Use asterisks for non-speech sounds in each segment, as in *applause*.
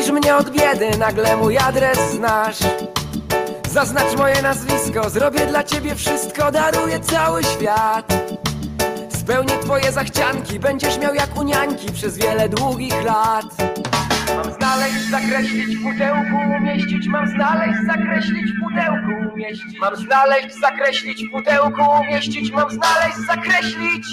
Chronisz mnie od biedy, nagle mój adres znasz. Zaznacz moje nazwisko, zrobię dla ciebie wszystko Daruję cały świat. Spełnię twoje zachcianki, będziesz miał jak u niańki Przez wiele długich lat. Mam znaleźć, zakreślić w pudełku, umieścić Mam znaleźć, zakreślić w pudełku, umieścić. Mam znaleźć, zakreślić w pudełku, umieścić Mam znaleźć, zakreślić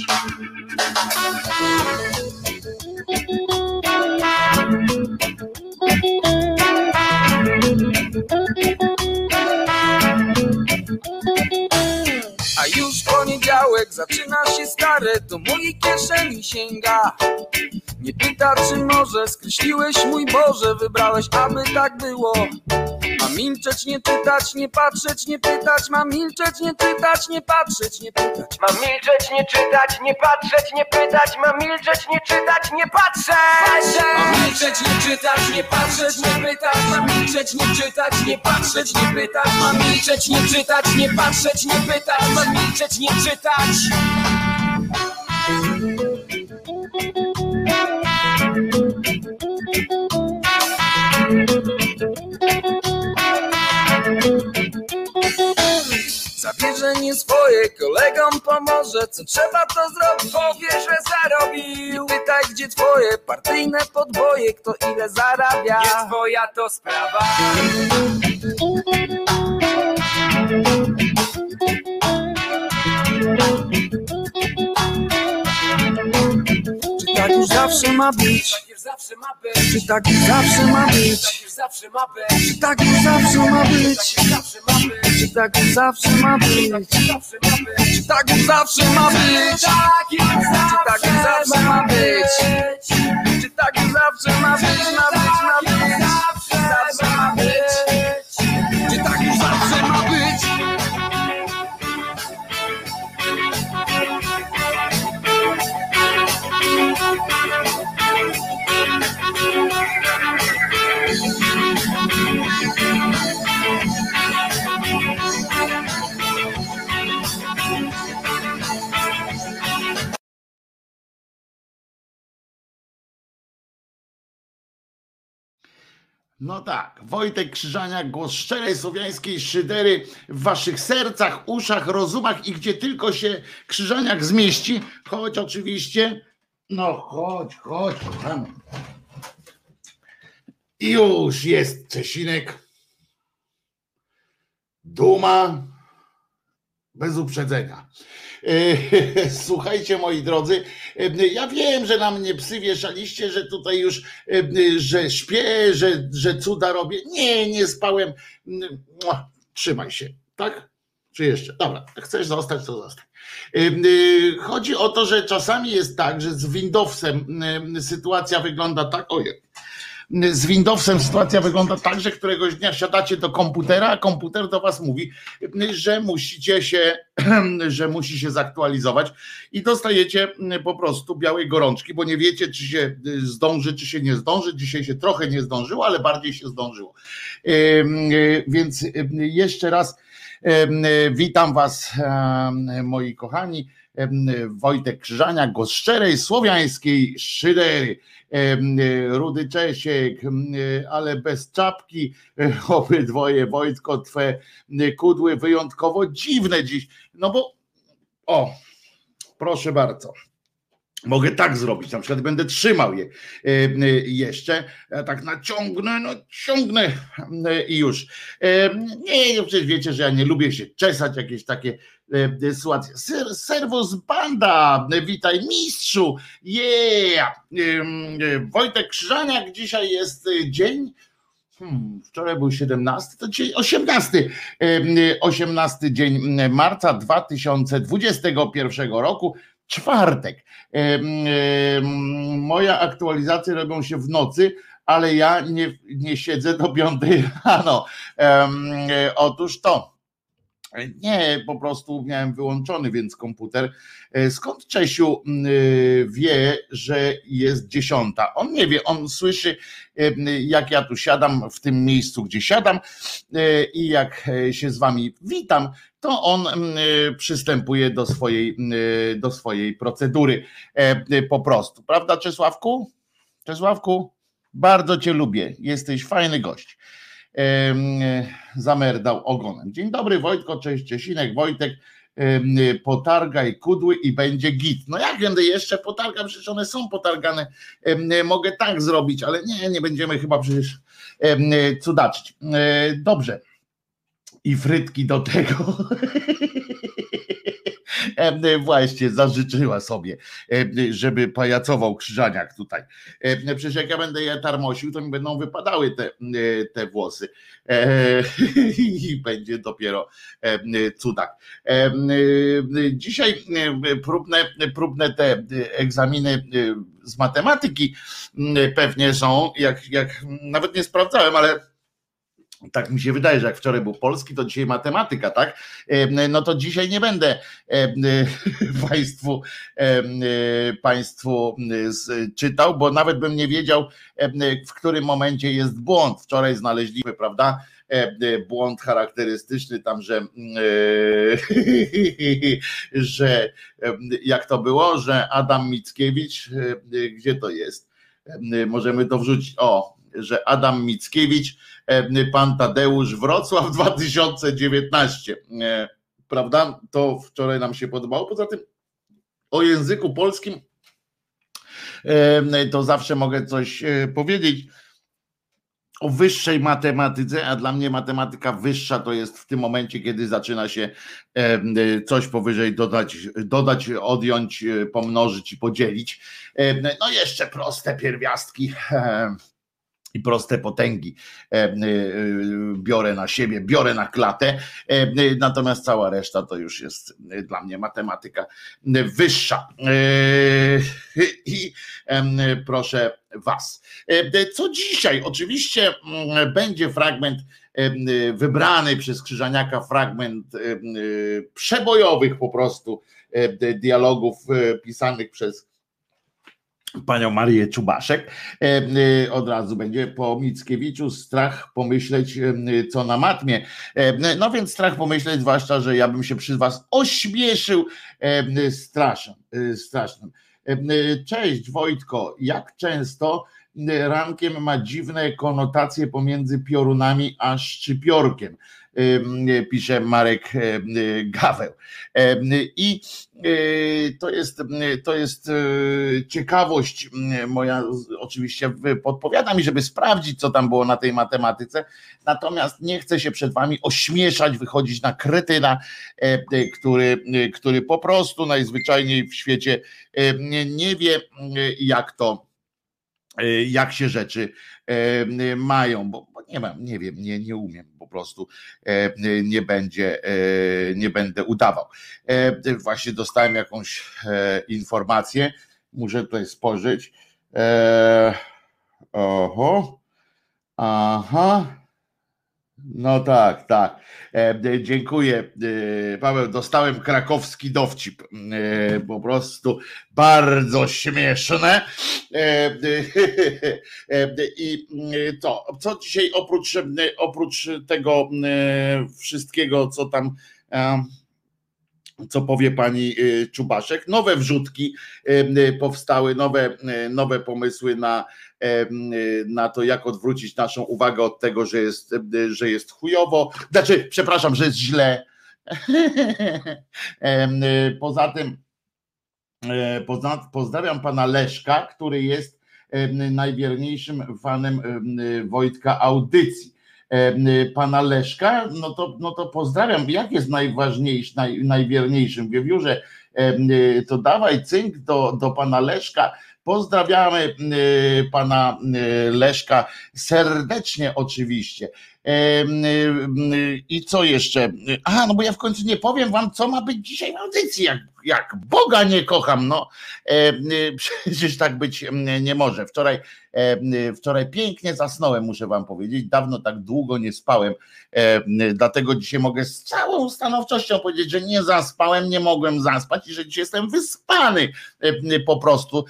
A już poniedziałek zaczyna się stare, do mojej kieszeni sięga. Nie pyta, czy może skreśliłeś mój Boże, wybrałeś, aby tak było. Mam milczeć, nie czytać, nie patrzeć, nie pytać, mam milczeć, nie czytać, nie patrzeć, nie pytać. Mam milczeć, nie czytać, nie patrzeć, nie pytać. Mam milczeć, nie czytać, nie patrzeć. Mam milczeć, nie czytać, nie patrzeć, nie pytać, mam milczeć, nie czytać, nie patrzeć, nie pytać, mam milczeć, nie czytać, nie patrzeć, nie pytać, mam milczeć, nie czytać. Zabierze nie swoje, kolegom pomoże, co trzeba to zrobić, powie, że zarobił. Pytaj, gdzie twoje partyjne podboje, kto ile zarabia. Nie twoja to sprawa Czy tak Tak już zawsze ma być Czy tak już zawsze ma być? Już zawsze ma być Czy tak już zawsze ma być? Już zawsze ma być Czy tak już zawsze ma być? Zawsze Czy tak już zawsze ma być? Już tak już zawsze ma być? być Czy tak już zawsze ma być? Ma być, ma być? Zawsze No tak, Wojtek Krzyżaniak, głos szczerej słowiańskiej szydery w waszych sercach, uszach, rozumach i gdzie tylko się Krzyżaniak zmieści, choć oczywiście, no chodź, chodź, kochany. I już jest Czesinek. Duma bez uprzedzenia. E, *laughs* Słuchajcie, moi drodzy, ja wiem, że na mnie psy wieszaliście, że tutaj już, że śpię, że, że cuda robię. Nie, nie spałem. Trzymaj się, tak? Czy jeszcze? Dobra, chcesz zostać, to zostań. Chodzi o to, że czasami jest tak, że z Windowsem sytuacja wygląda tak. Ojej z Windowsem sytuacja wygląda tak, że któregoś dnia siadacie do komputera, a komputer do was mówi, że musicie się, *clears throat* że musi się zaktualizować i dostajecie po prostu białej gorączki, bo nie wiecie, czy się zdąży, czy się nie zdąży. Dzisiaj się trochę nie zdążyło, ale bardziej się zdążyło. Więc jeszcze raz witam was, moi kochani. Wojtek Krzyżania, głos szczerej słowiańskiej szydery. Rudy Czesiek, ale bez czapki, *laughs* obydwoje Wojtko, twe kudły wyjątkowo dziwne dziś, no bo o, proszę bardzo. Mogę tak zrobić, na przykład będę trzymał je jeszcze, ja tak naciągnę, no ciągnę i już. Nie, no przecież wiecie, że ja nie lubię się czesać, jakieś takie sytuacje. Serwus banda, witaj mistrzu, yeah! Wojtek Krzyżaniak, dzisiaj jest dzień, Hmm, wczoraj był 17, to dzisiaj 18, 18 dzień marca 2021 roku, czwartek. Moja aktualizacje robią się w nocy, ale ja nie, nie siedzę do 5 *laughs* rano. Otóż to. Nie, po prostu miałem wyłączony, więc komputer. Skąd Czesiu wie, że jest dziesiąta? On nie wie, on słyszy, jak ja tu siadam w tym miejscu, gdzie siadam i jak się z wami witam, to on przystępuje do swojej, do swojej procedury po prostu. Prawda, Czesławku? Czesławku? Bardzo cię lubię. Jesteś fajny gość. Zamerdał ogonem. Dzień dobry Wojtko, cześć Czesinek, Wojtek. em, Potargaj kudły i będzie git. No jak będę jeszcze potargam, przecież one są potargane. Em, Mogę tak zrobić, ale nie, nie będziemy chyba przecież em, cudaczyć. E, Dobrze. I frytki do tego. *laughs* *laughs* Em, Właśnie zażyczyła sobie, em, żeby pajacował krzyżaniak tutaj. Em, Przecież jak ja będę je tarmosił, to mi będą wypadały te, e, te włosy. E, *laughs* I będzie dopiero cudak. E, Dzisiaj e, próbne, próbne te egzaminy e, z matematyki pewnie są, jak, jak nawet nie sprawdzałem, ale tak mi się wydaje, że jak wczoraj był polski, to dzisiaj matematyka, tak? No to dzisiaj nie będę *laughs* Państwu, e, państwu czytał, bo nawet bym nie wiedział, w którym momencie jest błąd. Wczoraj znaleźliśmy, prawda? Błąd charakterystyczny tam, że, e, *laughs* że jak to było, że Adam Mickiewicz, e, gdzie to jest? Możemy to wrzucić. O, że Adam Mickiewicz pan Tadeusz Wrocław *laughs* 2019. E, Prawda? To wczoraj nam się podobało. Poza tym o języku polskim e, to zawsze mogę coś e, powiedzieć o wyższej matematyce, a dla mnie matematyka wyższa to jest w tym momencie, kiedy zaczyna się e, coś powyżej dodać, dodać, odjąć, e, pomnożyć i podzielić. E, No jeszcze proste pierwiastki. I proste potęgi e, e, biorę na siebie, biorę na klatę, e, natomiast cała reszta to już jest dla mnie matematyka wyższa. I proszę Was. Co dzisiaj? Oczywiście mm, będzie fragment wybrany przez Krzyżaniaka, fragment przebojowych po prostu dialogów pisanych przez panią Marię Czubaszek. E, e, Od razu będzie po Mickiewiczu strach pomyśleć, e, co na matmie. No więc strach pomyśleć, zwłaszcza, że ja bym się przy was ośmieszył strasznym. strasznym. Cześć Wojtko, jak często rankiem ma dziwne konotacje pomiędzy piorunami a szczypiorkiem? E, Pisze Marek e, Gaweł. E, I to jest, to jest ciekawość moja, oczywiście podpowiada mi, żeby sprawdzić, co tam było na tej matematyce, natomiast nie chcę się przed wami ośmieszać, wychodzić na kretyna, e, e, który, który po prostu najzwyczajniej w świecie nie, wie, jak to, jak się rzeczy mają, bo nie mam, nie wiem, nie, nie umiem po prostu, e, nie będzie, e, nie będę udawał. E, Właśnie dostałem jakąś informację, muszę tutaj spojrzeć. Oho, aha. No tak, tak. E, d- dziękuję. E, Paweł, dostałem krakowski dowcip. E, po prostu bardzo śmieszne. E, e, I e, co, dzisiaj oprócz, e, oprócz tego e, wszystkiego, co tam. Co powie pani e, Czubaszek. Nowe wrzutki e, powstały, nowe, nowe pomysły na, na to, jak odwrócić naszą uwagę od tego, że jest, że jest chujowo. Znaczy, przepraszam, że jest źle. *laughs* Poza tym, pozdrawiam pana Leszka, który jest najwierniejszym fanem em, Wojtka audycji. Em, Pana Leszka, no to, no to pozdrawiam. Jak jest najważniejszy, naj, najwierniejszym? Wiewiórze, em, to dawaj cynk do, do pana Leszka. Pozdrawiamy pana Leszka serdecznie oczywiście. Y, I co jeszcze? A, no bo ja w końcu nie powiem wam, co ma być dzisiaj w audycji, jak, jak Boga nie kocham, no. Em, y, Przecież tak być mm, nie może. Wczoraj, wczoraj pięknie zasnąłem, muszę wam powiedzieć. Dawno tak długo nie spałem, em, dlatego dzisiaj mogę z całą stanowczością powiedzieć, że nie zaspałem, nie mogłem zaspać i że dzisiaj jestem wyspany po prostu,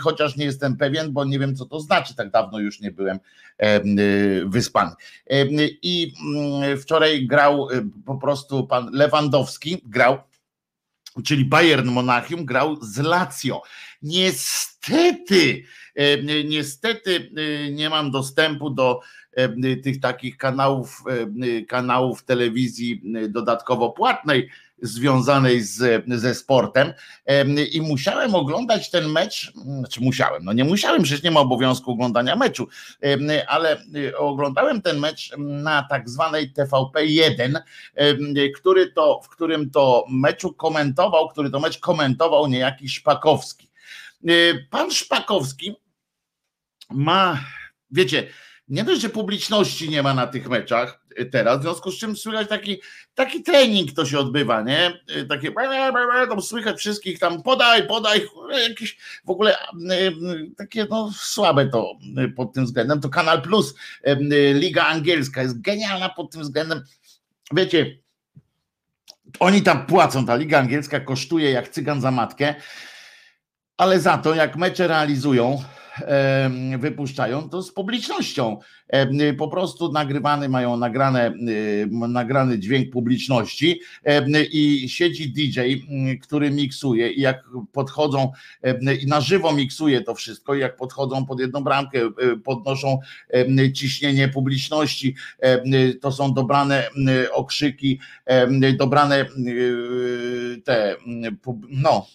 chociaż nie jestem pewien, bo nie wiem, co to znaczy. Tak dawno już nie byłem em, wyspany. I mm, wczoraj grał po prostu pan Lewandowski, grał, czyli Bayern Monachium grał z Lazio. Niestety Niestety nie mam dostępu do tych takich kanałów, kanałów telewizji dodatkowo płatnej związanej z, ze sportem i musiałem oglądać ten mecz, znaczy musiałem, no nie musiałem, przecież nie ma obowiązku oglądania meczu, ale oglądałem ten mecz na tak zwanej TVP1, który to, w którym to meczu komentował, który to mecz komentował niejaki Szpakowski. Pan Szpakowski ma, wiecie, nie dość, że publiczności nie ma na tych meczach teraz, w związku z czym słychać taki, taki trening to się odbywa, nie? Takie tam słychać wszystkich tam podaj, podaj, jakieś w ogóle takie no słabe to pod tym względem. To Kanal Plus, Liga Angielska jest genialna pod tym względem. Wiecie, oni tam płacą, ta Liga Angielska kosztuje jak cygan za matkę, ale za to jak mecze realizują, wypuszczają, to z publicznością. Po prostu nagrywany mają nagrane, nagrany dźwięk publiczności i siedzi DJ, który miksuje i jak podchodzą i na żywo miksuje to wszystko, i jak podchodzą pod jedną bramkę, podnoszą ciśnienie publiczności, to są dobrane okrzyki, dobrane te, no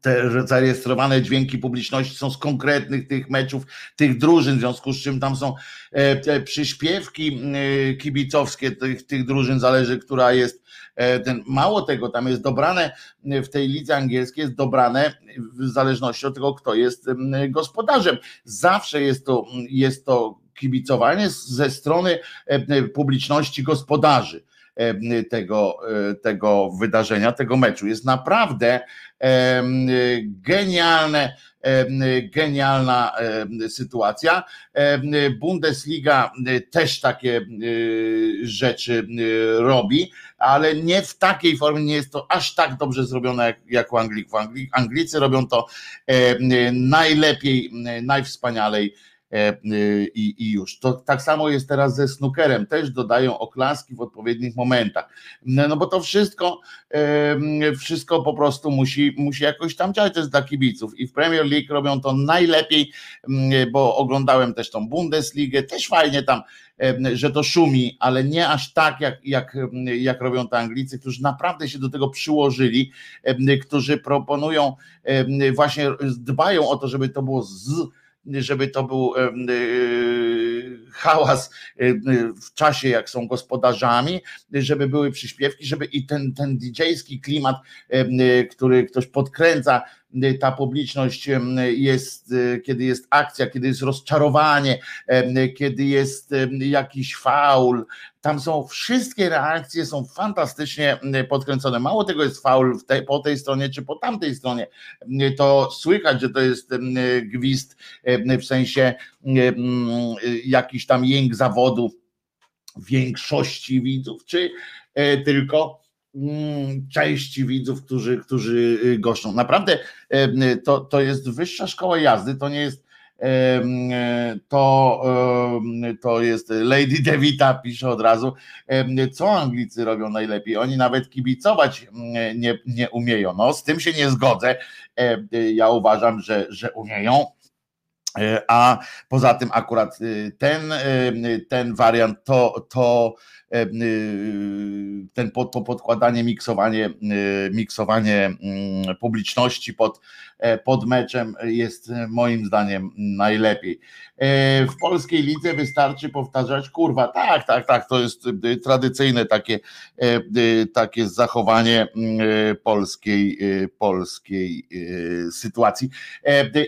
te zarejestrowane dźwięki publiczności są z konkretnych tych meczów, tych drużyn, w związku z czym tam są e, te przyśpiewki e, kibicowskie tych, tych drużyn, zależy, która jest e, ten, mało tego, tam jest dobrane w tej lidze angielskiej, jest dobrane w zależności od tego, kto jest gospodarzem. Zawsze jest to, jest to kibicowanie ze strony publiczności gospodarzy tego, tego wydarzenia, tego meczu. Jest naprawdę genialne, genialna sytuacja. Bundesliga też takie rzeczy robi, ale nie w takiej formie, nie jest to aż tak dobrze zrobione jak, jak u Anglików. Anglicy robią to najlepiej, najwspanialej E, i, i już. To tak samo jest teraz ze snookerem, też dodają oklaski w odpowiednich momentach. No, no bo to wszystko, wszystko po prostu musi, musi jakoś tam działać, to jest dla kibiców i w Premier League robią to najlepiej, bo oglądałem też tą Bundesligę, też fajnie tam, że to szumi, ale nie aż tak jak, jak, jak robią to Anglicy, którzy naprawdę się do tego przyłożyli, którzy proponują, właśnie dbają o to, żeby to było z żeby to był y, hałas w czasie, jak są gospodarzami, żeby były przyśpiewki, żeby i ten, ten DJ-ski klimat, który ktoś podkręca, ta publiczność jest, kiedy jest akcja, kiedy jest rozczarowanie, kiedy jest jakiś faul, tam są wszystkie reakcje są fantastycznie podkręcone. Mało tego jest faul te, po tej stronie czy po tamtej stronie. To słychać, że to jest gwizd w sensie jakiś tam jęk zawodu większości widzów, czy tylko części widzów, którzy, którzy y, goszczą. Naprawdę to, to jest wyższa szkoła jazdy, to nie jest to, to jest Lady Devita pisze od razu, co Anglicy robią najlepiej. Oni nawet kibicować mm, nie, nie umieją. No, z tym się nie zgodzę. Ja uważam, że, że umieją. E, a poza tym akurat y, ten, ten wariant to, to ten pod, to podkładanie, miksowanie, y, miksowanie mm, publiczności pod, e, pod meczem jest moim zdaniem najlepiej. E, w polskiej lidze wystarczy powtarzać kurwa, tak, tak, tak, to jest y, tradycyjne takie, takie zachowanie mm, polskiej, polskiej sytuacji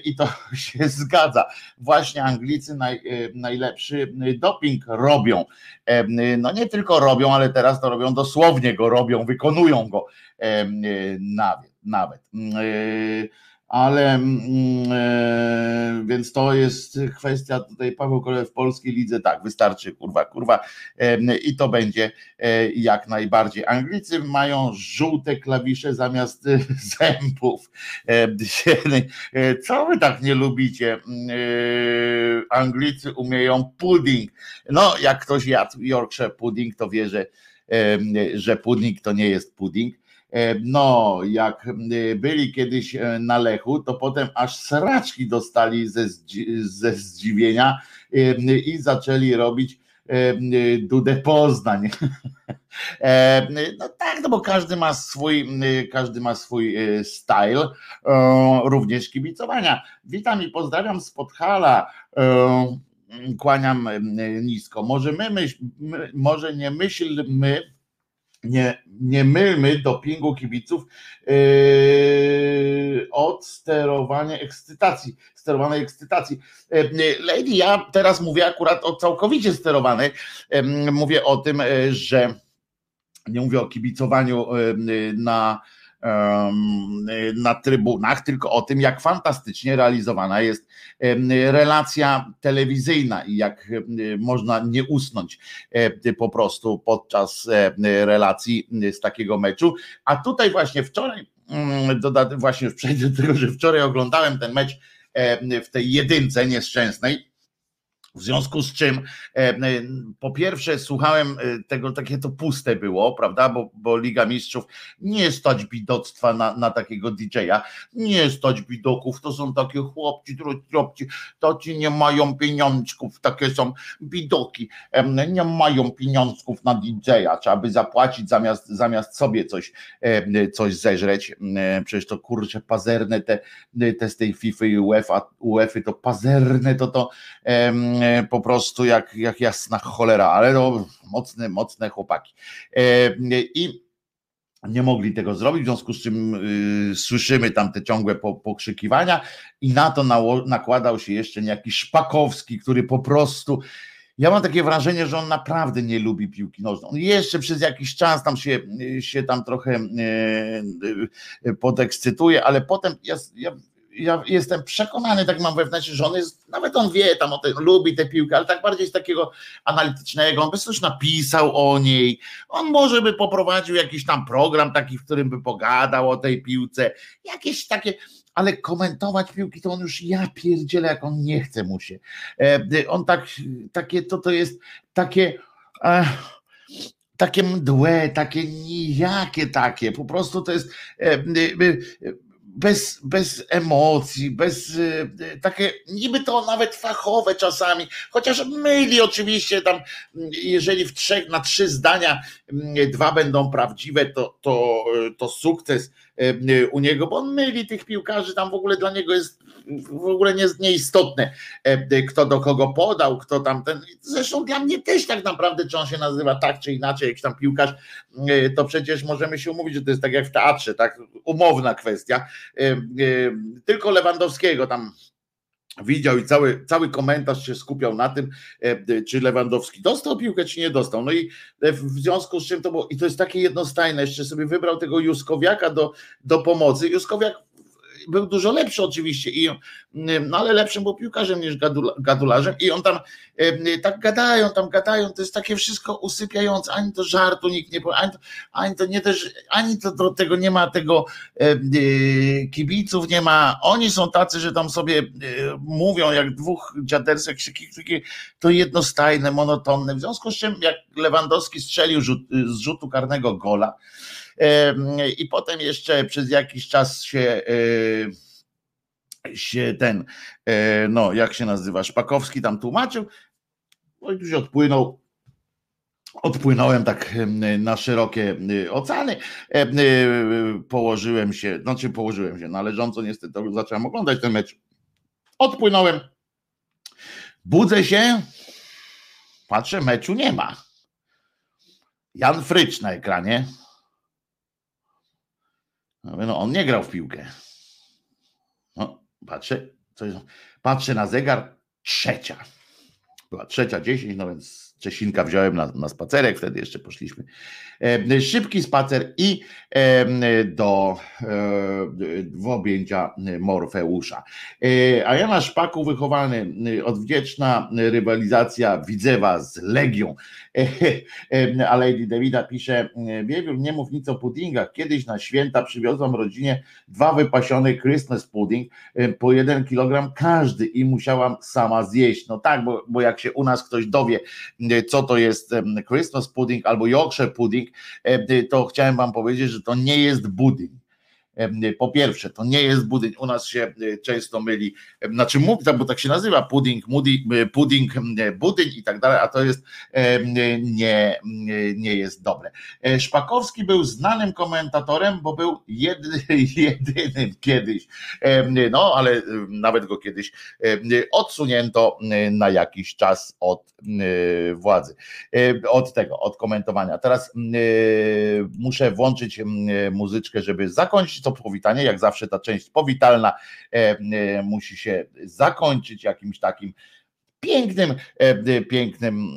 i to *laughs* się zgadza. Właśnie Anglicy naj, najlepszy doping robią. No nie tylko robią, ale teraz to robią dosłownie go robią, wykonują go nawet. nawet. Mm, e, ale mm, e, więc to jest kwestia tutaj Paweł Kolew w polskiej lidze, tak, wystarczy kurwa, kurwa i to będzie e, jak najbardziej. Anglicy mają żółte klawisze zamiast *laughs* zębów. Co wy tak nie lubicie? Anglicy umieją pudding. No, jak ktoś jadł Yorkshire pudding, to wie, że, że pudding to nie jest pudding E, No, jak e, byli kiedyś e, na Lechu, to potem aż sraczki dostali ze, ze zdziwienia e, i zaczęli robić e, Dudę Poznań. *laughs* E, No tak, no bo każdy ma swój, każdy ma swój e, style, e, również kibicowania. Witam i pozdrawiam z Podhala. E, Kłaniam e, nisko. Może my, myśl, my może nie myślmy, nie, nie mylmy dopingu kibiców yy, od sterowania ekscytacji, sterowanej ekscytacji. Yy, Lady, ja teraz mówię akurat o całkowicie sterowanej. Yy, mówię o tym, yy, że nie mówię o kibicowaniu yy, na na trybunach, tylko o tym, jak fantastycznie realizowana jest relacja telewizyjna i jak można nie usnąć po prostu podczas relacji z takiego meczu. A tutaj właśnie wczoraj, mm, właśnie przejdę do tego, że wczoraj oglądałem ten mecz w tej jedynce nieszczęsnej. W związku z czym, e, e, po pierwsze, słuchałem e, tego, takie to puste było, prawda? Bo, bo Liga Mistrzów nie stać bidoctwa na, na takiego DJ-a, nie stać bidoków, to są takie chłopci, chłopci, to ci nie mają pieniążków, takie są bidoki, nie mają pieniążków na DJ-a, trzeba by zapłacić zamiast, zamiast sobie coś, coś zeżreć. Przecież to kurczę pazerne te, te z tej FIFA i UEFA, UEFA to pazerne to to po prostu jak, jak jasna cholera, ale no mocne, mocne chłopaki. Em, I nie mogli tego zrobić, w związku z czym y, słyszymy tam te ciągłe po, pokrzykiwania i na to nakładał się jeszcze niejaki Szpakowski, który po prostu ja mam takie wrażenie, że on naprawdę nie lubi piłki nożnej. On jeszcze przez jakiś czas tam się, się tam trochę e, e, podekscytuje, ale potem ja, ja, ja jestem przekonany, tak mam wewnętrznie, że on jest, nawet on wie tam o tym, lubi tę piłkę, ale tak bardziej z takiego analitycznego, on by coś napisał o niej, on może by poprowadził jakiś tam program taki, w którym by pogadał o tej piłce, jakieś takie, ale komentować piłki to on już ja pierdzielę, jak on nie chce mu się. E, On tak, takie, to to jest takie, ech, takie mdłe, takie nijakie takie, po prostu to jest e, e, e, bez, bez emocji, bez e, takie, niby to nawet fachowe czasami, chociaż myli oczywiście tam, jeżeli w trzech, na trzy zdania dwa będą prawdziwe, to, to, to sukces u niego, bo on myli tych piłkarzy, tam w ogóle dla niego jest w ogóle nie, nieistotne, e, kto do kogo podał, kto tam ten, zresztą dla mnie też tak naprawdę, czy on się nazywa tak czy inaczej, jakiś tam piłkarz, e, to przecież możemy się umówić, że to jest tak jak w teatrze, tak, umowna kwestia, E, e, tylko Lewandowskiego tam widział i cały, cały komentarz się skupiał na tym, e, czy Lewandowski dostał piłkę, czy nie dostał. No i e, w związku z czym to było, i to jest takie jednostajne, jeszcze sobie wybrał tego Juskowiaka do, do pomocy. Juskowiak był dużo lepszy oczywiście, i, no ale lepszym był piłkarzem niż gadula, gadularzem i on tam e, tak gadają, tam gadają, to jest takie wszystko usypiające, ani to żartu nikt nie powie, ani to, ani to nie też, ani to do tego nie ma tego e, e, kibiców, nie ma, oni są tacy, że tam sobie e, mówią jak dwóch dziadersek, krzyki, to jednostajne, monotonne, w związku z czym jak Lewandowski strzelił rzut, z rzutu karnego gola, i potem jeszcze przez jakiś czas się, się ten, no jak się nazywa, Szpakowski tam tłumaczył, no i tu się odpłynął. Odpłynąłem tak na szerokie oceany, położyłem się, znaczy położyłem się należąco, niestety zacząłem oglądać ten mecz. Odpłynąłem, budzę się, patrzę, meczu nie ma. Jan Frycz na ekranie. No, on nie grał w piłkę. No, patrzę, patrzę na zegar, trzecia. Była trzecia dziesięć, no więc Czesinka wziąłem na, na spacerek, wtedy jeszcze poszliśmy. E, szybki spacer i e, do e, w objęcia Morfeusza. A ja na szpaku wychowany, odwdzięczna rywalizacja Widzewa z Legią. A Lady Davida pisze, Wiewiór, nie mów nic o puddingach. Kiedyś na święta przywiozłam rodzinie dwa wypasione Christmas pudding po jeden kilogram każdy i musiałam sama zjeść. No tak, bo, bo jak się u nas ktoś dowie, co to jest Christmas pudding albo Yorkshire pudding, to chciałem wam powiedzieć, że to nie jest budyń po pierwsze, to nie jest budyń, u nas się e, często myli, znaczy mów, bo tak się nazywa pudding, mudi, e, pudding, budyń i tak dalej, a to jest nie, nie jest dobre. E, Szpakowski był znanym komentatorem, bo był jedy, *laughs* jedynym kiedyś, no ale nawet go kiedyś odsunięto na jakiś czas od władzy, od tego, od komentowania. Teraz muszę włączyć muzyczkę, żeby zakończyć to powitanie. Jak zawsze ta część powitalna e, e, musi się zakończyć jakimś takim pięknym, e, pięknym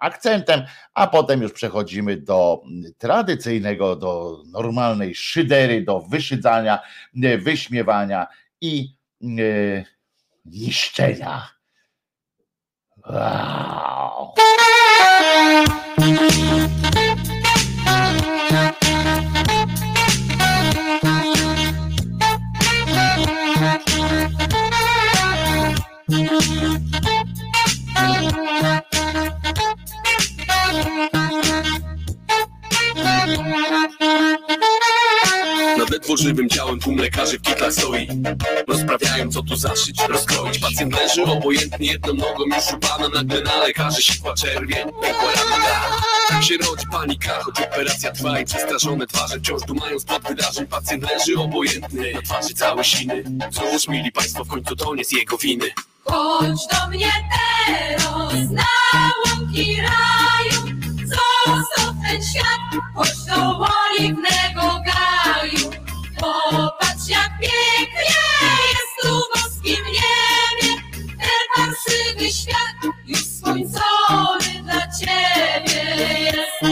akcentem, a potem już przechodzimy do tradycyjnego, do normalnej szydery, do wyszydzania, wyśmiewania i niszczenia. Wow. Ledwo żywym ciałem tłum lekarzy w kitlach stoi. Rozprawiają co tu zaszyć, rozkroić. Pacjent leży obojętnie jedną nogą już upana Nagle na lekarzy sikła czerwień, pękła rana Tak się rodzi panika, choć operacja trwa I przestraszone twarze wciąż dumają spod wydarzeń. Pacjent leży obojętny, na twarzy całe siny. Cóż, mili państwo, w końcu to nie z jego winy. Chodź do mnie teraz na do oliwnego gaju. Popatrz jak pięknie jest tu boskim niebie. Ten świat już dla ciebie jest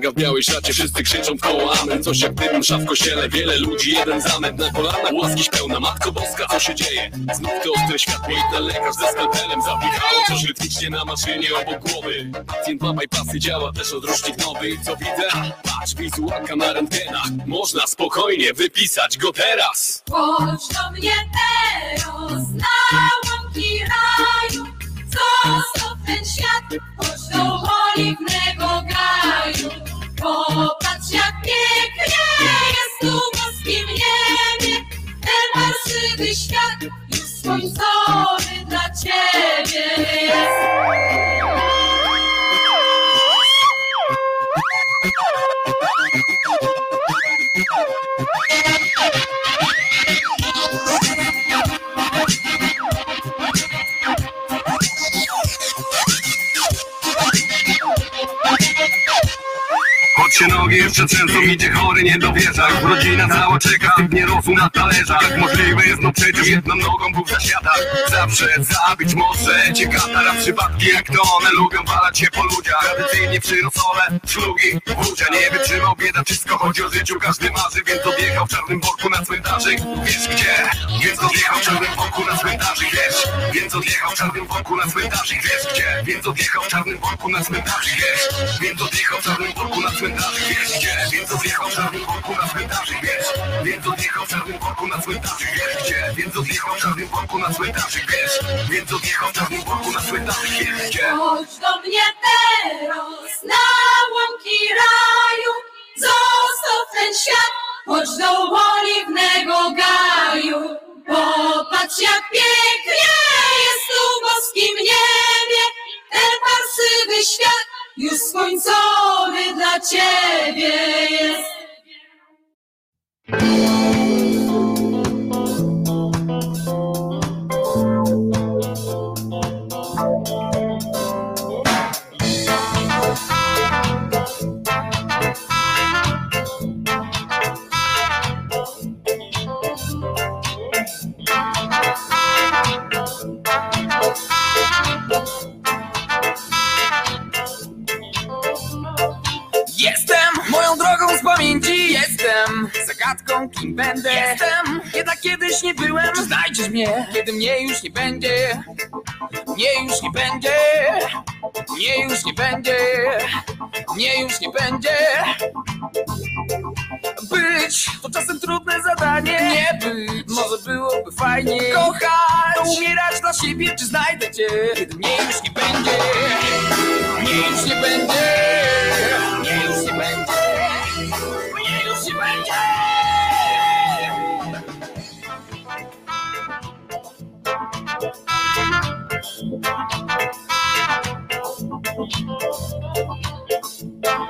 biega w białej szacie, wszyscy krzyczą w koło amen. Coś jak msza w kościele, wiele ludzi, jeden zamęt Na kolanach łaskiś pełna, Matko Boska, co się dzieje? Znów to ostre światło i ten lekarz ze skalpelem Zapichało coś rytmicznie na maszynie obok głowy. Pacjent ma bypassy, działa też odrusznik nowy Co widzę? Patrz, wizualka na rentgenach Można spokojnie wypisać go teraz. Chodź do mnie teraz na łąki raju. Zostaw ten świat, chodź do oliwnego gaju Popatrz jak pięknie jest tu w boskim niebie. Ten parszywy świat już skończony dla ciebie jest się nogi jeszcze często idzie chory, nie dowierza Już rodzina cała czeka, nie rosł na talerzach. Możliwe jest, no przecież jedną nogą Bóg zasiada Zawsze zabić może cię katara Przypadki jak to one lubią walać się po ludziach. Tradycyjnie przy rosole, szlugi, budzia Nie wytrzymał. Bieda, wszystko chodzi o życiu Każdy marzy, więc odjechał w czarnym worku na cmentarzyk. Wiesz gdzie? Więc odjechał w czarnym worku na cmentarzyk. Wiesz? Więc odjechał w czarnym worku na cmentarzyk. Wiesz gdzie? Więc odjechał w czarnym worku na cmentarzyk. Wiesz? Więc odjechał w czarnym worku na cmentarzyk Więc odjechał w czarnym na Chodź do mnie teraz na łąki raju. Zostaw ten świat, chodź do oliwnego gaju. Popatrz jak pięknie jest tu w boskim niebie Ten parszywy świat już skończony dla ciebie jest. Zagadką kim będę? Jestem. Jednak kiedyś nie byłem. Czy znajdziesz mnie, kiedy mnie już nie będzie. Mnie już nie będzie. Mnie już nie będzie. Mnie już nie będzie. Być to czasem trudne zadanie. Nie być, może byłoby fajnie Kochać, umierać dla siebie Czy znajdę cię, kiedy mnie już nie będzie. Mnie już nie będzie. Mnie już nie będzie. Mnie już nie będzie Thank you.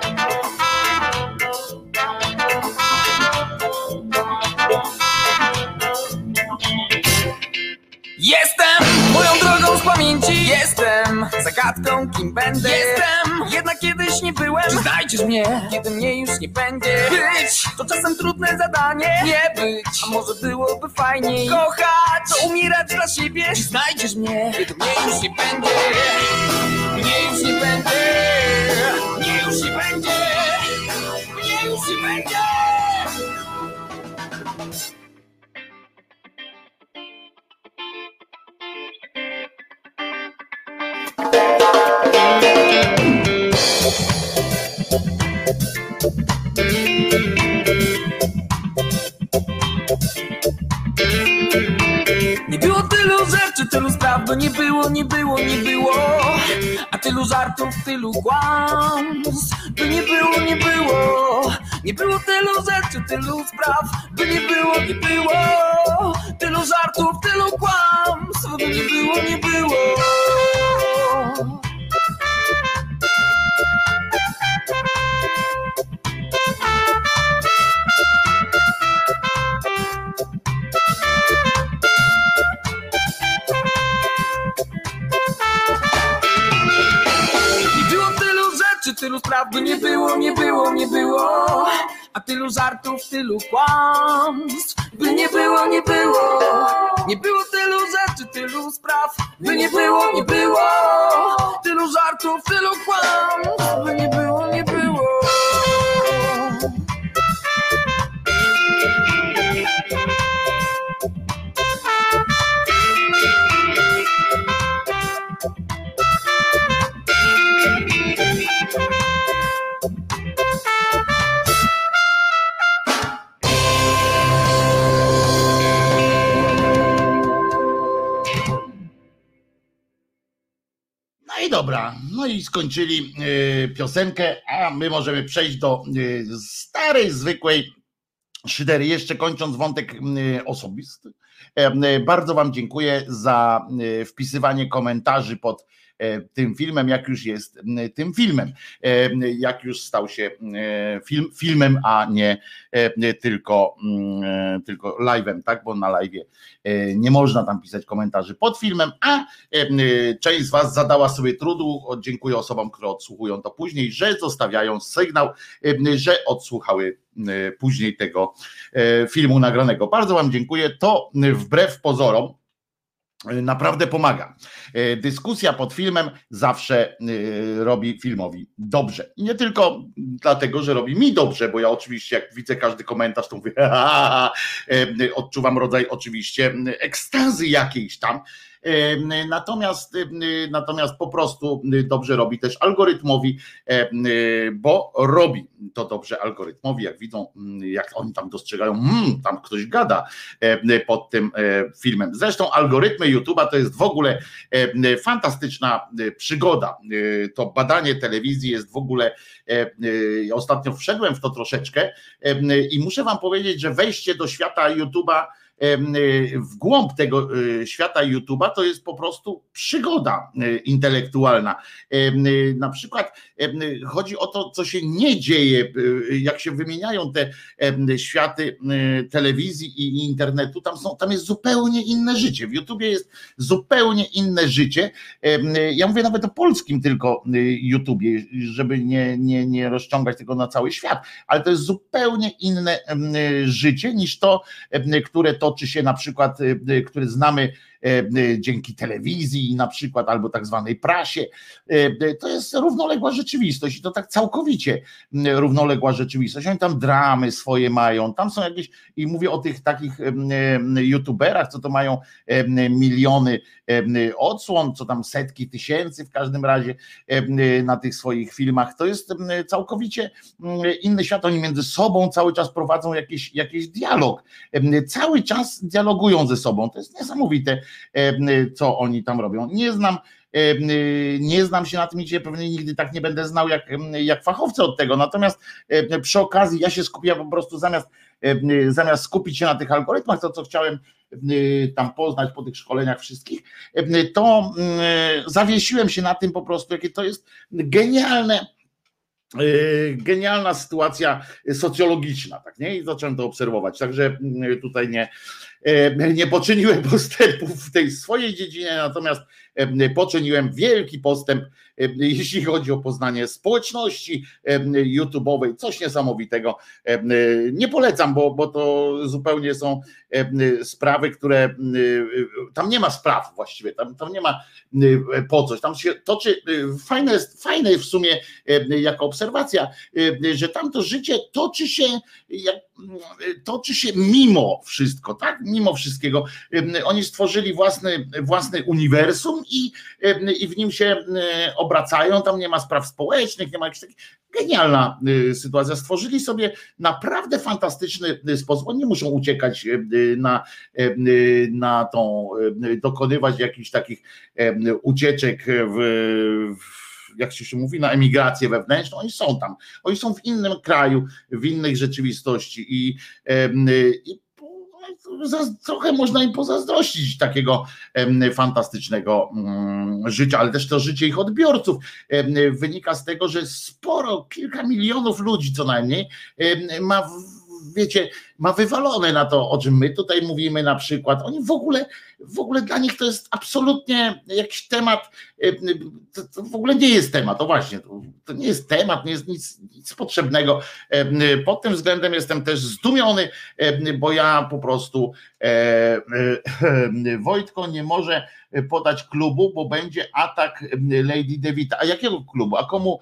Jestem moją drogą z pamięci. Jestem zagadką kim będę. Jestem jednak kiedyś nie byłem. Czy znajdziesz mnie, kiedy mnie już nie będzie. Być! To czasem trudne zadanie. Nie być, a może byłoby fajniej. Kochać, to umierać dla siebie. Czy znajdziesz mnie, kiedy mnie już nie będzie. Mnie już nie będzie. Mnie już nie będzie. Mnie już nie będzie tylu spraw, bo nie było, nie było, nie było. A tylu żartów, tylu kłamstw, by nie było, nie było. Nie było tylu rzeczy, tylu spraw, by nie było, nie było. Tylu żartów, tylu kłamstw, by nie było, nie było tylu spraw, by nie było, nie było, nie było. A tylu żartów, tylu kłamstw, by nie było, nie było. Nie było tylu rzeczy, tylu spraw, by nie było, nie było. Tylu żartów, tylu kłamstw, by nie było, nie było dobra, no i skończyli e, piosenkę, a my możemy przejść do e, starej, zwykłej szydery. Jeszcze kończąc wątek e, osobisty. E, Bardzo Wam dziękuję za wpisywanie komentarzy pod tym filmem, jak już jest tym filmem, e, jak już stał się e, film, filmem, a nie e, tylko, e, tylko live'em, tak? Bo na live'ie e, nie można tam pisać komentarzy pod filmem, a e, część z Was zadała sobie trudu. Dziękuję osobom, które odsłuchują to później, że zostawiają sygnał, e, że odsłuchały e, później tego e, filmu nagranego. Bardzo Wam dziękuję. To e, wbrew pozorom e, naprawdę pomaga. E, Dyskusja pod filmem zawsze e, robi filmowi dobrze. Nie tylko dlatego, że robi mi dobrze, bo ja oczywiście jak widzę każdy komentarz, to mówię, *laughs* e, odczuwam rodzaj oczywiście ekstazy jakiejś tam. Natomiast, natomiast po prostu dobrze robi też algorytmowi, bo robi to dobrze algorytmowi, jak widzą, jak oni tam dostrzegają, hmm, tam ktoś gada pod tym e, filmem. Zresztą algorytmy YouTube'a to jest w ogóle fantastyczna e, przygoda. E, To badanie telewizji jest w ogóle, ja ostatnio wszedłem w to troszeczkę i muszę wam powiedzieć, że wejście do świata YouTube'a w głąb tego y, świata YouTube'a to jest po prostu przygoda y, intelektualna. Y, Na przykład y, chodzi o to, co się nie dzieje, y, jak się wymieniają te światy y, telewizji i internetu, tam, są, tam jest zupełnie inne życie. W YouTubie jest zupełnie inne życie. Y, Ja mówię nawet o polskim tylko y, YouTubie, żeby nie, nie, nie rozciągać tego na cały świat, ale to jest zupełnie inne y, życie niż to, które toczy się na przykład, y, y, które znamy dzięki telewizji na przykład, albo tak zwanej prasie. To jest równoległa rzeczywistość i to tak całkowicie równoległa rzeczywistość. Oni tam dramy swoje mają, tam są jakieś, i mówię o tych takich youtuberach, co to mają miliony odsłon, co tam setki tysięcy w każdym razie na tych swoich filmach. To jest całkowicie inny świat. Oni między sobą cały czas prowadzą jakiś, jakiś dialog. Cały czas dialogują ze sobą. To jest niesamowite, co oni tam robią. Nie znam nie znam się na tym i pewnie nigdy tak nie będę znał jak, jak fachowcy od tego. Natomiast przy okazji ja się skupiam po prostu zamiast, zamiast skupić się na tych algorytmach, to co chciałem tam poznać po tych szkoleniach wszystkich, to zawiesiłem się na tym po prostu, jakie to jest genialne genialna sytuacja socjologiczna, tak nie? I zacząłem to obserwować. Także tutaj nie, nie poczyniłem *laughs* postępów w tej swojej dziedzinie, natomiast poczyniłem wielki postęp, *laughs* jeśli chodzi o poznanie społeczności YouTube'owej, coś niesamowitego. Nie polecam, bo, bo to zupełnie są sprawy, które tam nie ma spraw właściwie, tam, tam nie ma po coś, tam się toczy, fajne jest, fajne w sumie jako obserwacja, że tam to życie toczy się, toczy się mimo wszystko, tak? Mimo wszystkiego. Oni stworzyli własny, własny uniwersum i, i w nim się obracają, tam nie ma spraw społecznych, nie ma jakichś takich genialna sytuacja. Stworzyli sobie naprawdę fantastyczny sposób. Oni muszą uciekać na, na tą, dokonywać jakichś takich ucieczek w, w jak się mówi, na emigrację wewnętrzną, oni są tam, oni są w innym kraju, w innej rzeczywistości i, i trochę można im pozazdrościć takiego fantastycznego mm, życia, ale też to życie ich odbiorców. Wynika z tego, że sporo, kilka milionów ludzi co najmniej ma wiecie, ma wywalone na to, o czym my tutaj mówimy na przykład. Oni w ogóle, w ogóle dla nich to jest absolutnie jakiś temat, to, to w ogóle nie jest temat, to właśnie, to, to, nie jest temat, nie jest nic, nic potrzebnego. Pod tym względem jestem też zdumiony, bo ja po prostu e, e, *laughs* Wojtko nie może podać klubu, bo będzie atak Lady Devita. A jakiego klubu? A komu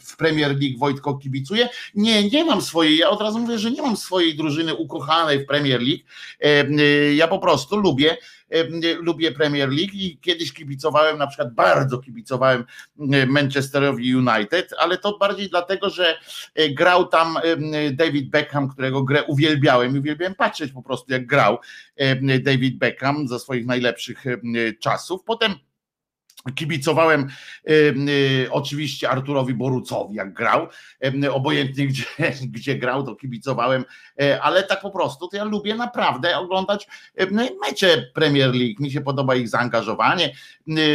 w Premier League Wojtko kibicuje? Nie, nie mam swojej, ja od razu mówię, że nie mam swojej drużyny ukochanej w Premier League. Ja po prostu lubię lubię Premier League i kiedyś kibicowałem, na przykład bardzo kibicowałem Manchesterowi United, ale to bardziej dlatego, że e, grał tam David Beckham, którego grę uwielbiałem i uwielbiałem patrzeć po prostu jak grał David Beckham za swoich najlepszych czasów. Potem Kibicowałem y, oczywiście Arturowi Borucowi, jak grał, obojętnie gdzie, *laughs* gdzie grał, to kibicowałem, y, ale tak po prostu to ja lubię naprawdę oglądać mecze Premier League, mi się podoba ich zaangażowanie,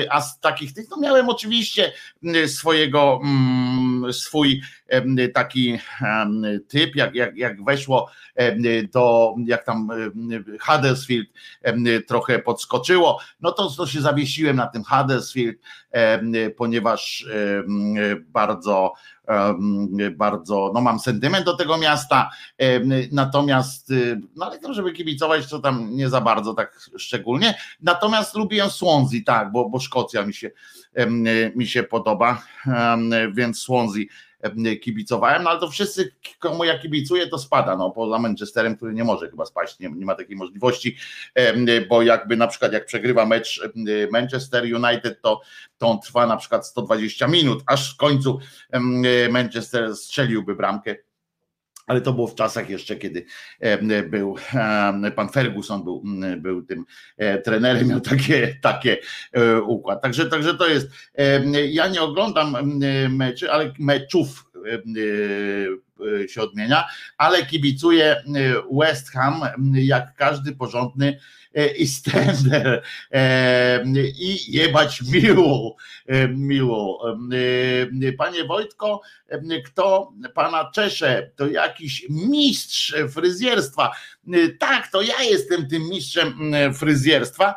a z takich tych, no miałem oczywiście swojego, mm, swój taki typ, jak, jak, jak weszło do, jak tam Huddersfield trochę podskoczyło, no to, to się zawiesiłem na tym Huddersfield, ponieważ bardzo bardzo, no mam sentyment do tego miasta, natomiast, no ale to, żeby kibicować, to tam nie za bardzo tak szczególnie, natomiast lubię Swansea, tak, bo, bo Szkocja mi się, mi się podoba, więc Swansea kibicowałem, no ale to wszyscy, komu ja kibicuję, to spada, no poza Manchesterem, który nie może chyba spaść, nie, nie ma takiej możliwości, bo jakby na przykład jak przegrywa mecz Manchester United, to, to on trwa na przykład 120 minut, aż w końcu Manchester strzeliłby bramkę, ale to było w czasach jeszcze, kiedy był pan Ferguson był, był tym e, trenerem, miał takie, takie e, układ. Także, także to jest. Ja nie oglądam meczy, ale meczów się odmienia, ale kibicuję West Ham jak każdy porządny EastEnder i jebać miło, miło. Panie Wojtko, kto pana czesze, to jakiś mistrz fryzjerstwa. Tak, to ja jestem tym mistrzem fryzjerstwa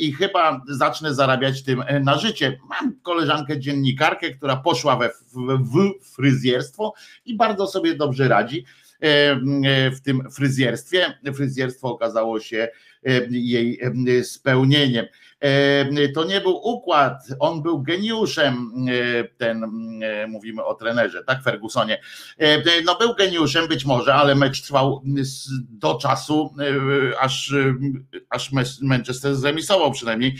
i chyba zacznę zarabiać tym na życie. Mam koleżankę dziennikarkę, która poszła we, w, fryzjerstwo i bardzo sobie dobrze radzi w tym fryzjerstwie. Fryzjerstwo okazało się jej spełnieniem. To nie był układ, on był geniuszem, ten mówimy o trenerze, tak, Fergusonie. No był geniuszem być może, ale mecz trwał do czasu, aż, aż Manchester zremisował przynajmniej.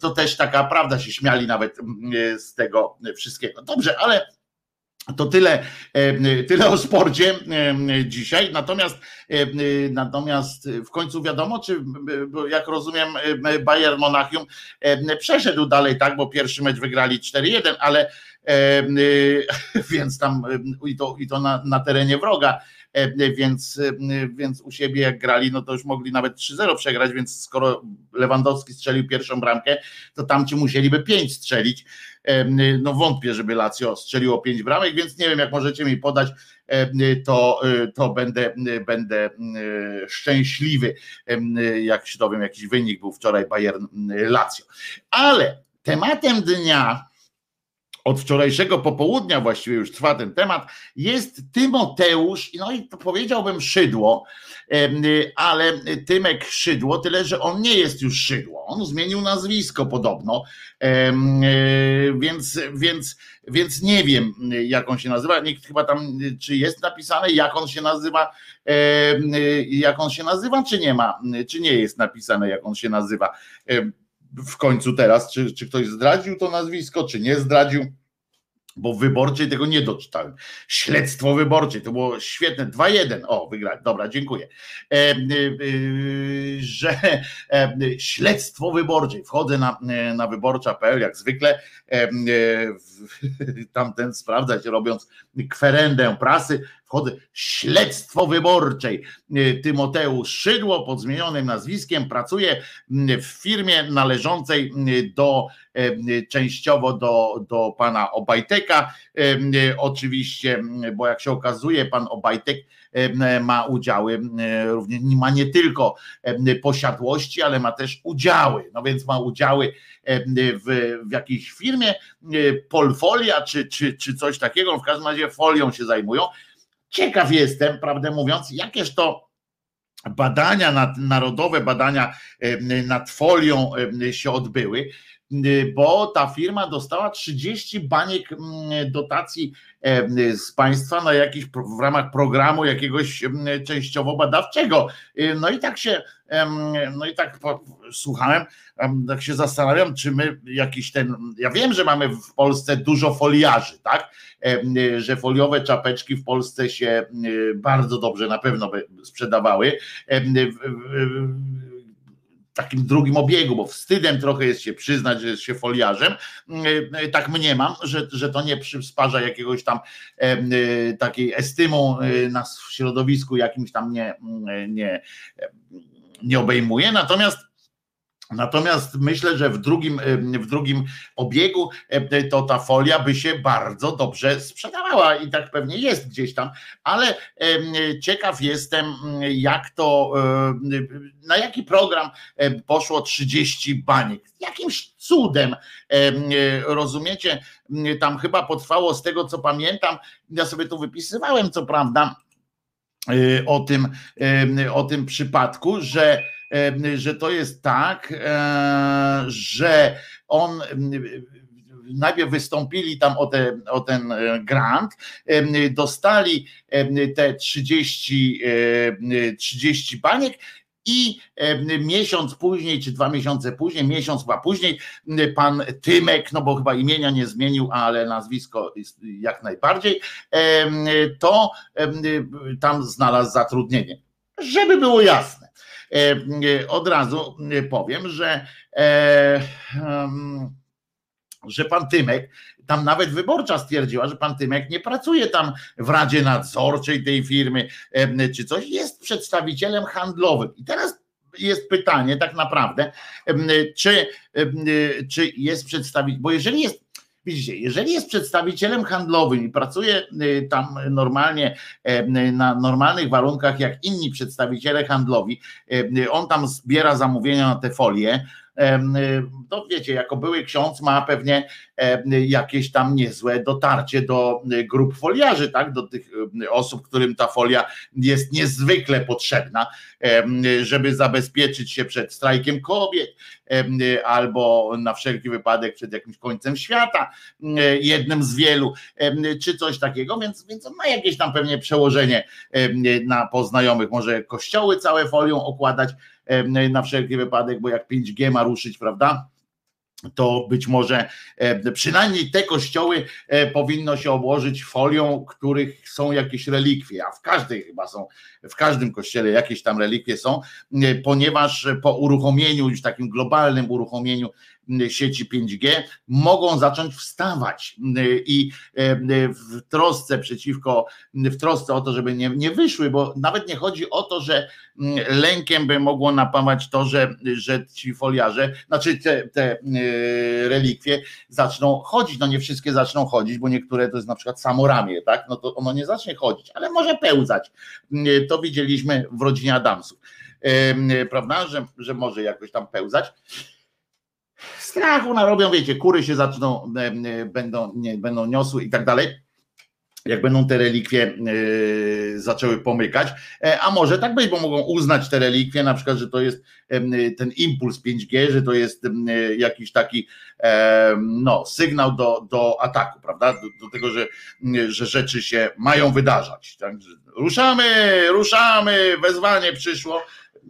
To też taka prawda, się śmiali nawet z tego wszystkiego. Dobrze, ale to tyle, tyle o sporcie dzisiaj. Natomiast, natomiast w końcu wiadomo, czy jak rozumiem, Bayern Monachium przeszedł dalej, tak, bo pierwszy mecz wygrali 4-1, ale *laughs* więc tam i to, i to na, na terenie wroga, więc, więc u siebie jak grali, no to już mogli nawet 3-0 przegrać, więc skoro Lewandowski strzelił pierwszą bramkę, to tamci musieliby 5 strzelić no wątpię, żeby Lazio strzeliło pięć bramek, więc nie wiem, jak możecie mi podać, to, to będę, będę szczęśliwy, jak się dowiem, jakiś wynik był wczoraj Bayern Lazio. Ale tematem dnia od wczorajszego popołudnia właściwie już trwa ten temat, jest Tymoteusz, no i powiedziałbym Szydło, ale Tymek Szydło, tyle że on nie jest już Szydło, on zmienił nazwisko podobno, więc, więc, więc nie wiem jak on się nazywa, nikt chyba tam, czy jest napisane jak on się nazywa, jak on się nazywa, czy nie ma, czy nie jest napisane jak on się nazywa w końcu teraz, czy, czy ktoś zdradził to nazwisko, czy nie zdradził bo w wyborczej tego nie doczytałem. Śledztwo wyborcze, to było świetne, 2-1, o wygrać, dobra, dziękuję. E, e, że e, śledztwo wyborcze, wchodzę na, e, na wyborcza.pl jak zwykle, e, e, *laughs* tamten sprawdzać, robiąc kwerendę prasy, wchodzę, śledztwo wyborczej. Tymoteusz Szydło pod zmienionym nazwiskiem pracuje w firmie należącej do częściowo do, do pana Obajteka. Oczywiście, bo jak się okazuje, pan Obajtek ma udziały, również ma nie tylko posiadłości, ale ma też udziały. No więc ma udziały w, w jakiejś firmie, Polfolia czy, czy, czy coś takiego, w każdym razie folią się zajmują. Ciekaw jestem, prawdę mówiąc, jakież to badania, narodowe badania nad folią się odbyły. Y, bo ta firma dostała 30 baniek mm, dotacji e, z państwa na jakiś w ramach programu jakiegoś mm, częściowo badawczego. Y, no i tak się, no i tak słuchałem, tak się zastanawiam, czy my jakiś ten, ja wiem, że mamy w Polsce dużo foliarzy, tak, y, że foliowe czapeczki w Polsce się bardzo dobrze na pewno by sprzedawały takim drugim obiegu, bo wstydem trochę jest się przyznać, że jest się foliarzem. E, tak mniemam, że, że to nie przysparza jakiegoś tam e, takiej estymą e, nas w środowisku jakimś tam nie, nie, nie obejmuje. Natomiast Natomiast myślę, że w drugim, w drugim obiegu to ta folia by się bardzo dobrze sprzedawała i tak pewnie jest gdzieś tam, ale ciekaw jestem, jak to, na jaki program poszło 30 baniek. Jakimś cudem, rozumiecie, tam chyba potrwało z tego co pamiętam, ja sobie tu wypisywałem co prawda o tym, o tym przypadku, że że to jest tak, e, że on najpierw wystąpili tam o, te, o ten e, grant, dostali te 30, 30 baniek i miesiąc później, czy dwa miesiące później, miesiąc chyba później, pan Tymek, no bo chyba imienia nie zmienił, ale nazwisko jak najbardziej, to tam znalazł zatrudnienie. Żeby było jasne od razu e, powiem, że że pan Tymek, tam nawet wyborcza stwierdziła, że pan Tymek nie pracuje tam w Radzie Nadzorczej tej firmy czy coś, jest przedstawicielem handlowym. I teraz jest pytanie tak naprawdę, czy, czy jest przedstawiciel, bo jeżeli jest Widzicie, jeżeli jest przedstawicielem handlowym i pracuje y, tam normalnie, e, na normalnych warunkach jak inni przedstawiciele handlowi, e, on tam zbiera zamówienia na te folie, to wiecie, jako były ksiądz ma pewnie jakieś tam niezłe dotarcie do grup foliarzy, tak, do tych osób, którym ta folia jest niezwykle potrzebna, żeby zabezpieczyć się przed strajkiem kobiet, albo na wszelki wypadek przed jakimś końcem świata, jednym z wielu, czy coś takiego, więc, więc ma jakieś tam pewnie przełożenie na poznajomych, może kościoły całe folią okładać na wszelki wypadek, bo jak 5G ma ruszyć, prawda? to być może przynajmniej te kościoły powinno się obłożyć folią, których są jakieś relikwie, a w każdej chyba są, w każdym kościele jakieś tam relikwie są, ponieważ po uruchomieniu, już takim globalnym uruchomieniu sieci 5G mogą zacząć wstawać i w trosce przeciwko, w trosce o to, żeby nie, nie wyszły, bo nawet nie chodzi o to, że lękiem by mogło napawać to, że, że ci foliarze, znaczy te, te relikwie zaczną chodzić, no nie wszystkie zaczną chodzić, bo niektóre to jest na przykład samoramię, tak, no to ono nie zacznie chodzić, ale może pełzać. To widzieliśmy w rodzinie Adamsów, prawda, że, że może jakoś tam pełzać strachu narobią, wiecie, kury się zaczną, będą, nie, będą niosły i tak dalej jak będą te relikwie yy, zaczęły pomykać, e, a może tak być, bo mogą uznać te relikwie, na przykład, że to jest ten impuls 5G, że to jest jakiś taki no, sygnał do, do ataku, prawda? Do, do tego, że, że rzeczy się mają wydarzać. Tak? Ruszamy, ruszamy, wezwanie przyszło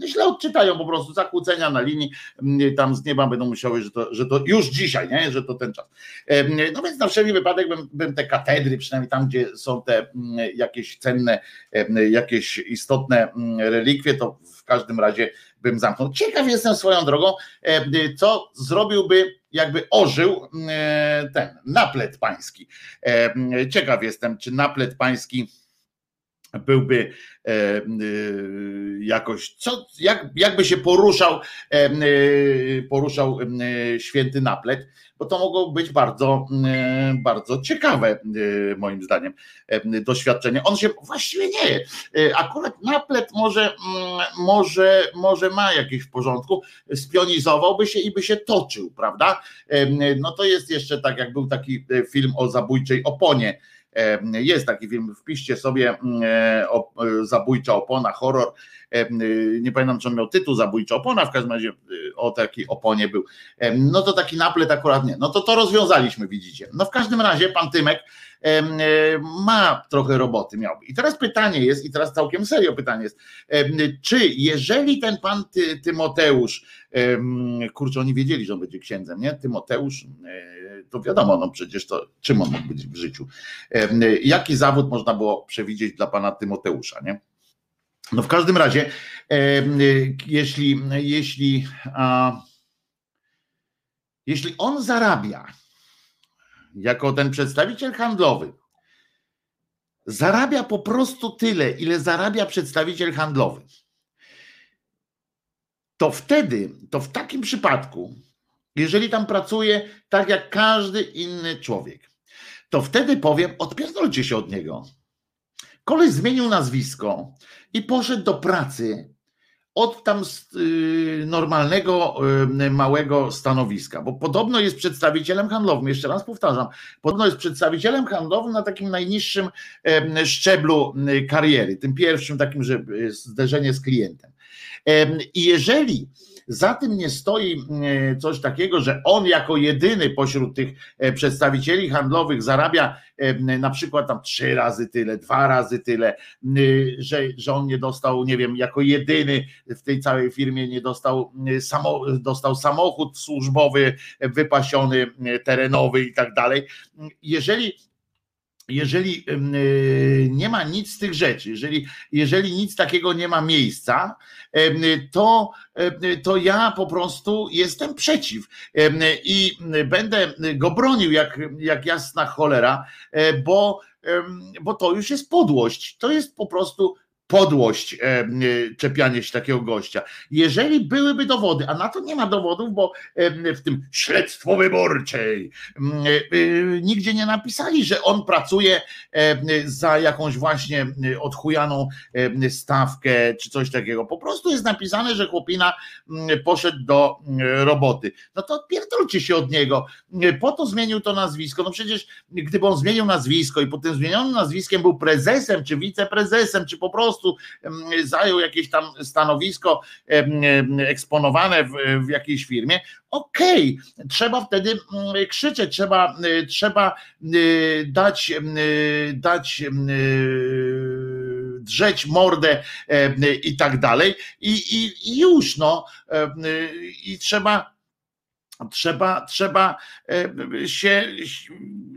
źle odczytają po prostu zakłócenia na linii, mm, tam z nieba będą musiały, że to, że to już dzisiaj, nie? że to ten czas. No więc na wszelki wypadek bym, bym te katedry, przynajmniej tam, gdzie są te mm, jakieś cenne, jakieś istotne mm, relikwie, to w każdym razie bym zamknął. Ciekaw jestem swoją drogą, co zrobiłby, jakby ożył ten naplet pański. Ciekaw jestem, czy naplet pański byłby e, e, jakoś, co, jak, jakby się poruszał, e, poruszał święty naplet, bo to mogło być bardzo, bardzo ciekawe, moim zdaniem, doświadczenie. On się właściwie nie, akurat naplet może, może, może ma jakieś w porządku, spionizowałby się i by się toczył, prawda? No to jest jeszcze tak, jak był taki film o zabójczej oponie jest taki film, wpiszcie sobie mm, e, e, Zabójcza opona, horror. E, nie pamiętam, czy on miał tytuł Zabójcza opona, w każdym razie o takiej oponie był. No to taki naplet akurat nie. No to to rozwiązaliśmy, widzicie. No w każdym razie pan Tymek ma trochę roboty miałby. I teraz pytanie jest, i teraz całkiem serio pytanie jest, czy jeżeli ten pan Ty, Tymoteusz, kurczę, oni wiedzieli, że on będzie księdzem, nie? Tymoteusz, to wiadomo, no przecież to czym on mógł być w życiu. Jaki zawód można było przewidzieć dla pana Tymoteusza, nie? No w każdym razie, jeśli, jeśli, jeśli on zarabia jako ten przedstawiciel handlowy, zarabia po prostu tyle, ile zarabia przedstawiciel handlowy, to wtedy, to w takim przypadku, jeżeli tam pracuje tak jak każdy inny człowiek, to wtedy powiem, odpierdolcie się od niego. Koleś zmienił nazwisko i poszedł do pracy od tam y, normalnego, y, małego stanowiska, bo podobno jest przedstawicielem handlowym, jeszcze raz powtarzam, podobno jest przedstawicielem handlowym na takim najniższym szczeblu y, kariery, tym pierwszym takim, że zderzenie z klientem. I jeżeli za tym nie stoi e, coś takiego, że on jako jedyny pośród tych e, przedstawicieli handlowych zarabia e, na przykład tam trzy razy tyle, dwa razy tyle, że, że on nie dostał, nie wiem, jako jedyny w tej całej firmie nie dostał, samo, dostał samochód służbowy, wypasiony, terenowy i tak dalej. Jeżeli jeżeli nie ma nic z tych rzeczy, jeżeli, jeżeli nic takiego nie ma miejsca, to, to ja po prostu jestem przeciw i będę go bronił jak, jak jasna cholera, bo, bo to już jest podłość. To jest po prostu podłość e, e, czepianie się takiego gościa. Jeżeli byłyby dowody, a na to nie ma dowodów, bo e, w tym śledztwo wyborczej mm, nigdzie nie napisali, że on pracuje za jakąś właśnie odchujaną stawkę czy coś takiego. Po prostu jest napisane, że chłopina mm, poszedł do roboty. No to pierdolcie się od niego. Po to zmienił to nazwisko. No przecież gdyby on zmienił nazwisko i po tym zmienionym nazwiskiem był prezesem, czy wiceprezesem, czy po prostu prostu zajął jakieś tam stanowisko eksponowane w, w jakiejś firmie, okej, okay, trzeba wtedy krzyczeć, trzeba, trzeba dać, dać drzeć mordę i tak dalej. I, i, i już no i trzeba trzeba, trzeba e, się,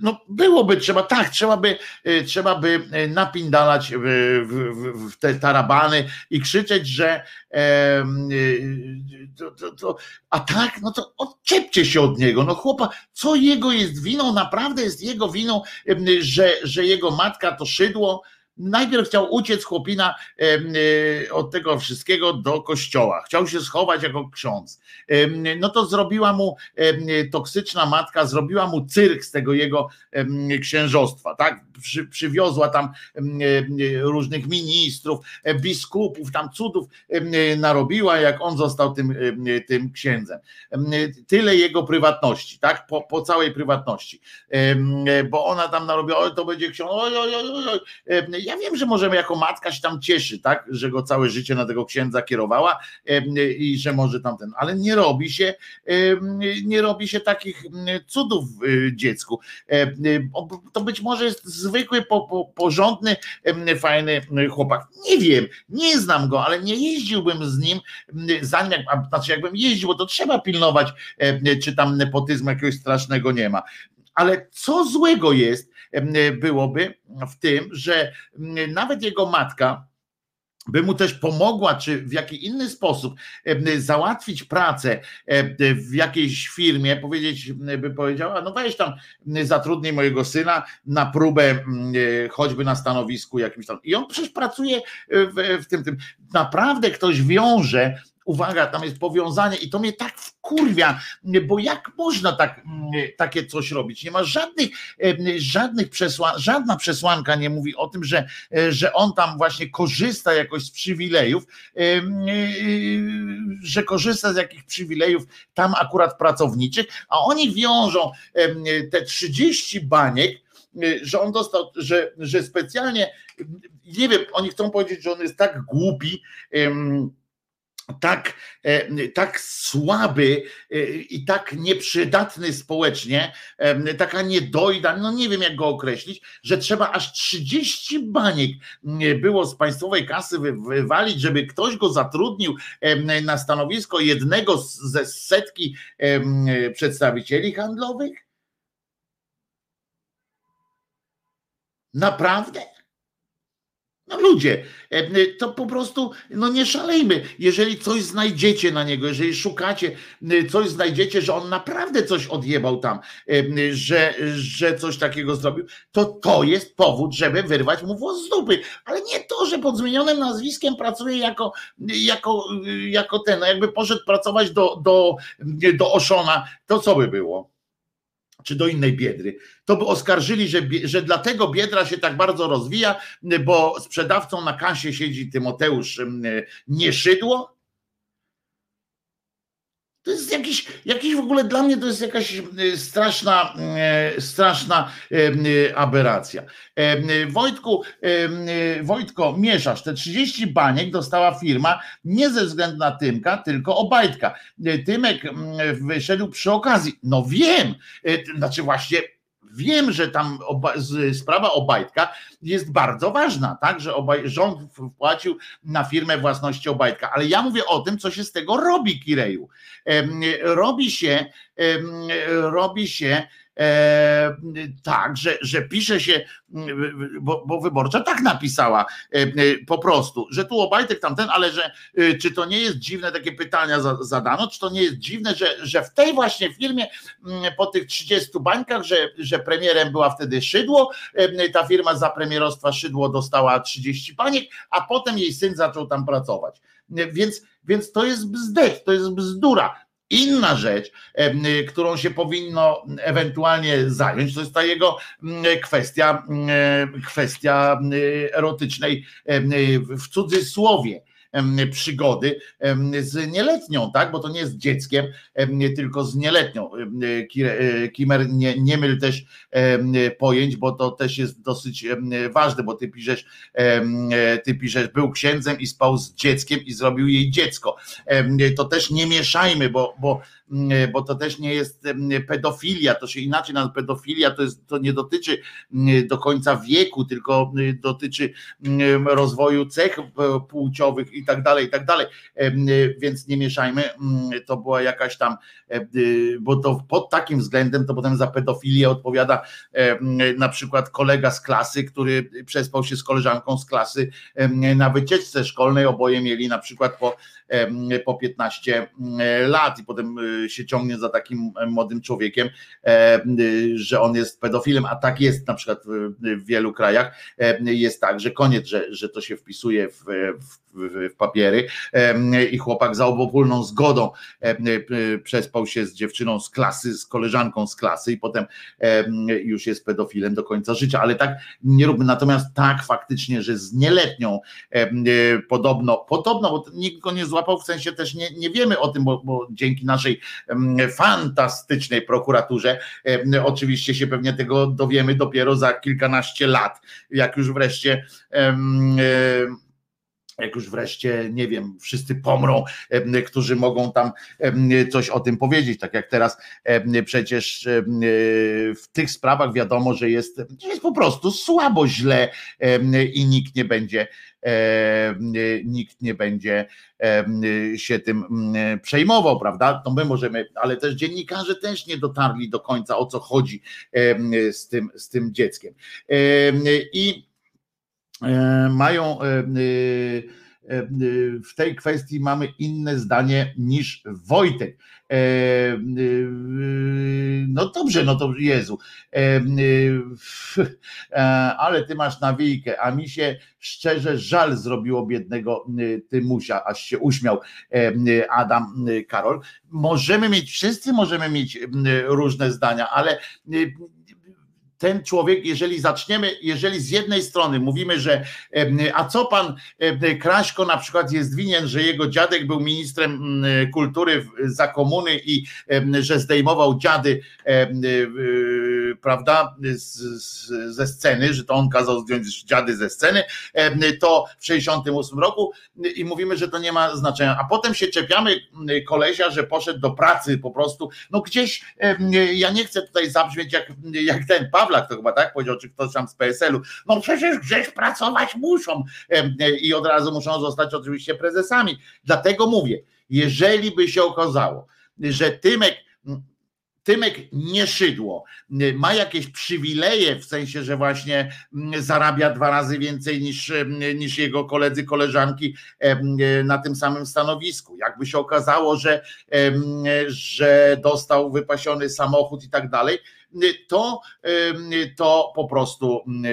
no byłoby trzeba, tak, trzeba by, e, trzeba by napindalać w, w, w te tarabany i krzyczeć, że e, to, to, to, a tak, no to odczepcie się od niego, no chłopa, co jego jest winą, naprawdę jest jego winą, że, że jego matka to szydło, Najpierw chciał uciec chłopina e, od tego wszystkiego do kościoła. Chciał się schować jako ksiądz. No to zrobiła mu toksyczna matka, zrobiła mu cyrk z tego jego księżostwa, tak? Przy, przywiozła tam różnych ministrów, e, biskupów, tam cudów narobiła, jak on został tym, tym księdzem. Tyle jego prywatności, tak? Po, po całej prywatności. Bo ona tam narobiła, oj, to będzie ksiądz, ja wiem, że możemy jako matka się tam cieszy, tak, że go całe życie na tego księdza kierowała i że może tamten, ale nie robi się, nie robi się takich cudów w dziecku. To być może jest zwykły, porządny, fajny chłopak. Nie wiem, nie znam go, ale nie jeździłbym z nim, zanim, znaczy jakbym jeździł, bo to trzeba pilnować, czy tam nepotyzmu jakiegoś strasznego nie ma. Ale co złego jest, byłoby w tym, że nawet jego matka, by mu też pomogła, czy w jaki inny sposób załatwić pracę w jakiejś firmie, powiedzieć, by powiedziała, no weź tam zatrudnij mojego syna na próbę choćby na stanowisku jakimś tam. I on przecież pracuje w, w tym, tym. Naprawdę ktoś wiąże uwaga, tam jest powiązanie i to mnie tak wkurwia, bo jak można tak, mm, takie coś robić? Nie ma żadnych, żadnych przesłan, żadna przesłanka nie mówi o tym, że, e, że on tam właśnie korzysta jakoś z przywilejów, e, że korzysta z jakichś przywilejów tam akurat pracowniczych, a oni wiążą te 30 baniek, e, że on dostał, że, że specjalnie, nie wiem, oni chcą powiedzieć, że on jest tak głupi, tak, e, tak słaby e, i tak nieprzydatny społecznie, e, taka niedojda, no nie wiem jak go określić, że trzeba aż 30 baniek było z państwowej kasy wywalić, żeby ktoś go zatrudnił na stanowisko jednego ze setki przedstawicieli handlowych? Naprawdę? No ludzie, e, to po prostu no nie szalejmy. Jeżeli coś znajdziecie na niego, jeżeli szukacie, coś znajdziecie, że on naprawdę coś odjebał tam, e, że, że coś takiego zrobił, to to jest powód, żeby wyrwać mu włos z dupy. Ale nie to, że pod zmienionym nazwiskiem pracuje jako, jako, jako ten, no jakby poszedł pracować do, do, do Oszona, to co by było? Czy do innej biedry, to by oskarżyli, że, że dlatego biedra się tak bardzo rozwija, bo sprzedawcą na kasie siedzi Tymoteusz Nieszydło, to jest jakiś, jakiś w ogóle dla mnie to jest jakaś e, straszna, e, straszna e, aberracja. Wojtku, Wojtko, mieszasz, te 30 baniek dostała firma nie ze względu na Tymka, tylko Obajtka. Tymek wyszedł przy okazji. No wiem, znaczy właśnie Wiem, że tam oba, sprawa Obajtka jest bardzo ważna, tak, że obaj, rząd wpłacił na firmę własności Obajtka, ale ja mówię o tym, co się z tego robi, Kireju. Robi się, robi się E, tak, że, że pisze się, bo, bo wyborcza tak napisała e, e, po prostu, że tu Obajtek tamten, ale że e, czy to nie jest dziwne, takie pytania za, zadano, czy to nie jest dziwne, że, że w tej właśnie firmie mm, po tych 30 bańkach, że, że premierem była wtedy Szydło, e, ta firma za premierostwa Szydło dostała 30 baniek, a potem jej syn zaczął tam pracować. Więc, więc to jest bzdech, to jest bzdura. Inna rzecz, którą się powinno ewentualnie zająć, to jest ta jego mm, kwestia, mm, kwestia y, erotycznej w cudzysłowie przygody z nieletnią, tak? Bo to nie jest dzieckiem, em, tylko z nieletnią. E, Kimer, nie, nie myl też pojęć, bo to też jest dosyć ważne, bo ty piszesz, e, ty piszesz, był księdzem i spał z dzieckiem i zrobił jej dziecko. To też nie mieszajmy, bo, bo, bo to też nie jest em, pedofilia, to się inaczej nazywa. Pedofilia to, jest, to nie dotyczy do końca wieku, tylko dotyczy rozwoju cech e, płciowych i tak dalej, i tak dalej. Więc nie mieszajmy, to była jakaś tam, e, bo to pod takim względem to potem za pedofilię odpowiada na przykład kolega z klasy, który przespał się z koleżanką z klasy na wycieczce szkolnej, oboje mieli na przykład po, po 15 lat i potem się ciągnie za takim młodym człowiekiem, em, y, że on jest pedofilem, a tak jest na przykład w, wielu krajach, jest tak, że koniec, że, że to się wpisuje w, w, w, papiery i chłopak za obopólną zgodą y, przespał się z dziewczyną z klasy, z koleżanką z klasy i potem em, już jest pedofilem do końca życia, ale tak nie róbmy. Natomiast tak faktycznie, że z nieletnią y, podobno, podobno, bo nikt go nie złapał, w sensie też nie, nie wiemy o tym, bo, bo dzięki naszej fantastycznej prokuraturze oczywiście się pewnie tego dowiemy dopiero za kilkanaście lat, jak już wreszcie em, jak już wreszcie, nie wiem, wszyscy pomrą, którzy mogą tam coś o tym powiedzieć, tak jak teraz przecież em, w tych sprawach wiadomo, że jest, jest po prostu słabo, źle i nikt nie będzie nikt nie będzie się tym mm, przejmował, prawda? To my możemy, ale też dziennikarze też nie dotarli do końca o co chodzi z tym, z tym dzieckiem. Em, I e, mają e, e, e, w tej kwestii mamy inne zdanie niż Wojtek. E, e, No dobrze, no to Jezu. E, e, *laughs* Ale ty masz nawijkę, a mi się szczerze żal zrobiło biednego e, Tymusia, aż się uśmiał e, Adam e, Karol. Możemy mieć, wszyscy możemy mieć e, różne zdania, ale e, ten człowiek, jeżeli zaczniemy, jeżeli z jednej strony mówimy, że a co pan Kraśko na przykład jest winien, że jego dziadek był ministrem kultury za komuny i że zdejmował dziady, em, y, prawda, z, z, ze sceny, że to on kazał zdjąć dziady ze sceny, to w 68 roku i mówimy, że to nie ma znaczenia, a potem się czepiamy kolesia, że poszedł do pracy po prostu, no gdzieś, ja nie chcę tutaj zabrzmieć jak, jak ten Pawlak to chyba tak powiedział, czy ktoś tam z PSL-u, no przecież gdzieś pracować muszą em, i od razu muszą zostać oczywiście prezesami. Dlatego mówię, jeżeli by się okazało, że Tymek Tymek nie szydło, ma jakieś przywileje, w sensie, że właśnie zarabia dwa razy więcej niż, niż jego koledzy, koleżanki em, na tym samym stanowisku. Jakby się okazało, że, em, że dostał wypasiony samochód i tak dalej, to, em, to po prostu em,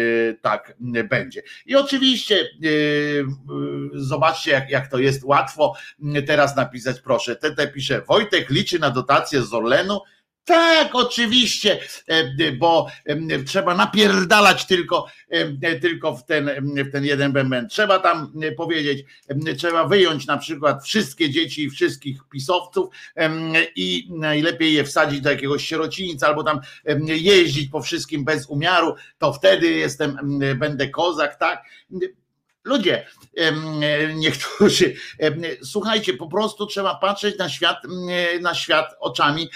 tak będzie. I oczywiście zobaczcie, jak, jak to jest łatwo teraz napisać, proszę. TT pisze, Wojtek liczy na dotację z Orlenu, tak, oczywiście, e, bo e, trzeba napierdalać tylko, e, tylko w, ten, w ten jeden bęben. Trzeba tam e, powiedzieć, e, trzeba wyjąć na przykład wszystkie dzieci i wszystkich pisowców i najlepiej je wsadzić do jakiegoś sierocińca albo tam jeździć po wszystkim bez umiaru, to wtedy jestem, em, będę kozak, tak? Ludzie, em, niektórzy, słuchajcie, po prostu trzeba patrzeć na świat, na świat oczami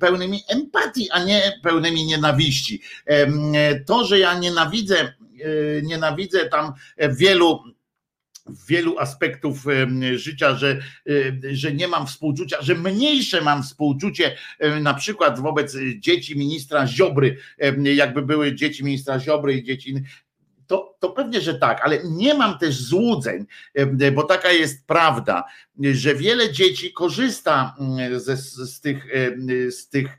pełnymi empatii, a nie pełnymi nienawiści. To, że ja nienawidzę, e, nienawidzę tam wielu wielu aspektów życia, że, że nie mam współczucia, że mniejsze mam współczucie na przykład wobec dzieci ministra Ziobry, jakby były dzieci ministra Ziobry i dzieci to, to pewnie, że tak, ale nie mam też złudzeń, bo taka jest prawda, że wiele dzieci korzysta ze, z, tych, z tych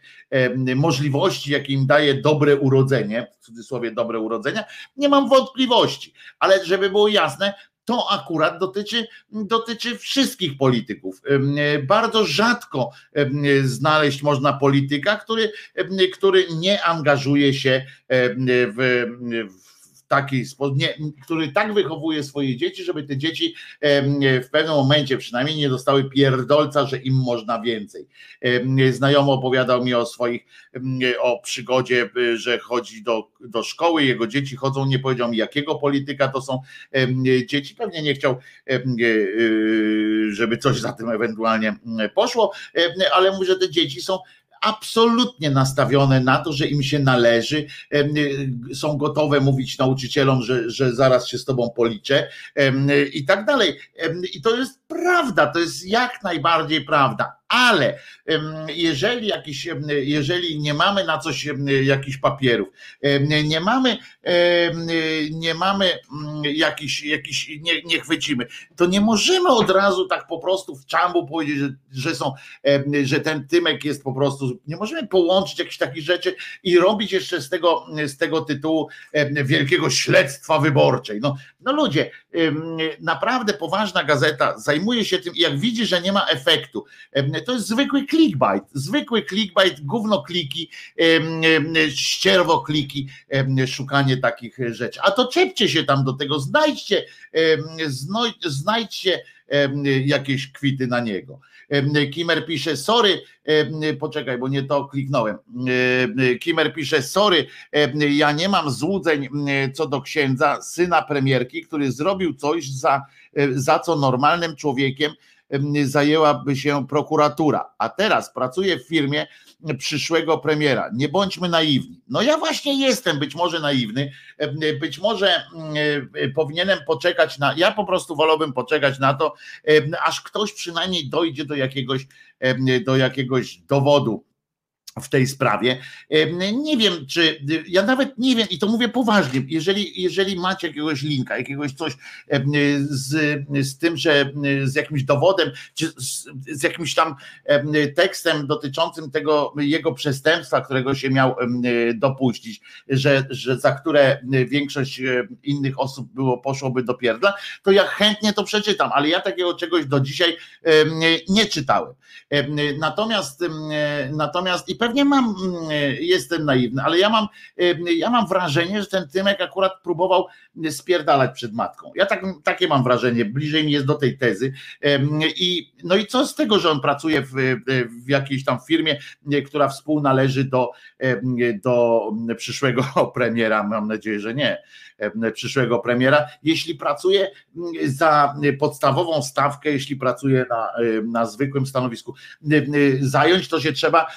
możliwości, jakie im daje dobre urodzenie, w cudzysłowie dobre urodzenia, nie mam wątpliwości, ale żeby było jasne, to akurat dotyczy, dotyczy wszystkich polityków. Bardzo rzadko znaleźć można polityka, który, który nie angażuje się w, w taki nie, który tak wychowuje swoje dzieci, żeby te dzieci w pewnym momencie przynajmniej nie dostały pierdolca, że im można więcej. Znajomo opowiadał mi o swoich, o przygodzie, że chodzi do, do szkoły, jego dzieci chodzą, nie powiedział mi jakiego polityka to są dzieci, pewnie nie chciał, żeby coś za tym ewentualnie poszło, ale mówi, że te dzieci są absolutnie nastawione na to, że im się należy, y, są gotowe mówić nauczycielom, że, że zaraz się z tobą policzę i tak dalej. I to jest prawda, to jest jak najbardziej prawda, ale jeżeli, jakiś, jeżeli nie mamy na coś jakichś papierów, nie mamy, nie mamy mm, jakiś, jakiś nie, nie chwycimy, to nie możemy od razu tak po prostu w czambu powiedzieć, że, że są, że ten Tymek jest po prostu, nie możemy połączyć jakichś takich rzeczy i robić jeszcze z tego, z tego tytułu wielkiego śledztwa wyborczej. No, no ludzie, naprawdę poważna gazeta zajmuje się tym i jak widzi, że nie ma efektu, to jest zwykły clickbait, zwykły clickbait, gówno kliki, ścierwo kliki, szukanie takich rzeczy. A to czepcie się tam do tego, znajdźcie, znajdźcie jakieś kwity na niego. Kimer pisze, sorry, poczekaj, bo nie to kliknąłem. Kimer pisze, sorry, ja nie mam złudzeń co do księdza, syna premierki, który zrobił coś, za, za co normalnym człowiekiem zajęłaby się prokuratura, a teraz pracuje w firmie przyszłego premiera. Nie bądźmy naiwni. No ja właśnie jestem być może naiwny, być może powinienem poczekać na, ja po prostu wolałbym poczekać na to, aż ktoś przynajmniej dojdzie do jakiegoś, do jakiegoś dowodu w tej sprawie. Nie wiem, czy ja nawet nie wiem, i to mówię poważnie, jeżeli, jeżeli macie jakiegoś linka, jakiegoś coś z, z tym, że z jakimś dowodem, czy z, z jakimś tam tekstem dotyczącym tego jego przestępstwa, którego się miał dopuścić, że, że za które większość innych osób było, poszłoby do pierdla, to ja chętnie to przeczytam, ale ja takiego czegoś do dzisiaj nie czytałem. Natomiast, natomiast i pewnie mam, mm, jestem naiwny, ale ja mam, ja mam wrażenie, że ten Tymek akurat próbował spierdalać przed matką. Ja tak, takie mam wrażenie, bliżej mi jest do tej tezy. I, no i co z tego, że on pracuje w, w jakiejś tam firmie, która współnależy do, do przyszłego *laughs* premiera, mam nadzieję, że nie przyszłego premiera, jeśli pracuje za podstawową stawkę, jeśli pracuje na, na zwykłym stanowisku. Zająć to się trzeba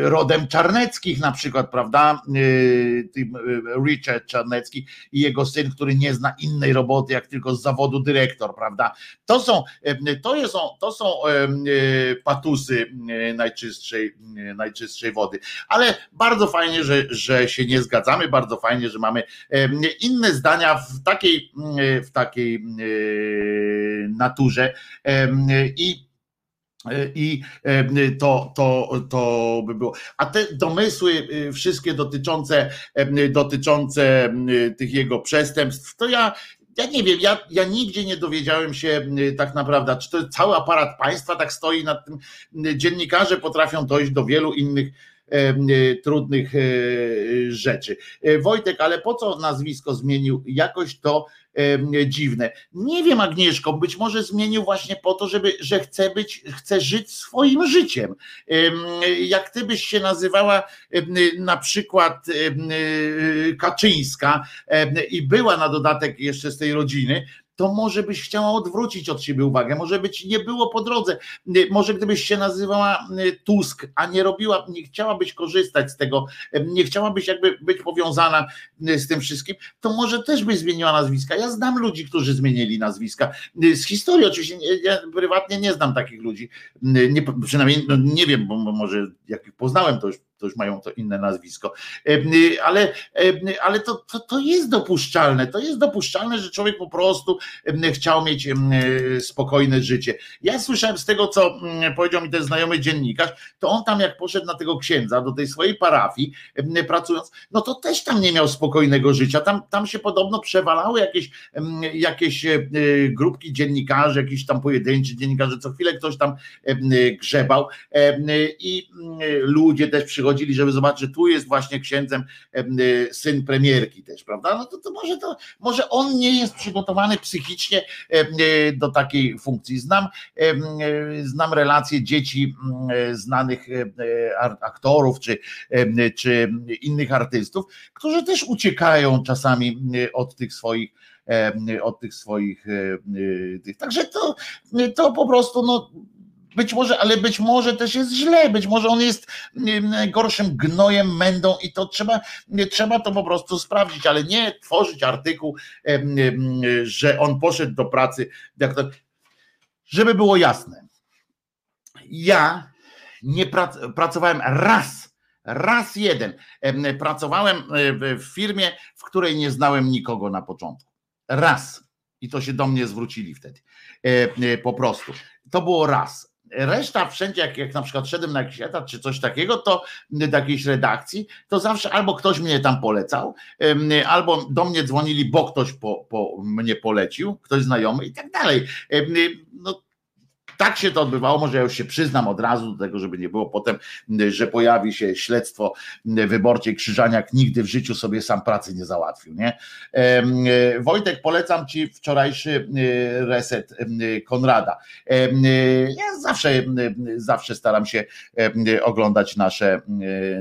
rodem Czarneckich na przykład, prawda? Richard Czarnecki i jego syn, który nie zna innej roboty, jak tylko z zawodu dyrektor, prawda? To są, to są, to są patusy najczystszej, najczystszej wody. Ale bardzo fajnie, że, że się nie zgadzamy, bardzo fajnie, że mamy inne zdania w takiej, w takiej naturze i i to, to, to by było. A te domysły wszystkie dotyczące, dotyczące tych jego przestępstw, to ja, ja nie wiem, ja, ja nigdzie nie dowiedziałem się tak naprawdę, czy to cały aparat państwa tak stoi nad tym. Dziennikarze potrafią dojść do wielu innych trudnych rzeczy. Wojtek, ale po co nazwisko zmienił? Jakoś to dziwne. Nie wiem, Agnieszko, być może zmienił właśnie po to, żeby, że chce być, chce żyć swoim życiem. Jak ty byś się nazywała na przykład Kaczyńska i była na dodatek jeszcze z tej rodziny, to może byś chciała odwrócić od siebie uwagę, może być nie było po drodze, może gdybyś się nazywała Tusk, a nie robiła, nie chciałabyś korzystać z tego, nie chciałabyś jakby być powiązana z tym wszystkim, to może też byś zmieniła nazwiska. Ja znam ludzi, którzy zmienili nazwiska. Z historii oczywiście, ja prywatnie nie znam takich ludzi, nie, przynajmniej no nie wiem, bo może jak ich poznałem, to już to już mają to inne nazwisko. Ale, ale to, to, to jest dopuszczalne. To jest dopuszczalne, że człowiek po prostu chciał mieć spokojne życie. Ja słyszałem z tego, co powiedział mi ten znajomy dziennikarz, to on tam jak poszedł na tego księdza do tej swojej parafii, pracując, no to też tam nie miał spokojnego życia. Tam, tam się podobno przewalały jakieś, jakieś e, grupki dziennikarzy, jakiś tam pojedynczy dziennikarze, co chwilę ktoś tam grzebał i ludzie też przychodzili chodzili, żeby zobaczyć, że tu jest właśnie księdzem y, syn premierki też, prawda? No to, to może to, może on nie jest przygotowany psychicznie y, do takiej funkcji. Znam, y, znam relacje dzieci mm, znanych aktorów czy, czy innych artystów, którzy też uciekają czasami od tych swoich od tych swoich tych. Także to, to po prostu no, być może, ale być może też jest źle, być może on jest gorszym gnojem, mędą i to trzeba, trzeba to po prostu sprawdzić, ale nie tworzyć artykuł, że on poszedł do pracy, żeby było jasne. Ja nie pracowałem raz, raz jeden. Pracowałem e, w firmie, w której nie znałem nikogo na początku. Raz. I to się do mnie zwrócili wtedy. E, e, po prostu. To było raz Reszta wszędzie, jak, jak na przykład szedłem na jakiś etat czy coś takiego, to do jakiejś redakcji, to zawsze albo ktoś mnie tam polecał, albo do mnie dzwonili, bo ktoś po, po mnie polecił, ktoś znajomy i tak dalej. No, tak się to odbywało, może ja już się przyznam od razu do tego, żeby nie było potem, że pojawi się śledztwo wyborcze Krzyżaniak nigdy w życiu sobie sam pracy nie załatwił, nie? Wojtek, polecam Ci wczorajszy reset Konrada. Ja zawsze, zawsze staram się oglądać nasze,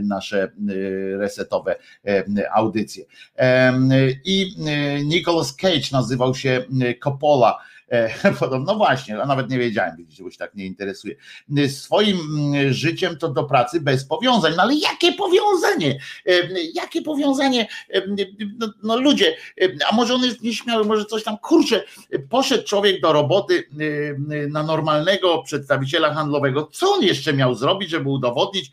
nasze resetowe audycje. I Nicolas Cage nazywał się Coppola, E, *laughs* no właśnie, a nawet nie wiedziałem, widzicie, bo się tak nie interesuje. Swoim mm, życiem to do pracy bez powiązań. No ale jakie powiązanie? E, jakie powiązanie? No, no ludzie, a może on jest nieśmiały, może coś tam, kurczę, poszedł człowiek do roboty na normalnego przedstawiciela handlowego. Co on jeszcze miał zrobić, żeby udowodnić,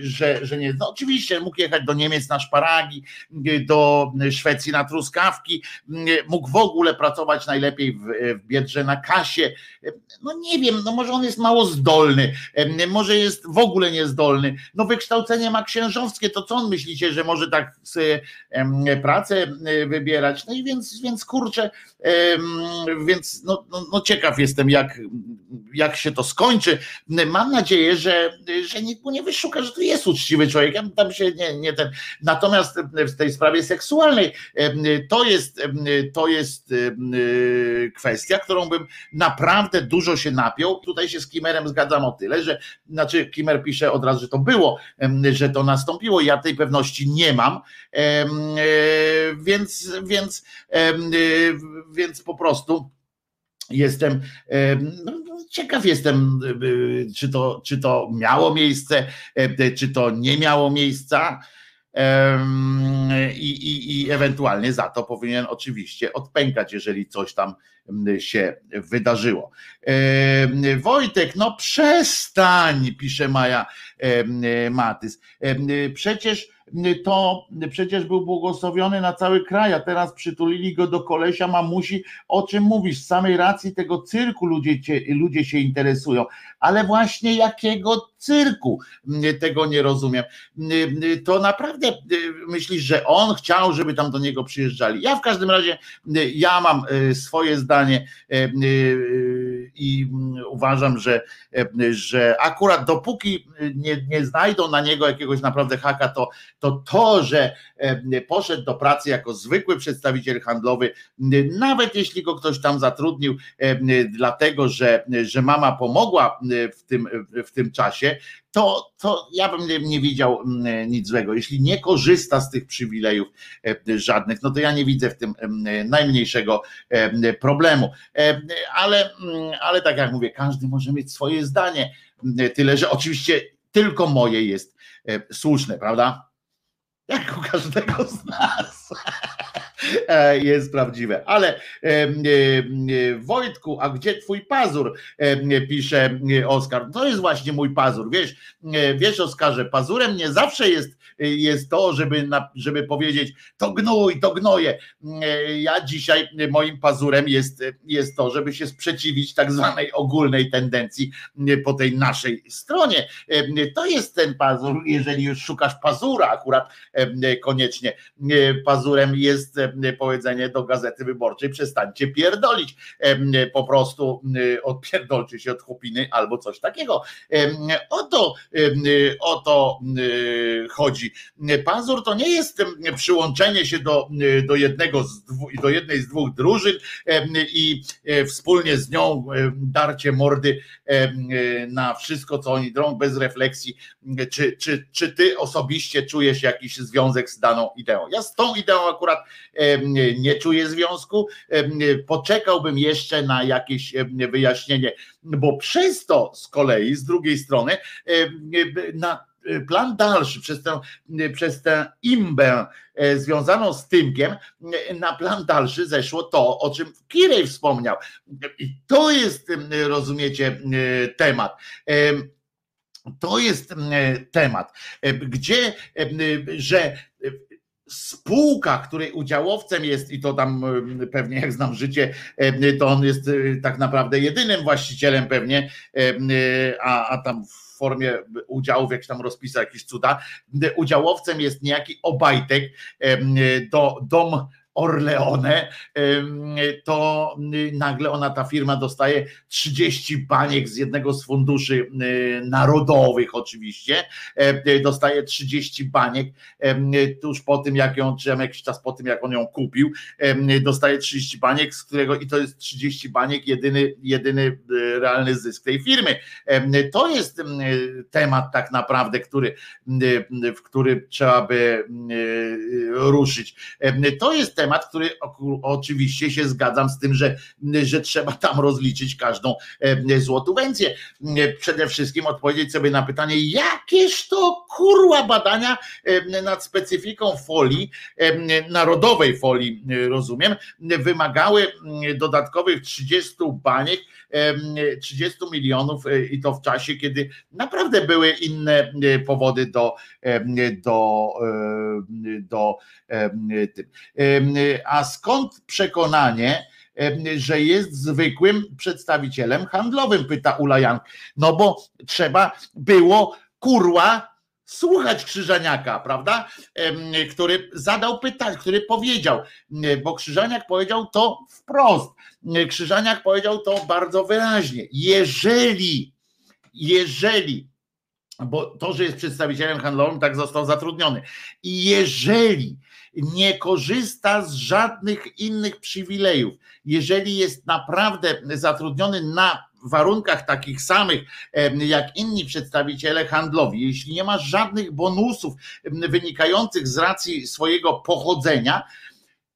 że, że nie. No oczywiście mógł jechać do Niemiec na szparagi, do Szwecji na truskawki, mógł w ogóle pracować najlepiej w w Biedrze na kasie. No nie wiem, no może on jest mało zdolny, może jest w ogóle niezdolny. No wykształcenie ma księżowskie, to co on myślicie, że może tak sobie pracę wybierać? No i więc, więc kurczę, więc no, no, no ciekaw jestem, jak, jak się to skończy. Mam nadzieję, że, że nikt mu nie wyszuka, że to jest uczciwy człowiek. Ja tam się nie, nie ten. Natomiast w tej sprawie seksualnej to jest, to jest kwestia kwestia, którą bym naprawdę dużo się napiął. Tutaj się z Kimerem zgadzam o tyle, że znaczy Kimer pisze od razu, że to było, że to nastąpiło. Ja tej pewności nie mam, e, więc, więc, e, więc po prostu jestem no, ciekaw jestem, e, czy to, czy to miało miejsce, czy to nie miało miejsca. I, i, I ewentualnie za to powinien oczywiście odpękać, jeżeli coś tam się wydarzyło. Wojtek, no przestań, pisze Maja Matys. Przecież to przecież był błogosławiony na cały kraj, a teraz przytulili go do kolesia mamusi. O czym mówisz? Z samej racji tego cyrku ludzie, ludzie się interesują. Ale właśnie jakiego cyrku? Tego nie rozumiem. To naprawdę myślisz, że on chciał, żeby tam do niego przyjeżdżali. Ja w każdym razie, ja mam e, swoje zdanie e, e, i uważam, że, że akurat dopóki nie, nie znajdą na niego jakiegoś naprawdę haka, to to to, że poszedł do pracy jako zwykły przedstawiciel handlowy, nawet jeśli go ktoś tam zatrudnił, e, dlatego że, że mama pomogła w tym, w tym czasie, to, to ja bym nie, nie widział nic złego. Jeśli nie korzysta z tych przywilejów e, żadnych, no to ja nie widzę w tym najmniejszego em, problemu. Em, Ale, mm, ale tak jak mówię, każdy może mieć swoje zdanie. Tyle, że oczywiście tylko moje jest e, słuszne, prawda? Jak u każdego z nas. E, Jest prawdziwe. Ale Wojtku, a gdzie twój pazur? Pisze Oskar. To jest właśnie mój pazur. Wiesz, wiesz Oskarze, pazurem nie zawsze jest, jest to, żeby, żeby powiedzieć to gnój, to gnoje. E, Ja dzisiaj moim pazurem jest, jest to, żeby się sprzeciwić tak zwanej ogólnej tendencji e, po tej naszej stronie. To jest ten pazur, jeżeli już szukasz pazura akurat koniecznie. Pazurem jest powiedzenie do Gazety Wyborczej przestańcie pierdolić. Po prostu odpierdolcie się od chłopiny albo coś takiego. O to, o to e, Pazur to nie jest przyłączenie się do, e, do jednego z dwu, do jednej z dwóch drużyn i e, wspólnie z nią e, darcie mordy na wszystko, co oni drą, bez refleksji, czy, czy, czy ty osobiście czujesz jakiś związek z daną ideą. Ja z tą ideą akurat nie czuję związku. Poczekałbym jeszcze na jakieś wyjaśnienie, bo przez to z kolei, z drugiej strony, na plan dalszy, przez tę, przez tę imbę e, związaną z Tymkiem, e, na plan dalszy zeszło to, o czym Kirej wspomniał. I to jest, em, rozumiecie, e, temat. Em, To jest em, temat, e, gdzie, że e, spółka, której udziałowcem jest, i to tam pewnie jak znam życie, to on jest e, tak naprawdę jedynym właścicielem pewnie, e, a, a tam w formie udziałów, jak się tam rozpisał jakieś cuda, udziałowcem jest niejaki Obajtek, do, dom Orleone, to nagle ona, ta firma dostaje 30 baniek z jednego z funduszy y, narodowych oczywiście, e, dostaje 30 baniek tuż po tym, jak ją, czy jakiś czas po tym, jak on ją kupił, dostaje 30 baniek, z którego i to jest 30 baniek, jedyny, jedyny y, realny zysk tej firmy. To jest em, temat tak naprawdę, który, y, w który trzeba by y, ruszyć. To jest temat, który oku- oczywiście się zgadzam z tym, że, że trzeba tam rozliczyć każdą em, złotówencję. Przede wszystkim odpowiedzieć sobie na pytanie, jakież to kurła badania em, nad specyfiką folii, narodowej folii, rozumiem, wymagały dodatkowych 30 baniek, em, 30 milionów i to w czasie, kiedy naprawdę były inne powody do, do, do. Em, A skąd przekonanie, em, że jest zwykłym przedstawicielem handlowym, pyta Ula Jan. No bo trzeba było kurła słuchać Krzyżaniaka, prawda? Em, Który zadał pytanie, który powiedział, bo Krzyżaniak powiedział to wprost. Krzyżaniak powiedział to bardzo wyraźnie. Jeżeli, jeżeli, bo to, że jest przedstawicielem handlowym, tak został zatrudniony. I jeżeli nie korzysta z żadnych innych przywilejów, jeżeli jest naprawdę zatrudniony na warunkach takich samych jak inni przedstawiciele handlowi, jeśli nie ma żadnych bonusów wynikających z racji swojego pochodzenia,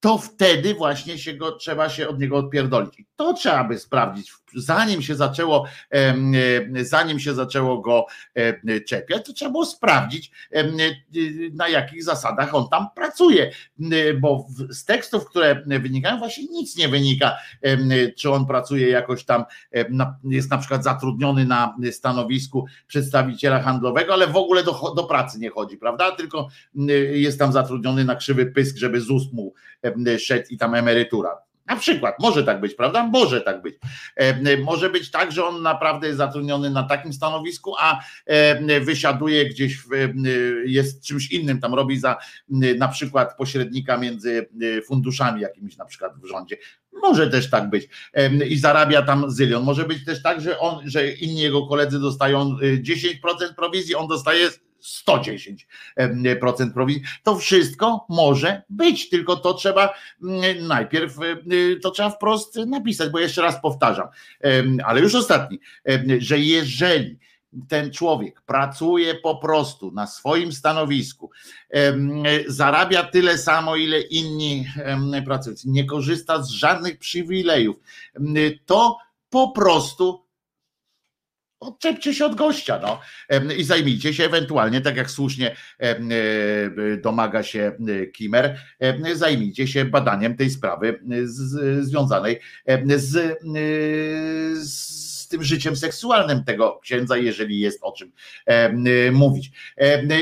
to wtedy właśnie się go, trzeba się od niego odpierdolić. To trzeba by sprawdzić, zanim się zaczęło, e, zanim się zaczęło go e, czepiać, to trzeba było sprawdzić, e, na jakich zasadach on tam pracuje, bo z tekstów, które wynikają, właśnie nic nie wynika, czy on pracuje jakoś tam, jest na przykład zatrudniony na stanowisku przedstawiciela handlowego, ale w ogóle do, do pracy nie chodzi, prawda? Tylko jest tam zatrudniony na krzywy pysk, żeby z ust mu szedł i tam emerytura. Na przykład, może tak być, prawda? Może tak być. E, Może być tak, że on naprawdę jest zatrudniony na takim stanowisku, a e, wysiaduje gdzieś, e, jest czymś innym, tam robi za na przykład pośrednika między e, funduszami jakimiś na przykład w rządzie. Może też tak być. E, I zarabia tam zylion. Może być też tak, że on, że inni jego koledzy dostają e, 10% prowizji, on dostaje 110% prowizji. To wszystko może być, tylko to trzeba mm, najpierw, to trzeba wprost napisać, bo jeszcze raz powtarzam, ale już ostatni, że jeżeli ten człowiek pracuje po prostu na swoim stanowisku, zarabia tyle samo, ile inni pracujący, nie korzysta z żadnych przywilejów, to po prostu odczepcie się od gościa no, i zajmijcie się ewentualnie, tak jak słusznie e, domaga się e, Kimer, zajmijcie się badaniem tej sprawy e, związanej z, z tym życiem seksualnym tego księdza, jeżeli jest o czym mówić.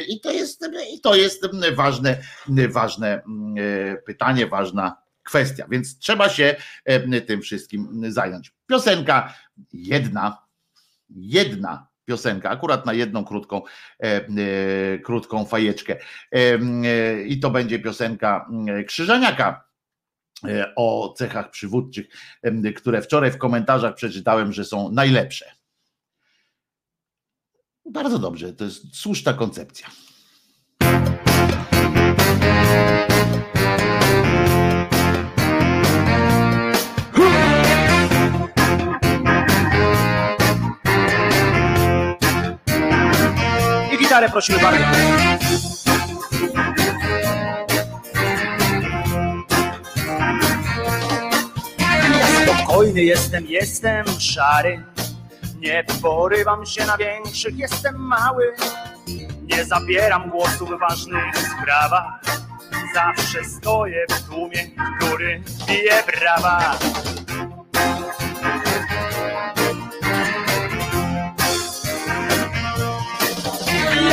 I to jest, i to jest ważne, ważne mm, pytanie, ważna kwestia, więc trzeba się tym wszystkim zająć. Piosenka jedna, jedna piosenka, akurat na jedną krótką, e, e, krótką fajeczkę. E, I to będzie piosenka e, Krzyżaniaka o cechach przywódczych, które wczoraj w komentarzach przeczytałem, że są najlepsze. Bardzo dobrze, to jest słuszna koncepcja. Gitarę prosimy bardzo. Ja spokojny jestem, jestem szary. Nie porywam się na większych, jestem mały. Nie zabieram głosu w ważnych sprawach. Zawsze stoję w tłumie, który bije brawa.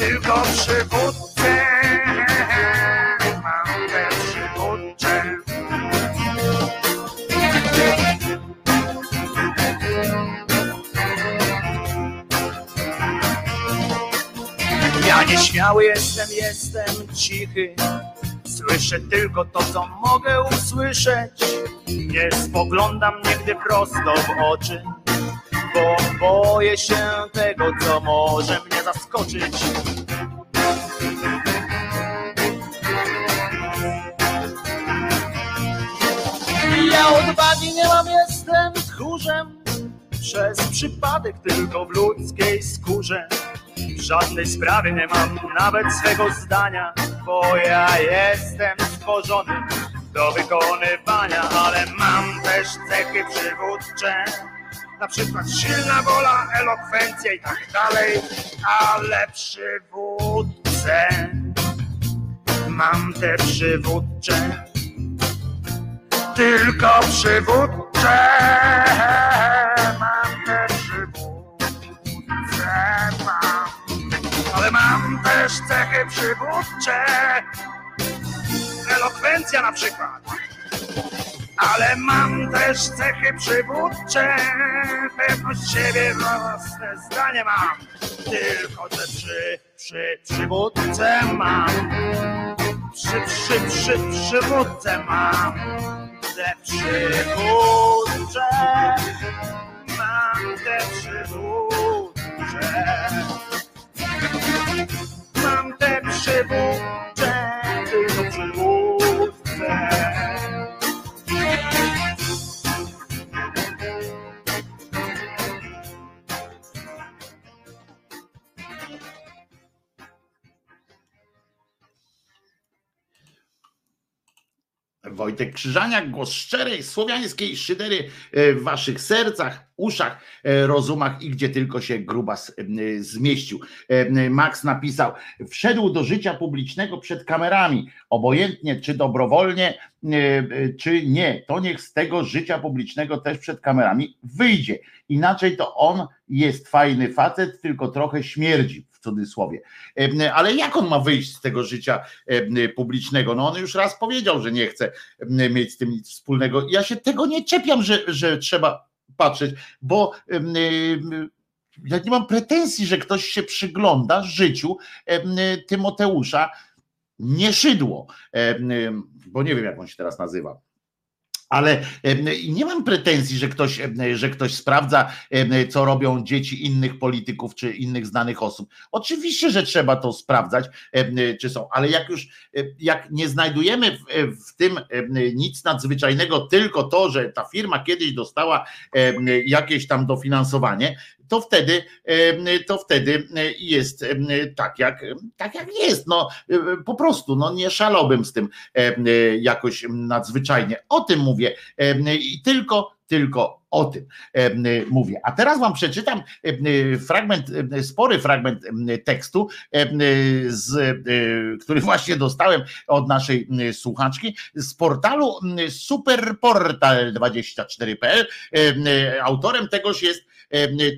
tylko przywódcę. Mam te przywódcze. Ja nieśmiały jestem, jestem cichy. Słyszę tylko to, co mogę usłyszeć. Nie spoglądam nigdy prosto w oczy, bo boję się tego, co może mnie zaskoczyć. Ja odwagi nie mam, jestem tchórzem. Przez przypadek tylko w ludzkiej skórze. W żadnej sprawie nie mam nawet swego zdania, bo ja jestem stworzony do wykonywania, ale mam też cechy przywódcze. Na przykład silna wola, elokwencja i tak dalej, ale przywódcę mam te przywódcze tylko przywódcze. Mam te przywódcze, mam. Ale mam też cechy przywódcze. Elokwencja na przykład. Ale mam też cechy przywódcze. Pewność siebie, własne zdanie mam. Tylko te przy, przy, przywódce mam. Przy, przy, przy, przywódce mam te przywódcze, mam te przywódcze, mam te przywódcze, Wojtek Krzyżaniak, głos szczerej, słowiańskiej szydery e, w waszych sercach, uszach, e, rozumach i gdzie tylko się grubas e, zmieścił. Max napisał, wszedł do życia publicznego przed kamerami, obojętnie czy dobrowolnie, czy nie, to niech z tego życia publicznego też przed kamerami wyjdzie. Inaczej to on jest fajny facet, tylko trochę śmierdzi w cudzysłowie. Ale jak on ma wyjść z tego życia publicznego? No on już raz powiedział, że nie chce mieć z tym nic wspólnego. Ja się tego nie czepiam, że, że trzeba patrzeć, bo ja nie mam pretensji, że ktoś się przygląda życiu Tymoteusza nie szydło, bo nie wiem, jak on się teraz nazywa. Ale nie mam pretensji, że ktoś, że ktoś sprawdza, co robią dzieci innych polityków czy innych znanych osób. Oczywiście, że trzeba to sprawdzać, czy są, ale jak już jak nie znajdujemy w, w tym nic nadzwyczajnego, tylko to, że ta firma kiedyś dostała jakieś tam dofinansowanie, to wtedy, to wtedy jest em, tak jak, tak jak jest. No, po prostu no, nie szalałbym z tym em, jakoś nadzwyczajnie. O tym mówię i tylko, tylko o tym mówię. A teraz wam przeczytam fragment, spory fragment tekstu, z, e, który *laughs* właśnie dostałem od naszej słuchaczki z portalu m, superportal24.pl. Em, Autorem tegoż jest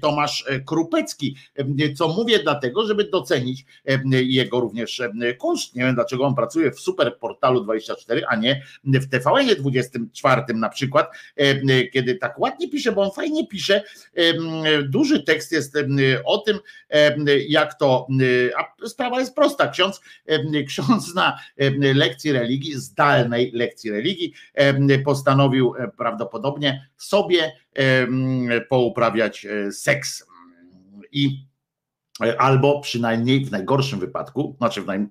Tomasz Krupecki, em, co mówię dlatego, żeby docenić jego również kunszt. Nie wiem dlaczego on pracuje w Superportalu 24, a nie w TVN 24 na przykład, kiedy tak ładnie pisze, bo on fajnie pisze. Duży tekst jest o tym, jak to, a sprawa jest prosta. Ksiądz, ksiądz na lekcji religii, zdalnej lekcji religii, postanowił e, prawdopodobnie sobie pouprawiać e, seks. I e, albo przynajmniej w najgorszym wypadku, znaczy w, naj,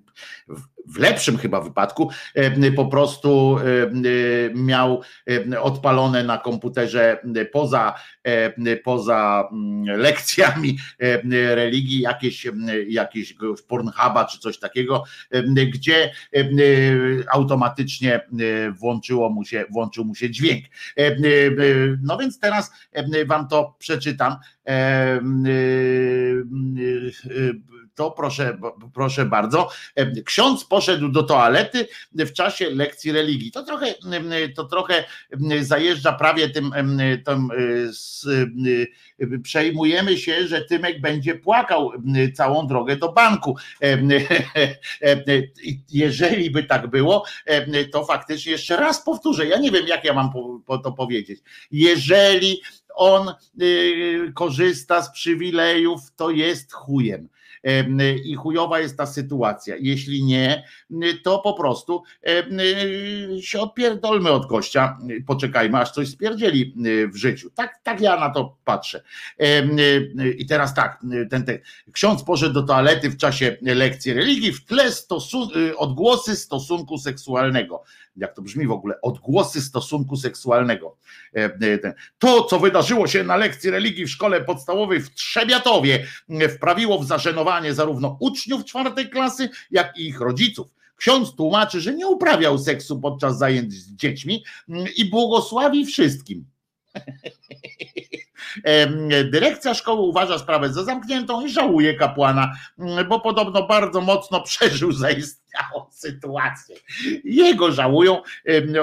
w- w lepszym chyba wypadku, e, po prostu e, e, miał odpalone na komputerze poza, poza mm, lekcjami religii jakieś, jakieś Pornhuba czy coś takiego, gdzie automatycznie włączyło mu się, włączył mu się dźwięk. No więc teraz wam to przeczytam. E, e, e, To proszę, proszę bardzo. E, Ksiądz poszedł do toalety w czasie lekcji religii. To trochę, to trochę zajeżdża prawie tym, tym z, przejmujemy się, że Tymek będzie płakał całą drogę do banku. *laughs* Jeżeli by tak było, to faktycznie jeszcze raz powtórzę, ja nie wiem, jak ja mam to powiedzieć. Jeżeli on y, korzysta z przywilejów, to jest chujem. I chujowa jest ta sytuacja. Jeśli nie, to po prostu się odpierdolmy od gościa, poczekajmy, aż coś spierdzieli w życiu. Tak, tak ja na to patrzę. I teraz tak, ten, ten ksiądz poszedł do toalety w czasie lekcji religii, w tle stosun- y, odgłosy stosunku seksualnego. Jak to brzmi w ogóle? Odgłosy stosunku seksualnego. To, co wydarzyło się na lekcji religii w szkole podstawowej w Trzebiatowie, wprawiło w zażenowanie zarówno uczniów czwartej klasy, jak i ich rodziców. Ksiądz tłumaczy, że nie uprawiał seksu podczas zajęć z dziećmi m, i błogosławi wszystkim. *laughs* Dyrekcja szkoły uważa sprawę za zamkniętą i żałuje kapłana, m, bo podobno bardzo mocno *laughs* przeżył zaistniałą sytuację. Jego żałują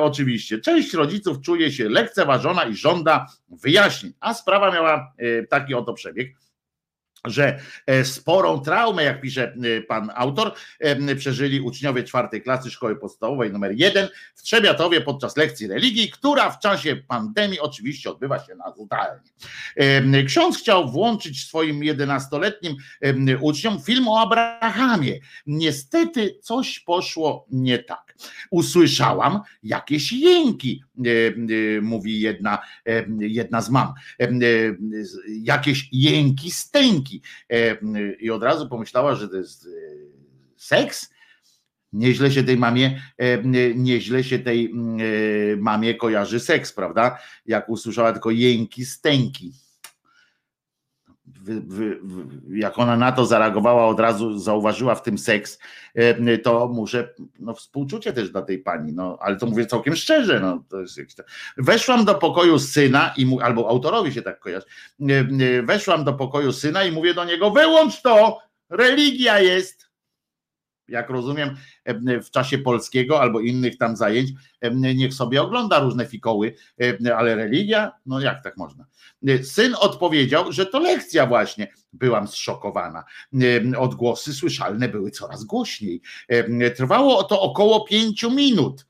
oczywiście. Część rodziców czuje się lekceważona i żąda wyjaśnień, a sprawa miała e, taki oto przebieg że e, sporą traumę, jak pisze e, pan autor, em, przeżyli uczniowie czwartej klasy szkoły podstawowej numer jeden w Trzebiatowie podczas lekcji religii, która w czasie pandemii oczywiście odbywa się na zdalnie. Ksiądz chciał włączyć swoim 11-letnim em, uczniom film o Abrahamie. Niestety coś poszło nie tak. Usłyszałam jakieś jęki, e, e, mówi jedna, e, jedna z mam. Jakieś jęki, stęki. I od razu pomyślała, że to jest seks. Nieźle się tej mamie, nieźle się tej mm, mamie kojarzy seks, prawda? Jak usłyszała tylko jęki, stęki. Jak ona na to zareagowała, od razu zauważyła w tym seks, e, to muszę, no współczucie też dla tej pani, no ale to mówię całkiem szczerze, no to jest Weszłam do pokoju syna i mu, albo autorowi się tak kojarzy, e, e, weszłam do pokoju syna i mówię do niego, wyłącz to, religia jest. Jak rozumiem, e, w czasie polskiego albo innych tam zajęć, e, niech sobie ogląda różne fikoły, e, ale religia, no jak tak można? Syn odpowiedział, że to lekcja właśnie. Byłam zszokowana. Odgłosy słyszalne były coraz głośniej. Trwało to około pięciu minut.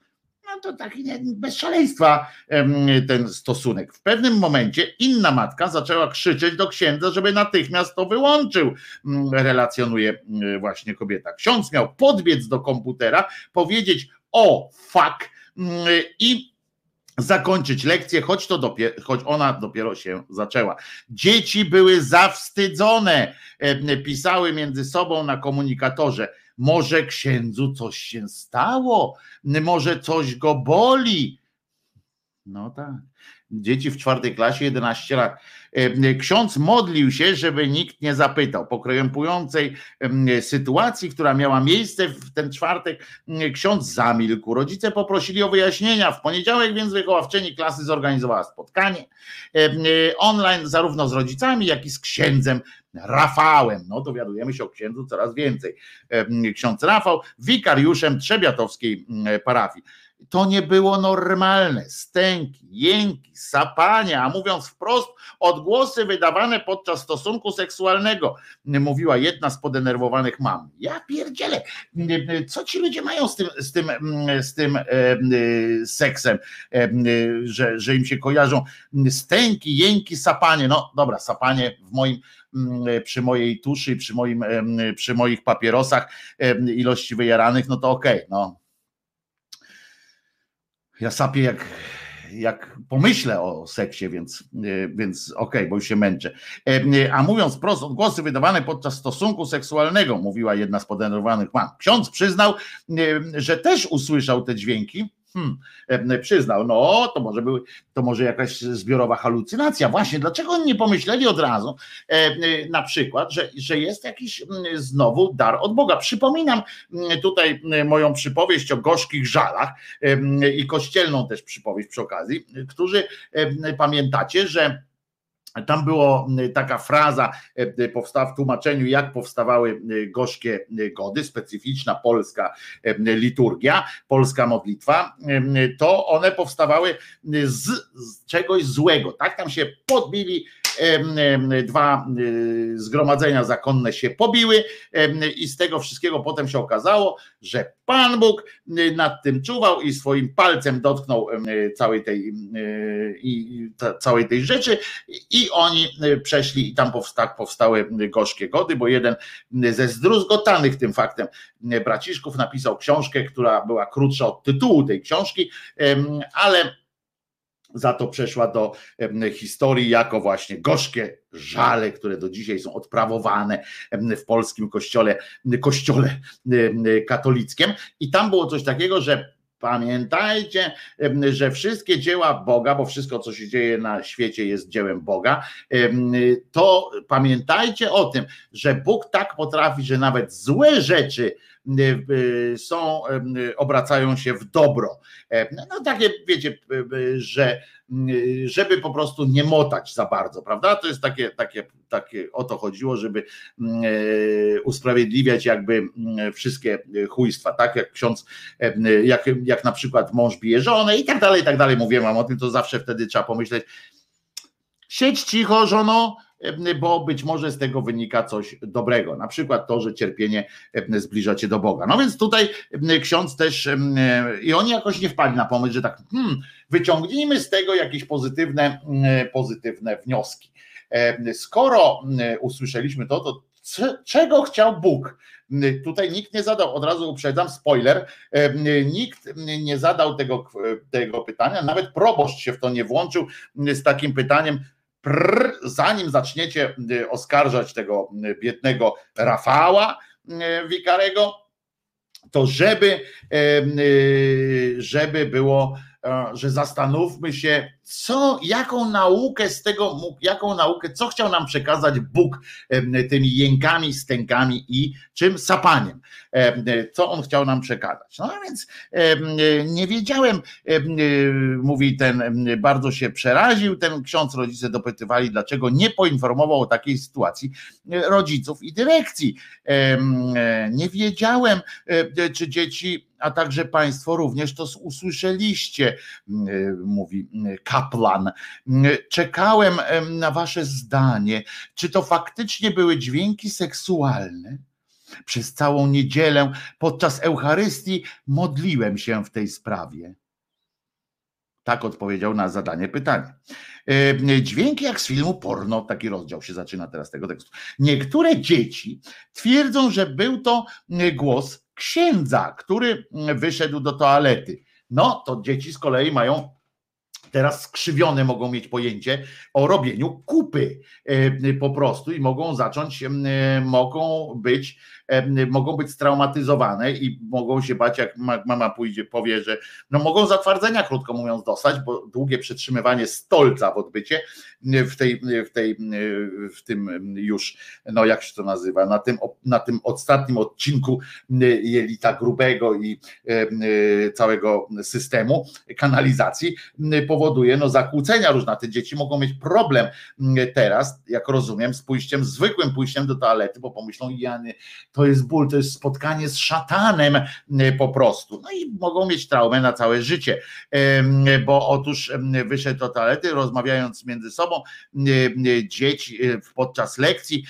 No to taki nie, bez szaleństwa ten stosunek. W pewnym momencie inna matka zaczęła krzyczeć do księdza, żeby natychmiast to wyłączył, mm, relacjonuje mm, właśnie kobieta. Ksiądz miał podbiec do komputera, powiedzieć o fuck mm, i zakończyć lekcję, choć, to dopiero, choć ona dopiero się zaczęła. Dzieci były zawstydzone, pisały między sobą na komunikatorze. Może księdzu coś się stało, może coś go boli. No tak. Dzieci w czwartej klasie, 11 lat. E, Ksiądz modlił się, żeby nikt nie zapytał. Po krępującej em, sytuacji, która miała miejsce w ten czwartek, m, ksiądz zamilkł. Rodzice poprosili o wyjaśnienia. W poniedziałek więc wychowawczyni klasy zorganizowała spotkanie e, online zarówno z rodzicami, jak i z księdzem Rafałem. No dowiadujemy się o księdzu coraz więcej. Ksiądz Rafał, wikariuszem Trzebiatowskiej parafii to nie było normalne. Stęki, jęki, sapania, a mówiąc wprost, odgłosy wydawane podczas stosunku seksualnego, mówiła jedna z podenerwowanych mam. Ja pierdzielę, co ci ludzie mają z tym, z tym, z tym e, e, seksem, e, że, że im się kojarzą stęki, jęki, sapanie. No dobra, sapanie w moim mm, przy mojej tuszy, przy, moim, em, przy moich papierosach em, ilości wyjaranych, no to okej, no ja sapię jak, jak pomyślę o seksie, więc, e, więc okej, bo już się męczę. E, A mówiąc prosto, odgłosy wydawane podczas stosunku seksualnego, mówiła jedna z podenerwowanych mam. Ksiądz przyznał, e, że też usłyszał te dźwięki, Hmm, e, przyznał, no to może były, to może jakaś zbiorowa halucynacja. Właśnie, dlaczego oni nie pomyśleli od razu e, e, na przykład, że, że jest jakiś mm, znowu dar od Boga. Przypominam mm, tutaj mm, moją przypowieść o gorzkich żalach i kościelną też przypowieść przy okazji, którzy pamiętacie, że tam była taka fraza, e, powstała w tłumaczeniu, jak powstawały gorzkie gody, specyficzna polska liturgia, polska modlitwa, to one powstawały z, z czegoś złego. Tak tam się podbili dwa zgromadzenia zakonne się pobiły i z tego wszystkiego potem się okazało, że Pan Bóg nad tym czuwał i swoim palcem dotknął całej tej, i, całej tej rzeczy. I oni przeszli i tam powsta, powstały gorzkie gody, bo jeden ze zdruzgotanych tym faktem braciszków napisał książkę, która była krótsza od tytułu tej książki, ale za to przeszła do historii jako właśnie gorzkie żale, które do dzisiaj są odprawowane w polskim kościole, kościole katolickim. I tam było coś takiego, że Pamiętajcie, że wszystkie dzieła Boga, bo wszystko, co się dzieje na świecie, jest dziełem Boga, to pamiętajcie o tym, że Bóg tak potrafi, że nawet złe rzeczy są, obracają się w dobro. No takie, wiecie, że żeby po prostu nie motać za bardzo, prawda? To jest takie, takie, takie o to chodziło, żeby usprawiedliwiać jakby wszystkie chujstwa, tak? Jak ksiądz, jak, jak na przykład mąż bije żonę i tak dalej, i tak dalej. Mówiłem wam o tym, to zawsze wtedy trzeba pomyśleć, siedź cicho, żono, bo być może z tego wynika coś dobrego, na przykład to, że cierpienie zbliża cię do Boga. No więc tutaj ksiądz też i oni jakoś nie wpadli na pomysł, że tak hmm, wyciągnijmy z tego jakieś pozytywne, pozytywne wnioski. Skoro usłyszeliśmy to, to czego chciał Bóg? Tutaj nikt nie zadał, od razu uprzedzam, spoiler, nikt nie zadał tego, tego pytania, nawet proboszcz się w to nie włączył z takim pytaniem, zanim zaczniecie y, oskarżać tego y, biednego Rafała y, Wikarego, to żeby, żeby było, że zastanówmy się, co, jaką naukę z tego mógł, jaką naukę, co chciał nam przekazać Bóg tymi jękami, stękami i czym sapaniem, co on chciał nam przekazać. No więc nie wiedziałem, mówi ten, bardzo się przeraził ten ksiądz, rodzice dopytywali, dlaczego nie poinformował o takiej sytuacji rodziców i dyrekcji. Nie wiedziałem, czy dzieci a także Państwo również to usłyszeliście, mówi kaplan. Czekałem na Wasze zdanie, czy to faktycznie były dźwięki seksualne? Przez całą niedzielę podczas Eucharystii modliłem się w tej sprawie. Tak odpowiedział na zadanie pytania. E, Dźwięki jak z filmu porno, taki rozdział się zaczyna teraz tego tekstu. Niektóre dzieci twierdzą, że był to e, głos księdza, który wyszedł do toalety. No, to dzieci z kolei mają teraz skrzywione mogą mieć pojęcie o robieniu kupy e, po prostu i mogą zacząć, e, mogą być, mogą być straumatyzowane i mogą się bać, jak ma- mama pójdzie, powie, że no mogą zatwardzenia, krótko mówiąc, dostać, bo długie przetrzymywanie stolca w odbycie w tej, w tej, w tym już, no jak się to nazywa, na tym, na tym ostatnim odcinku jelita grubego i całego systemu kanalizacji powoduje no, zakłócenia różne. Te dzieci mogą mieć problem teraz, jak rozumiem, z pójściem, zwykłym pójściem do toalety, bo pomyślą, Jany, to jest ból, to jest spotkanie z szatanem po prostu. No i mogą mieć traumę na całe życie, bo otóż wyszedł do toalety, rozmawiając między sobą, dzieci podczas lekcji,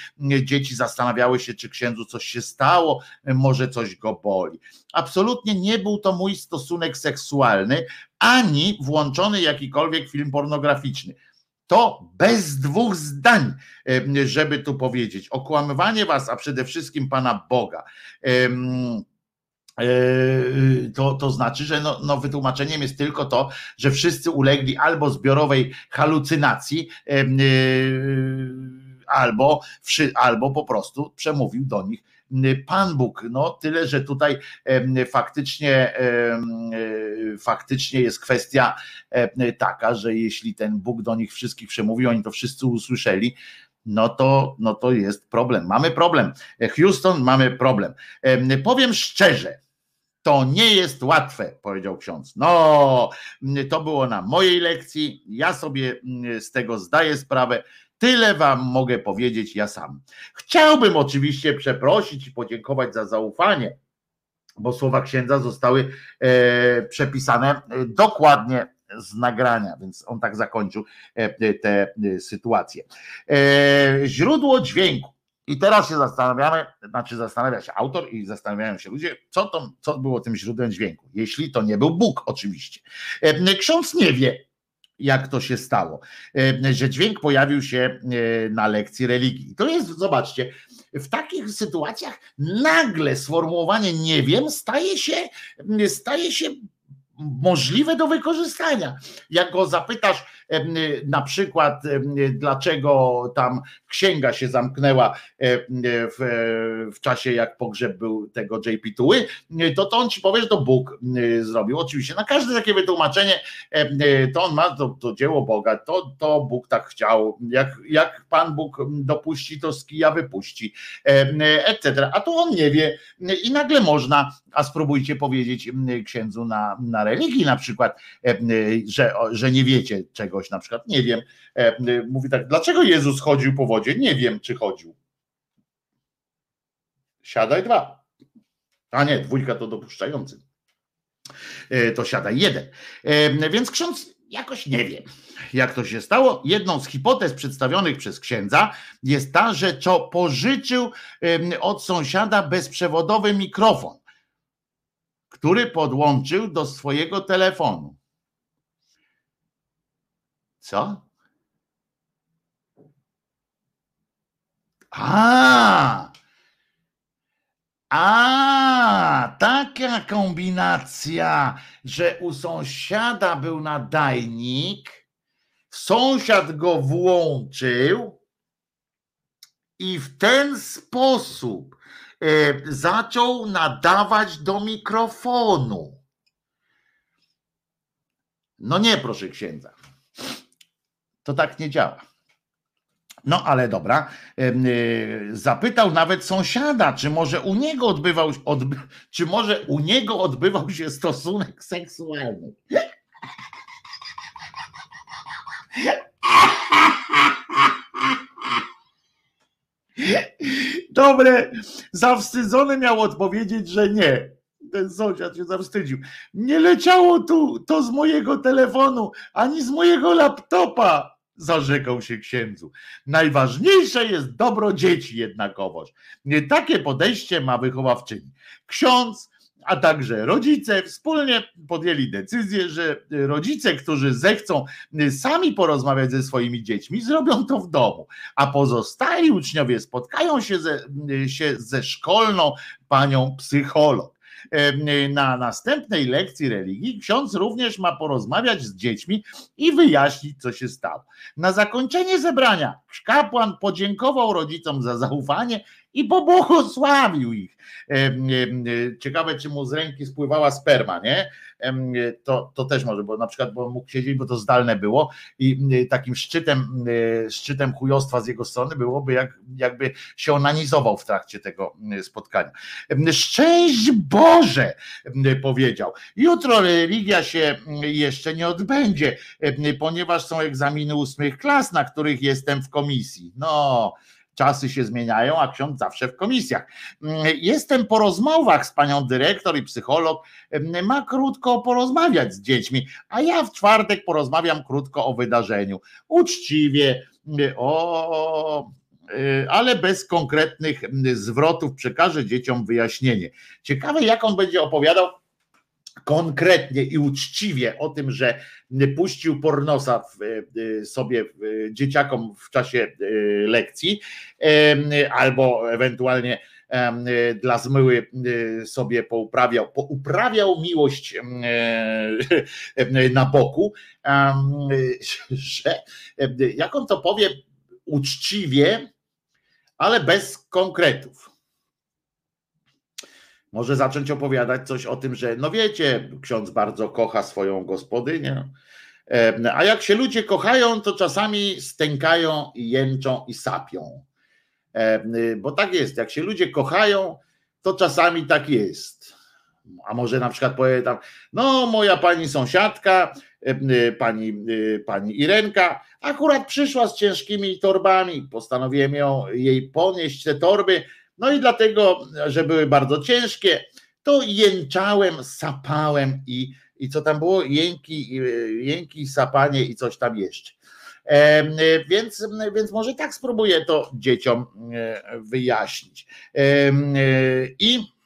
dzieci zastanawiały się, czy księdzu coś się stało, może coś go boli. Absolutnie nie był to mój stosunek seksualny, ani włączony jakikolwiek film pornograficzny. To bez dwóch zdań, żeby tu powiedzieć. Okłamywanie was, a przede wszystkim Pana Boga. To, to znaczy, że no, no wytłumaczeniem jest tylko to, że wszyscy ulegli albo zbiorowej halucynacji, albo, albo po prostu przemówił do nich Pan Bóg. No tyle, że tutaj faktycznie, faktycznie jest kwestia taka, że jeśli ten Bóg do nich wszystkich przemówił, oni to wszyscy usłyszeli, no to, no to jest problem. Mamy problem. Houston, mamy problem. Powiem szczerze, to nie jest łatwe, powiedział ksiądz. No, to było na mojej lekcji. Ja sobie z tego zdaję sprawę. Tyle wam mogę powiedzieć ja sam. Chciałbym oczywiście przeprosić i podziękować za zaufanie, bo słowa księdza zostały e, przepisane dokładnie z nagrania, więc on tak zakończył e, tę sytuację. E, źródło dźwięku. I teraz się zastanawiamy, znaczy zastanawia się autor i zastanawiają się ludzie, co, to, co było tym źródłem dźwięku. Jeśli to nie był Bóg, oczywiście. Ksiądz nie wie, jak to się stało, że dźwięk pojawił się na lekcji religii. To jest, zobaczcie, w takich sytuacjach nagle sformułowanie nie wiem staje się, staje się możliwe do wykorzystania. Jak go zapytasz na przykład, dlaczego tam księga się zamknęła w, w czasie, jak pogrzeb był tego JP Tuły, to, to on ci powie, że to Bóg zrobił. Oczywiście na każde takie wytłumaczenie to on ma to, to dzieło Boga, to, to Bóg tak chciał. Jak, jak Pan Bóg dopuści, to z kija wypuści, etc. A tu on nie wie i nagle można, a spróbujcie powiedzieć księdzu na, na religii na przykład, że, że nie wiecie na przykład, nie wiem. Mówi tak, dlaczego Jezus chodził po wodzie? Nie wiem, czy chodził. Siadaj dwa. A nie, dwójka to dopuszczający. To siadaj jeden. Więc ksiądz jakoś nie wie, jak to się stało. Jedną z hipotez przedstawionych przez księdza jest ta, że co pożyczył od sąsiada bezprzewodowy mikrofon który podłączył do swojego telefonu. Co? A! A, taka kombinacja, że u sąsiada był nadajnik, sąsiad go włączył i w ten sposób zaczął nadawać do mikrofonu. No nie, proszę księdza. To tak nie działa. No ale dobra, zapytał nawet sąsiada, czy może u niego odbywał, odby, czy może u niego odbywał się stosunek seksualny. Dobre, zawstydzony miał odpowiedzieć, że nie. Ten sąsiad się zawstydził. Nie leciało tu to z mojego telefonu, ani z mojego laptopa, zarzekał się księdzu. Najważniejsze jest dobro dzieci jednakowoż. Takie podejście ma wychowawczyni. Ksiądz a także rodzice wspólnie podjęli decyzję, że rodzice, którzy zechcą sami porozmawiać ze swoimi dziećmi, zrobią to w domu, a pozostali uczniowie spotkają się ze, się ze szkolną panią psycholog. Na następnej lekcji religii ksiądz również ma porozmawiać z dziećmi i wyjaśnić, co się stało. Na zakończenie zebrania kapłan podziękował rodzicom za zaufanie i pobłogosławił ich. Ciekawe, czy mu z ręki spływała sperma, nie? To, to też może, bo na przykład bo mógł siedzieć, bo to zdalne było i takim szczytem, szczytem chujostwa z jego strony byłoby, jak, jakby się onanizował w trakcie tego spotkania. Szczęść Boże, powiedział. Jutro religia się jeszcze nie odbędzie, ponieważ są egzaminy ósmych klas, na których jestem w komisji. No, czasy się zmieniają, a ksiądz zawsze w komisjach. Jestem po rozmowach z panią dyrektor i psycholog, ma krótko porozmawiać z dziećmi, a ja w czwartek porozmawiam krótko o wydarzeniu. Uczciwie, o, ale bez konkretnych zwrotów przekażę dzieciom wyjaśnienie. Ciekawe, jak on będzie opowiadał konkretnie i uczciwie o tym, że puścił pornosa w, e, sobie dzieciakom w czasie e, lekcji, albo ewentualnie dla zmyły e, sobie pouprawiał, pouprawiał miłość na boku, że jak on to powie uczciwie, ale bez konkretów może zacząć opowiadać coś o tym, że no wiecie, ksiądz bardzo kocha swoją gospodynię, a jak się ludzie kochają, to czasami stękają i jęczą i sapią. Bo tak jest, jak się ludzie kochają, to czasami tak jest. A może na przykład powie tam, no moja pani sąsiadka, pani, pani Irenka, akurat przyszła z ciężkimi torbami, postanowiłem ją, jej ponieść te torby, no i dlatego, że były bardzo ciężkie, to jęczałem, sapałem i, i co tam było? Jęki, jęki, sapanie i coś tam jeszcze. E, więc, więc może tak spróbuję to dzieciom e, wyjaśnić. E, I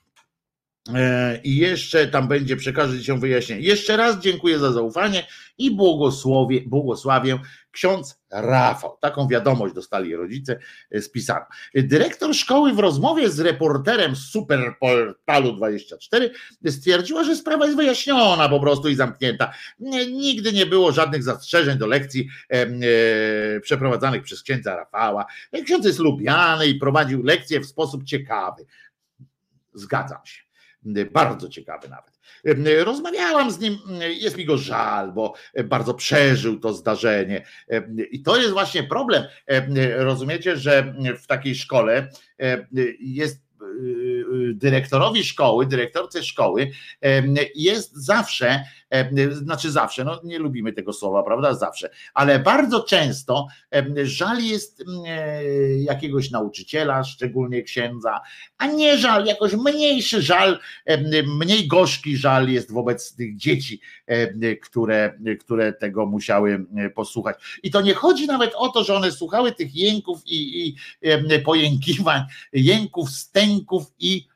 i jeszcze tam będzie przekażę się wyjaśnienie. Jeszcze raz dziękuję za zaufanie i błogosławię, błogosławię ksiądz Rafał. Taką wiadomość dostali rodzice spisano. Dyrektor szkoły w rozmowie z reporterem Superportalu 24 stwierdziła, że sprawa jest wyjaśniona po prostu i zamknięta. Nigdy nie było żadnych zastrzeżeń do lekcji e, e, przeprowadzanych przez księdza Rafała. Ksiądz jest lubiany i prowadził lekcje w sposób ciekawy. Zgadzam się. Bardzo ciekawy nawet. Rozmawiałam z nim, jest mi go żal, bo bardzo przeżył to zdarzenie. I to jest właśnie problem. Rozumiecie, że w takiej szkole jest dyrektorowi szkoły, dyrektorce szkoły jest zawsze, znaczy zawsze, no nie lubimy tego słowa, prawda, zawsze, ale bardzo często żal jest jakiegoś nauczyciela, szczególnie księdza, a nie żal, jakoś mniejszy żal, mniej gorzki żal jest wobec tych dzieci, które, które tego musiały posłuchać. I to nie chodzi nawet o to, że one słuchały tych jęków i, i pojękiwań, jęków, stęków i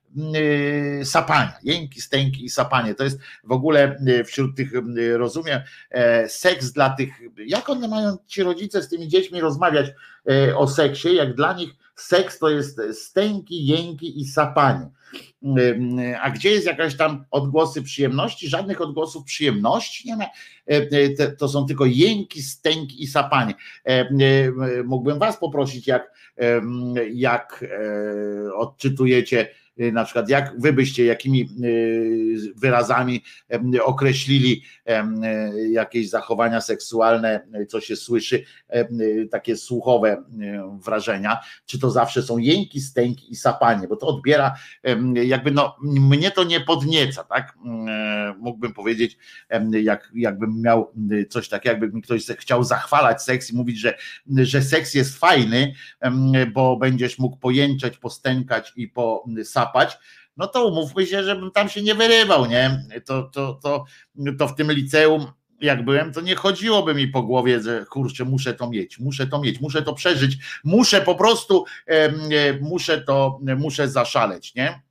sapania, jęki, stęki i sapanie. To jest w ogóle y, wśród tych, y, rozumiem, e, seks dla tych, jak one mają ci rodzice z tymi dziećmi rozmawiać e, o seksie, jak dla nich seks to jest stęki, jęki i sapanie. A gdzie jest jakaś tam odgłosy przyjemności? Żadnych odgłosów przyjemności nie ma. E, to są tylko jęki, stęki i sapanie. Mógłbym Was poprosić, jak, jak odczytujecie Y, na przykład jak wy byście jakimi y, wyrazami określili y, jakieś zachowania seksualne, co się słyszy, takie słuchowe wrażenia, czy to zawsze są jęki, stęki i sapanie, bo to odbiera jakby no mnie to nie podnieca, tak? Mógłbym powiedzieć, jak, jakbym miał coś takiego, jakby mi ktoś chciał zachwalać seks i mówić, że, że seks jest fajny, bo będziesz mógł pojęczeć, postękać i posapać złapać, no to umówmy się, żebym tam się nie wyrywał, nie? To, to, to, to w tym liceum jak byłem, to nie chodziłoby mi po głowie, że kurczę, muszę to mieć, muszę to mieć, muszę to przeżyć, muszę po prostu, e, muszę to, muszę zaszaleć, nie?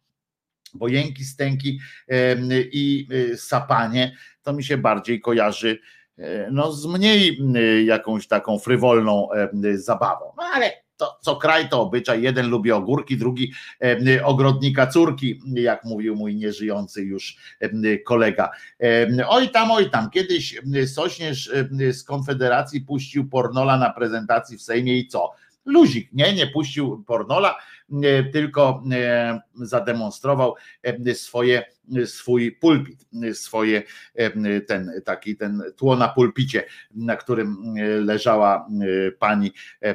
bo jęki, stęki em, i y, sapanie to mi się bardziej kojarzy e, no, z mniej y, jakąś taką frywolną zabawą. No ale to, co kraj to obyczaj. Jeden lubi ogórki, drugi ogrodnika córki, jak mówił mój nieżyjący już kolega. Oj tam, oj tam. Kiedyś Sośnierz z Konfederacji puścił pornola na prezentacji w Sejmie i co? Luzik, nie, nie puścił pornola, tylko e, zademonstrował e, swoje, swój pulpit, swoje e, ten taki ten tło na pulpicie, na którym e, leżała e, pani e,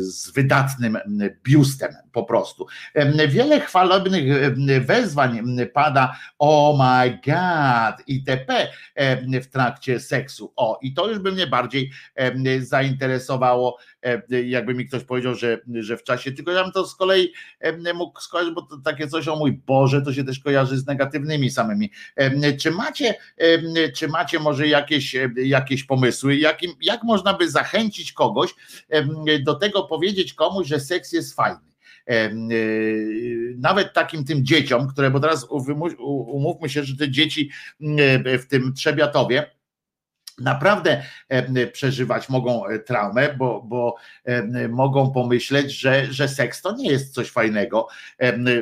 z wydatnym biustem po prostu. E, Wiele chwalebnych e, wezwań pada oh my god itp. e, w trakcie seksu. O, i to już by mnie bardziej e, zainteresowało, e, jakby mi ktoś powiedział, że, że w czasie, tylko ja bym to z kolei e, mógł skojarzyć, bo to takie coś o mój Boże, to się też kojarzy z negatywnymi samymi. E, Czy macie, e, czy macie może jakieś, e, jakieś pomysły, jakim, jak można by zachęcić kogoś e, do tego powiedzieć komuś, że seks jest fajny? Y, Nawet takim tym dzieciom, które, bo teraz umówmy się, że te dzieci w tym Trzebiatowie, naprawdę e, przeżywać mogą e, traumę, bo, bo e, mogą pomyśleć, że, że seks to nie jest coś fajnego,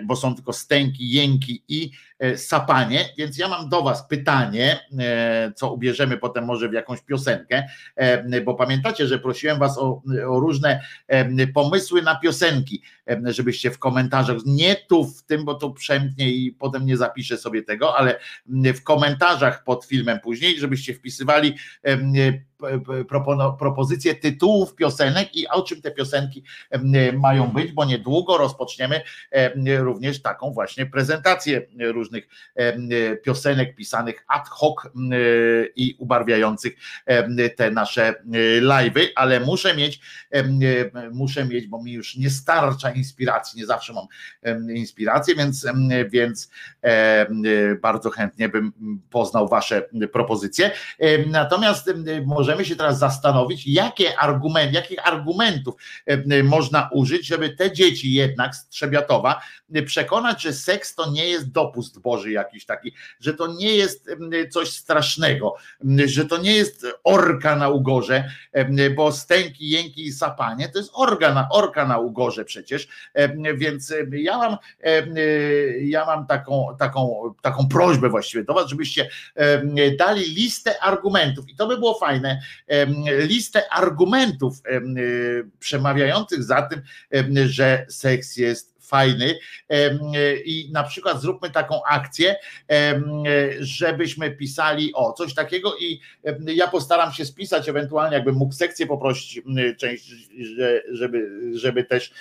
bo są tylko stęki, jęki i sapanie, więc ja mam do was pytanie, e, co ubierzemy potem może w jakąś piosenkę, e, bo pamiętacie, że prosiłem was o, o różne e, pomysły na piosenki, e, żebyście w komentarzach, nie tu w tym, bo to przemknie i potem nie zapiszę sobie tego, ale w komentarzach pod filmem później, żebyście wpisywali propono- propozycje tytułów piosenek i o czym te piosenki mają być, bo niedługo rozpoczniemy em, również taką właśnie prezentację różnych piosenek pisanych ad hoc i ubarwiających te nasze live'y, ale muszę mieć, em, muszę mieć, bo mi już nie starcza inspiracji, nie zawsze mam inspirację, więc, więc bardzo chętnie bym poznał wasze propozycje. Natomiast em, możemy się teraz zastanowić, jakie argument, jakich argumentów em, można użyć, żeby te dzieci jednak z Trzebiatowa przekonać, że seks to nie jest dopust Boży jakiś taki, że to nie jest coś strasznego, że to nie jest orka na ugorze, em, bo stęki, jęki i sapanie to jest orga na, orka na ugorze przecież, em, więc ja mam, ja mam taką, taką, taką prośbę właściwie do was, żebyście dali listę argumentów i to by było fajne, listę argumentów y, przemawiających za tym, że seks jest fajny y, i na przykład zróbmy taką akcję, y, żebyśmy pisali o coś takiego i ja postaram się spisać, ewentualnie jakbym mógł sekcję poprosić część, że- żeby, żeby też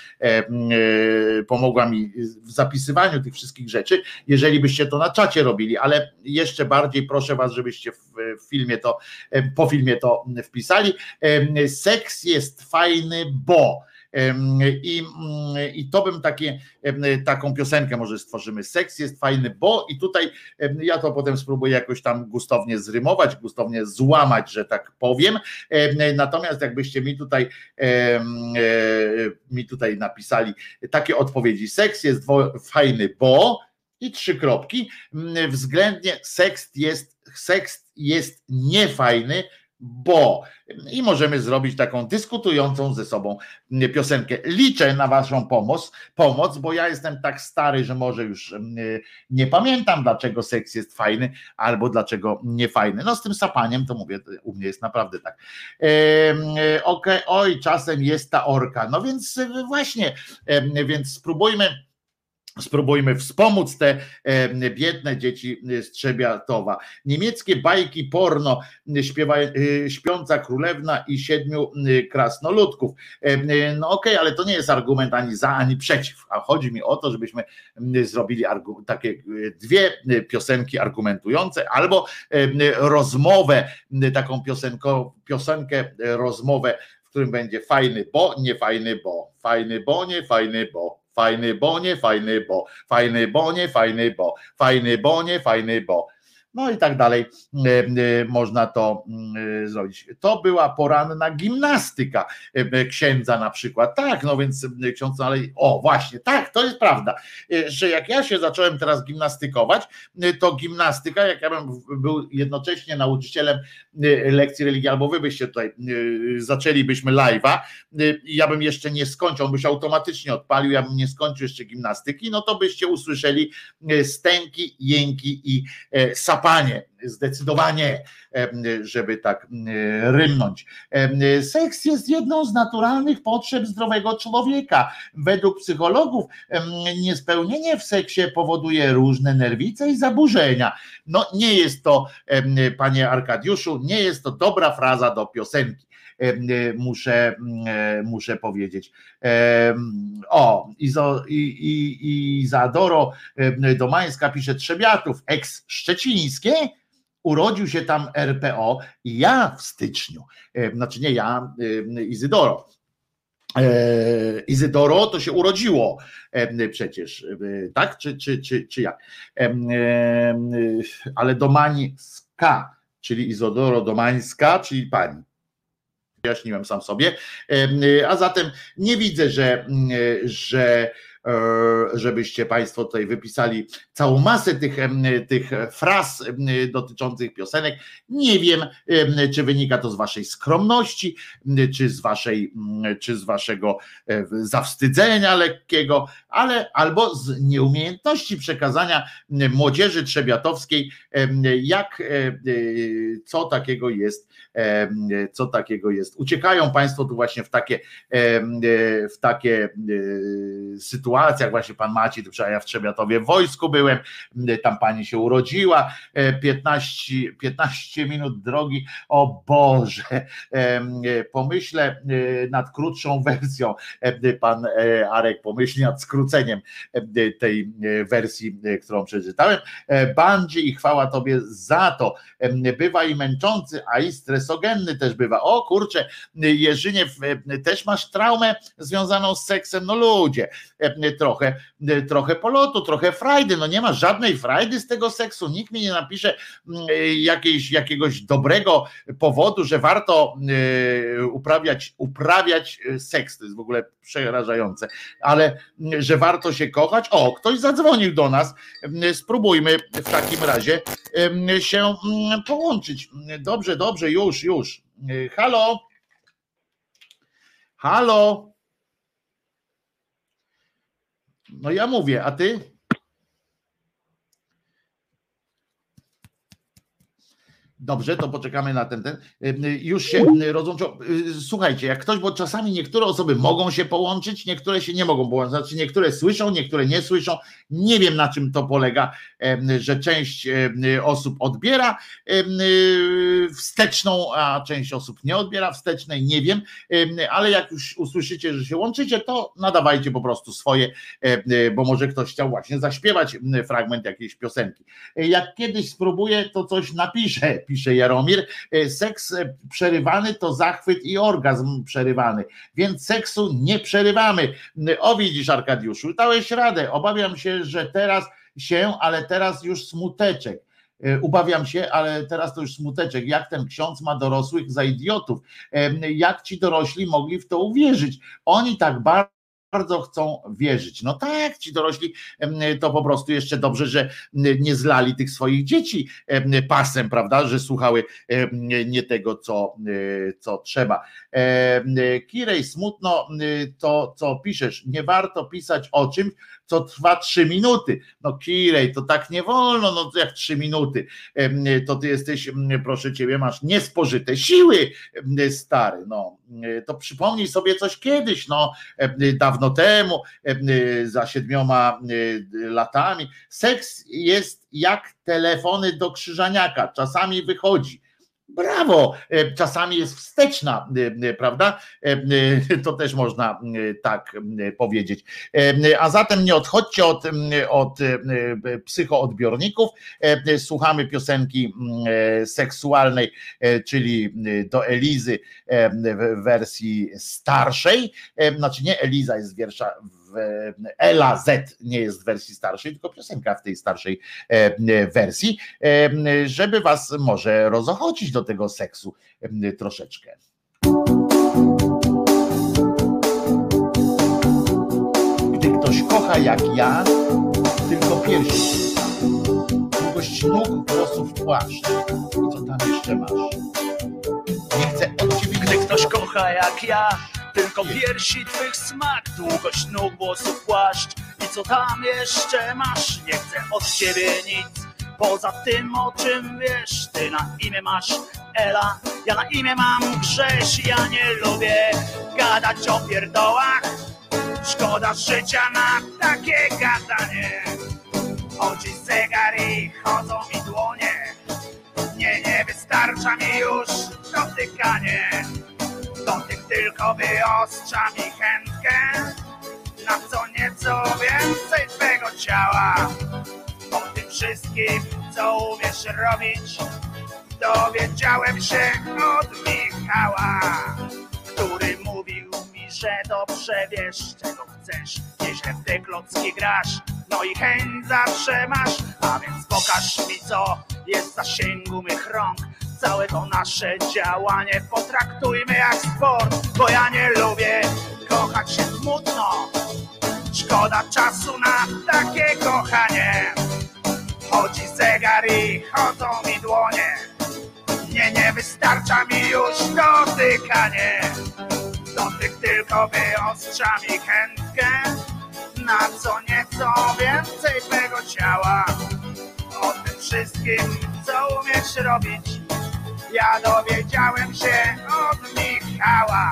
y, pomogła mi w zapisywaniu tych wszystkich rzeczy, jeżeli byście to na czacie robili, ale jeszcze bardziej proszę was, żebyście w, filmie to, po filmie to wpisali. Seks jest fajny, bo i, mm, i to bym takie, taką piosenkę może stworzymy. Seks jest fajny, bo i tutaj ja to potem spróbuję jakoś tam gustownie zrymować, gustownie złamać, że tak powiem. Em, Natomiast jakbyście mi tutaj e, mi tutaj napisali takie odpowiedzi. Seks jest fajny, bo i trzy kropki. Mm, Względnie seks jest, seks jest niefajny, bo i możemy zrobić taką dyskutującą ze sobą mm, piosenkę. Liczę na Waszą pomoc, pomoc, bo ja jestem tak stary, że może już mm, nie pamiętam, dlaczego seks jest fajny, albo dlaczego niefajny. No z tym sapaniem to mówię, u mnie jest naprawdę tak. E, Okej, oj, czasem jest ta orka. No więc e, właśnie, em, więc spróbujmy spróbujmy wspomóc te e, biedne dzieci z Trzebiatowa. Niemieckie bajki porno, śpiewa, e, śpiąca królewna i siedmiu e, krasnoludków. E, e, No okej, ale to nie jest argument ani za, ani przeciw, a chodzi mi o to, żebyśmy zrobili takie e, dwie e, piosenki argumentujące albo e, rozmowę, taką piosenko, piosenkę, e, rozmowę, w którym będzie fajny, bo nie fajny, bo fajny, bo nie fajny, bo Fajny, bo nie fajny, bo fajny, bo nie fajny, bo fajny, bo nie fajny, bo. No i tak dalej można to zrobić. To była poranna gimnastyka księdza na przykład. Tak, no więc ksiądz, ale o właśnie, tak, to jest prawda, że jak ja się zacząłem teraz gimnastykować, to gimnastyka, jak ja bym był jednocześnie nauczycielem lekcji religii, albo wy byście tutaj zaczęlibyśmy live'a, ja bym jeszcze nie skończył, on by się automatycznie odpalił, ja bym nie skończył jeszcze gimnastyki, no to byście usłyszeli stęki, jęki i sapanie zdecydowanie, żeby tak rymnąć. Seks jest jedną z naturalnych potrzeb zdrowego człowieka. Według psychologów niespełnienie w seksie powoduje różne nerwice i zaburzenia. No nie jest to, panie Arkadiuszu, nie jest to dobra fraza do piosenki muszę, muszę powiedzieć. O, Izo, i, i, Izadoro Domańska pisze Trzebiatów, ex szczecińskie, urodził się tam RPO ja w styczniu, znaczy nie ja, Izydoro, Izydoro to się urodziło przecież, tak? Czy, czy, czy, czy jak? Ale Domańska, czyli Izodoro Domańska, czyli pani. Wyjaśniłem sam sobie. A zatem nie widzę, że, że E, żebyście Państwo tutaj wypisali całą masę tych, tych fraz dotyczących piosenek. Nie wiem, czy wynika to z Waszej skromności, czy z Waszej, czy z Waszego e, zawstydzenia lekkiego, ale albo z nieumiejętności przekazania młodzieży trzebiatowskiej, jak e, co takiego jest, co takiego jest. Uciekają Państwo tu właśnie w takie, w takie sytuacje sytuacjach, właśnie pan Maciej, ja w Trzebiatowie w wojsku byłem, tam pani się urodziła, 15, e, 15 minut drogi, o Boże, e, pomyślę e, nad krótszą wersją, pan Arek pomyśli nad skróceniem tej wersji, którą przeczytałem. Bandzi i chwała Tobie za to. Bywa i męczący, a i stresogenny też bywa. O kurczę, Jerzynie, też masz traumę związaną z seksem? No ludzie, trochę, trochę polotu, trochę frajdy. No nie ma żadnej frajdy z tego seksu. Nikt mi nie napisze mm, jakiejś, jakiegoś dobrego powodu, że warto e, uprawiać, uprawiać seks. To jest w ogóle przerażające, ale mm, że warto się kochać. O, ktoś zadzwonił do nas. Mm, spróbujmy w takim razie się połączyć. Dobrze, dobrze, już, już. Halo? Halo? No ja mówię, a ty? Dobrze, to poczekamy na ten, ten. Już się rozłączą. Słuchajcie, jak ktoś, bo czasami niektóre osoby mogą się połączyć, niektóre się nie mogą połączyć. Znaczy niektóre słyszą, niektóre nie słyszą. Nie wiem na czym to polega, że część osób odbiera wsteczną, a część osób nie odbiera wstecznej. Nie wiem, ale jak już usłyszycie, że się łączycie, to nadawajcie po prostu swoje, bo może ktoś chciał właśnie zaśpiewać fragment jakiejś piosenki. Jak kiedyś spróbuję, to coś napiszę pisze Jaromir. E, seks e, przerywany to zachwyt i orgazm przerywany, więc seksu nie przerywamy. O widzisz Arkadiuszu, dałeś radę. Obawiam się, że teraz się, ale teraz już smuteczek. E, ubawiam się, ale teraz to już smuteczek. Jak ten ksiądz ma dorosłych za idiotów? Jak ci dorośli mogli w to uwierzyć? Oni tak bardzo bardzo chcą wierzyć. No tak, ci dorośli to po prostu jeszcze dobrze, że nie zlali tych swoich dzieci pasem, prawda, że słuchały nie tego, co, e, co trzeba. Kirej, smutno to, co piszesz. Nie warto pisać o czymś, co trwa trzy minuty. No Kirej, to tak nie wolno, no jak trzy minuty. To ty jesteś, proszę ciebie, masz niespożyte siły, stary. No, to przypomnij sobie coś kiedyś, no, dawno temu, za siedmioma latami. Seks jest jak telefony do krzyżaniaka, czasami wychodzi brawo, e, czasami jest wsteczna, e, e, prawda? To też można tak powiedzieć. A zatem nie odchodźcie od, od psychoodbiorników, słuchamy piosenki seksualnej, czyli do Elizy w wersji starszej, znaczy nie Eliza jest w w Ela Z nie jest w wersji starszej, tylko piosenka w tej starszej e, wersji, e, żeby was może rozochocić do tego seksu e, troszeczkę. Gdy ktoś kocha jak ja, tylko piersi długość nóg, włosów, płaszcz. I co tam jeszcze masz? Nie chcę od ciebie Gdy ktoś kocha jak ja, tylko piersi twych smak, długość nóg, włosów, płaszcz i co tam jeszcze masz? Nie chcę od ciebie nic, poza tym o czym wiesz. Ty na imię masz Ela, ja na imię mam Grześ. Ja nie lubię gadać o pierdołach, szkoda życia na takie gadanie. Chodzi zegar i chodzą mi dłonie, nie, nie wystarcza mi już dotykanie. Dotyk tylko wyostrza mi chętkę na co nieco więcej twego ciała. O tym wszystkim, co umiesz robić, dowiedziałem się od Michała, który mówił mi, że dobrze wiesz, czego chcesz. Nieźle w te klocki grasz, no i chęć zawsze masz, a więc pokaż mi, co jest w zasięgu mych rąk. Całe to nasze działanie potraktujmy jak sport, bo ja nie lubię kochać się smutno. Szkoda czasu na takie kochanie. Chodzi zegar i chodzą mi dłonie. Nie, nie wystarcza mi już dotykanie. Dotyk tylko wyostrza mi chętkę na co nieco więcej twego ciała. O tym wszystkim, co umiesz robić, ja dowiedziałem się od Michała.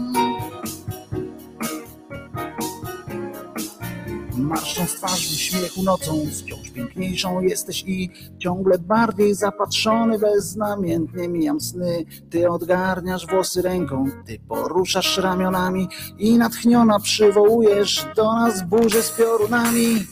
Marszcząc twarz w śmiechu nocą, wciąż piękniejszą jesteś i ciągle bardziej zapatrzony, beznamiętnie mijam sny. Ty odgarniasz włosy ręką, ty poruszasz ramionami i natchniona przywołujesz do nas burzę z piorunami.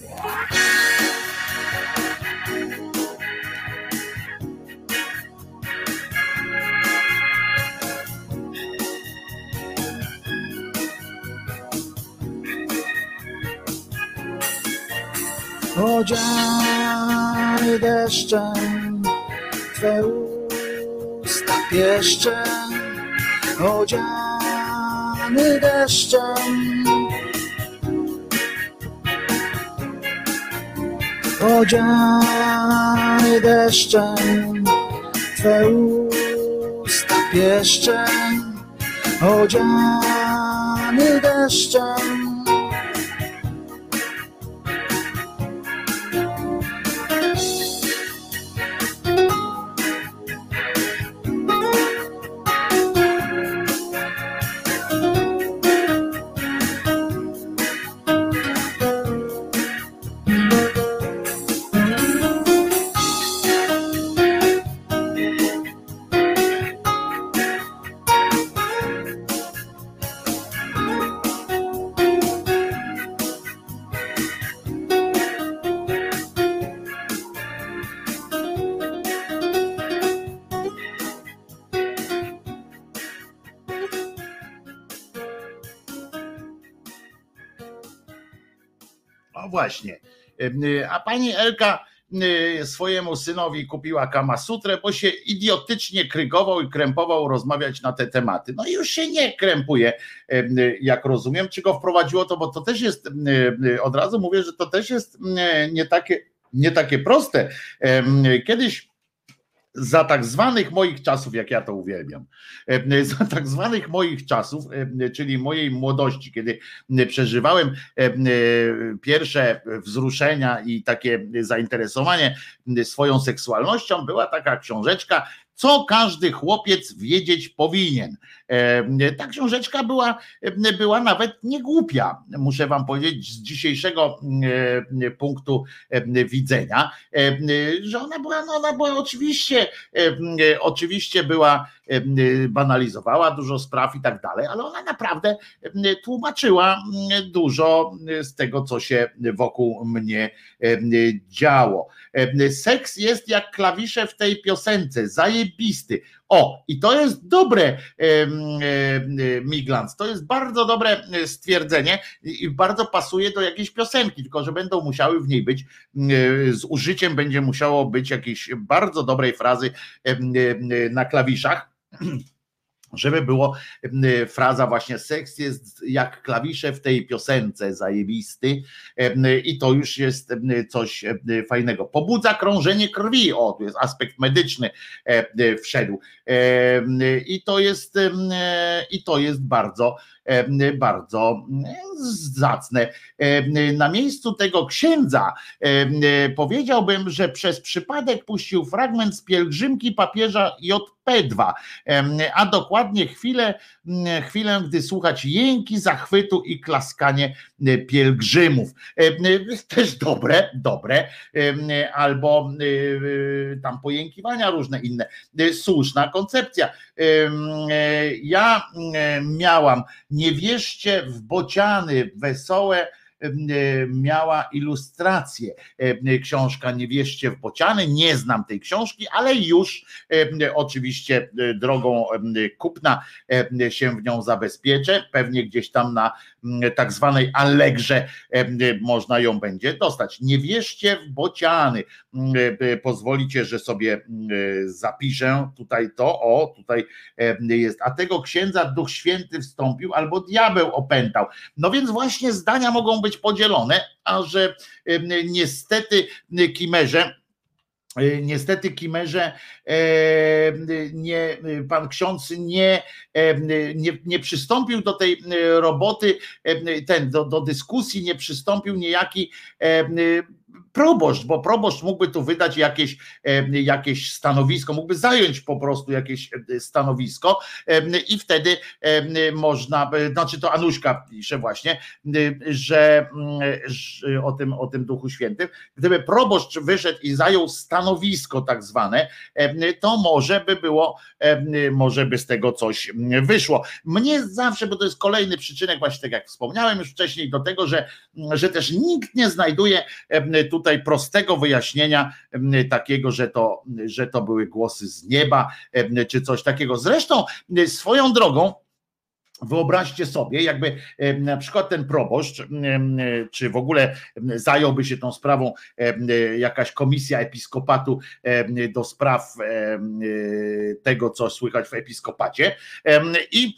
Odziany deszczem, Twe usta pieszczem, odziany deszczem. Odziany deszczem, Twe usta pieszczem, odziany deszczem. Właśnie. A pani Elka swojemu synowi kupiła Kama Sutrę, bo się idiotycznie krygował i krępował rozmawiać na te tematy. No i już się nie krępuje, jak rozumiem. Czy go wprowadziło to, bo to też jest, od razu mówię, że to też jest nie takie, nie takie proste. Kiedyś za tak zwanych moich czasów, jak ja to uwielbiam, e, za tak zwanych moich czasów, e, czyli mojej młodości, kiedy przeżywałem e, pierwsze wzruszenia i takie zainteresowanie swoją seksualnością, była taka książeczka, co każdy chłopiec wiedzieć powinien. E, Ta książeczka była, była nawet nie głupia, muszę wam powiedzieć, z dzisiejszego e, punktu widzenia, e, że ona była, no ona była oczywiście, oczywiście była, banalizowała dużo spraw i tak dalej, ale ona naprawdę tłumaczyła dużo z tego, co się wokół mnie działo. Seks jest jak klawisze w tej piosence, zajebisty. O, i to jest dobre, Miglans, to jest bardzo dobre e, stwierdzenie i bardzo pasuje do jakiejś piosenki, tylko że będą musiały w niej być, e, z użyciem będzie musiało być jakiejś bardzo dobrej frazy na klawiszach. *clears throat* Żeby było em, fraza właśnie seks jest jak klawisze w tej piosence zajebisty em, i to już jest em, coś fajnego. Pobudza krążenie krwi, o tu jest aspekt medyczny wszedł i to jest i to jest bardzo bardzo e, zacne. Em, Na miejscu tego księdza e, powiedziałbym, że przez przypadek puścił fragment z pielgrzymki papieża JP2, em, a dokładnie chwilę, chwilę, gdy słuchać jęki zachwytu i klaskanie e, pielgrzymów. E, Też dobre, dobre, albo e, e, tam pojękiwania różne inne. E, Słuszna koncepcja. E, Ja e, miałam nie wierzcie w bociany wesołe miała ilustrację. Em, Książka Nie wierzcie w bociany. Nie znam tej książki, ale już em, oczywiście e, drogą kupna się w nią zabezpieczę. Pewnie gdzieś tam na tak zwanej Allegrze można ją będzie dostać. Nie wierzcie w bociany. E, Pozwolicie, że sobie e, zapiszę tutaj to. O, tutaj jest. A tego księdza Duch Święty wstąpił albo diabeł opętał. No więc właśnie zdania mogą być podzielone, a że em, niestety Kimerze, niestety Kimerze nie, pan ksiądz nie, nie, nie przystąpił do tej e, roboty, ten, do, do dyskusji nie przystąpił niejaki proboszcz, bo proboszcz mógłby tu wydać jakieś, jakieś stanowisko, mógłby zająć po prostu jakieś stanowisko i wtedy można, znaczy to Anuśka pisze właśnie, że, że o, tym, o tym Duchu Świętym, gdyby proboszcz wyszedł i zajął stanowisko tak zwane, to może by było, może by z tego coś wyszło. Mnie zawsze, bo to jest kolejny przyczynek, właśnie tak jak wspomniałem już wcześniej, do tego, że, że też nikt nie znajduje tutaj prostego wyjaśnienia takiego, że to, że to były głosy z nieba, czy coś takiego. Zresztą swoją drogą, Wyobraźcie sobie, jakby na przykład ten proboszcz, czy w ogóle zająłby się tą sprawą jakaś komisja episkopatu do spraw tego, co słychać w episkopacie, i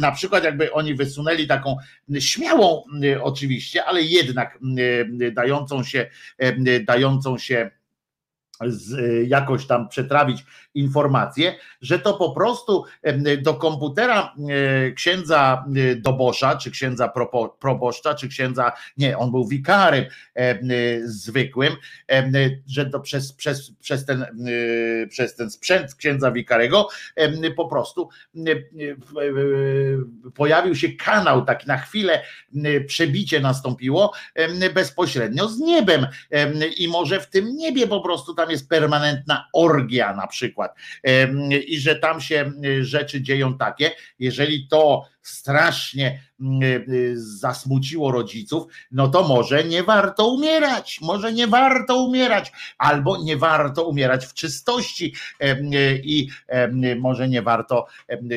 na przykład jakby oni wysunęli taką śmiałą, oczywiście, ale jednak dającą się, dającą się z, jakoś tam przetrawić informację, że to po prostu do komputera księdza Dobosza, czy księdza proboszcza, czy księdza, nie, on był wikarym zwykłym, że to przez, przez, przez, ten, przez ten sprzęt księdza wikarego po prostu pojawił się kanał, taki na chwilę przebicie nastąpiło bezpośrednio z niebem i może w tym niebie po prostu tam jest permanentna orgia na przykład i że tam się rzeczy dzieją takie, jeżeli to strasznie zasmuciło rodziców, no to może nie warto umierać, może nie warto umierać, albo nie warto umierać w czystości i może nie warto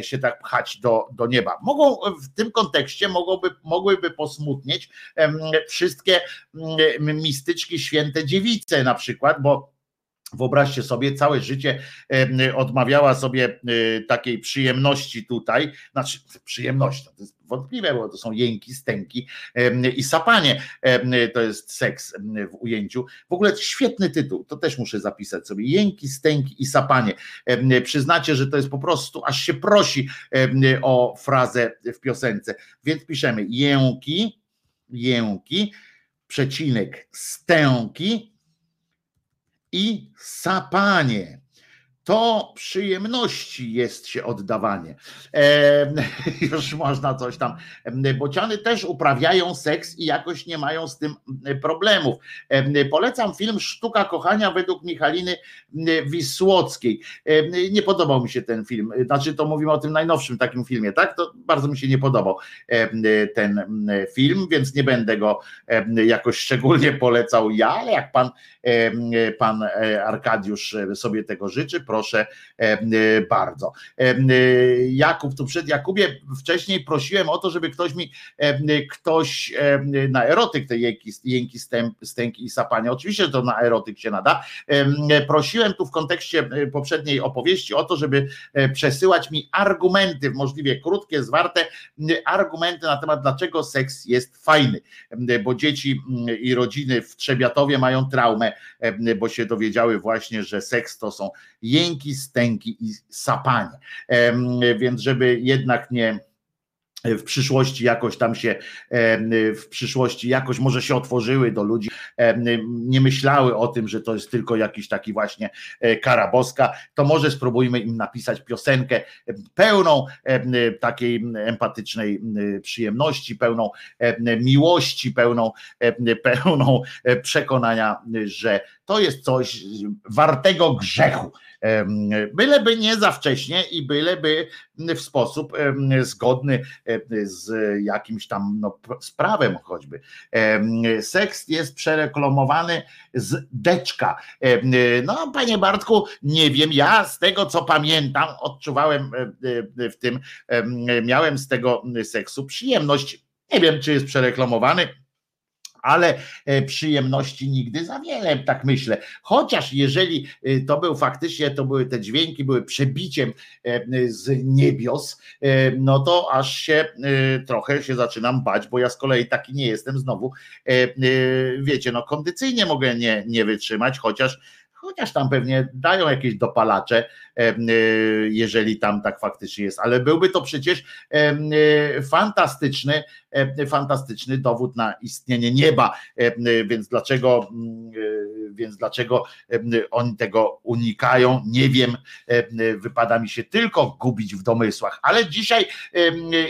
się tak pchać do, do nieba. Mogą w tym kontekście mogłoby, mogłyby posmutnieć wszystkie mistyczki święte dziewice na przykład, bo Wyobraźcie sobie, całe życie odmawiała sobie takiej przyjemności tutaj, znaczy przyjemności, to jest wątpliwe, bo to są jęki, stęki i sapanie, to jest seks w ujęciu. W ogóle świetny tytuł, to też muszę zapisać sobie, jęki, stęki i sapanie. Przyznacie, że to jest po prostu, aż się prosi o frazę w piosence, więc piszemy jęki, jęki, przecinek, stęki, i sapanie. To przyjemności jest się oddawanie. E, *laughs* już można coś tam. Bociany też uprawiają seks i jakoś nie mają z tym problemów. E, polecam film Sztuka Kochania według Michaliny Wisłockiej. E, nie podobał mi się ten film. Znaczy, to mówimy o tym najnowszym takim filmie, tak? To bardzo mi się nie podobał ten film, więc nie będę go jakoś szczególnie polecał ja, ale jak pan, pan Arkadiusz sobie tego życzy, proszę e, bardzo. E, Jakub, tu przed Jakubie wcześniej prosiłem o to, żeby ktoś mi, ktoś na erotyk te jęki, jęki stęki i sapania, oczywiście że to na erotyk się nada, prosiłem tu w kontekście e, poprzedniej opowieści o to, żeby przesyłać mi argumenty, możliwie krótkie, zwarte, argumenty na temat, dlaczego seks jest fajny, bo dzieci i rodziny w Trzebiatowie mają traumę, bo się dowiedziały właśnie, że seks to są jęki, jęki, stęki i sapanie. Więc żeby jednak nie w przyszłości jakoś tam się, w przyszłości jakoś może się otworzyły do ludzi, nie myślały o tym, że to jest tylko jakiś taki właśnie e, kara boska, to może spróbujmy im napisać piosenkę pełną takiej empatycznej przyjemności, pełną miłości, pełną, pełną przekonania, że to jest coś wartego grzechu. Byleby nie za wcześnie i byleby w sposób zgodny z jakimś tam no, z prawem choćby. Seks jest przereklamowany z deczka. No, panie Bartku, nie wiem, ja z tego co pamiętam, odczuwałem w tym, miałem z tego seksu przyjemność. Nie wiem, czy jest przereklamowany ale e, przyjemności nigdy za wiele, tak myślę. Chociaż jeżeli e, to był faktycznie, to były te dźwięki, były przebiciem e, z niebios, no to aż się trochę się zaczynam bać, bo ja z kolei taki nie jestem znowu. Wiecie, no kondycyjnie mogę nie, nie wytrzymać, chociaż chociaż tam pewnie dają jakieś dopalacze, jeżeli tam tak faktycznie jest, ale byłby to przecież fantastyczny, fantastyczny dowód na istnienie nieba, więc dlaczego, więc dlaczego oni tego unikają, nie wiem, wypada mi się tylko gubić w domysłach, ale dzisiaj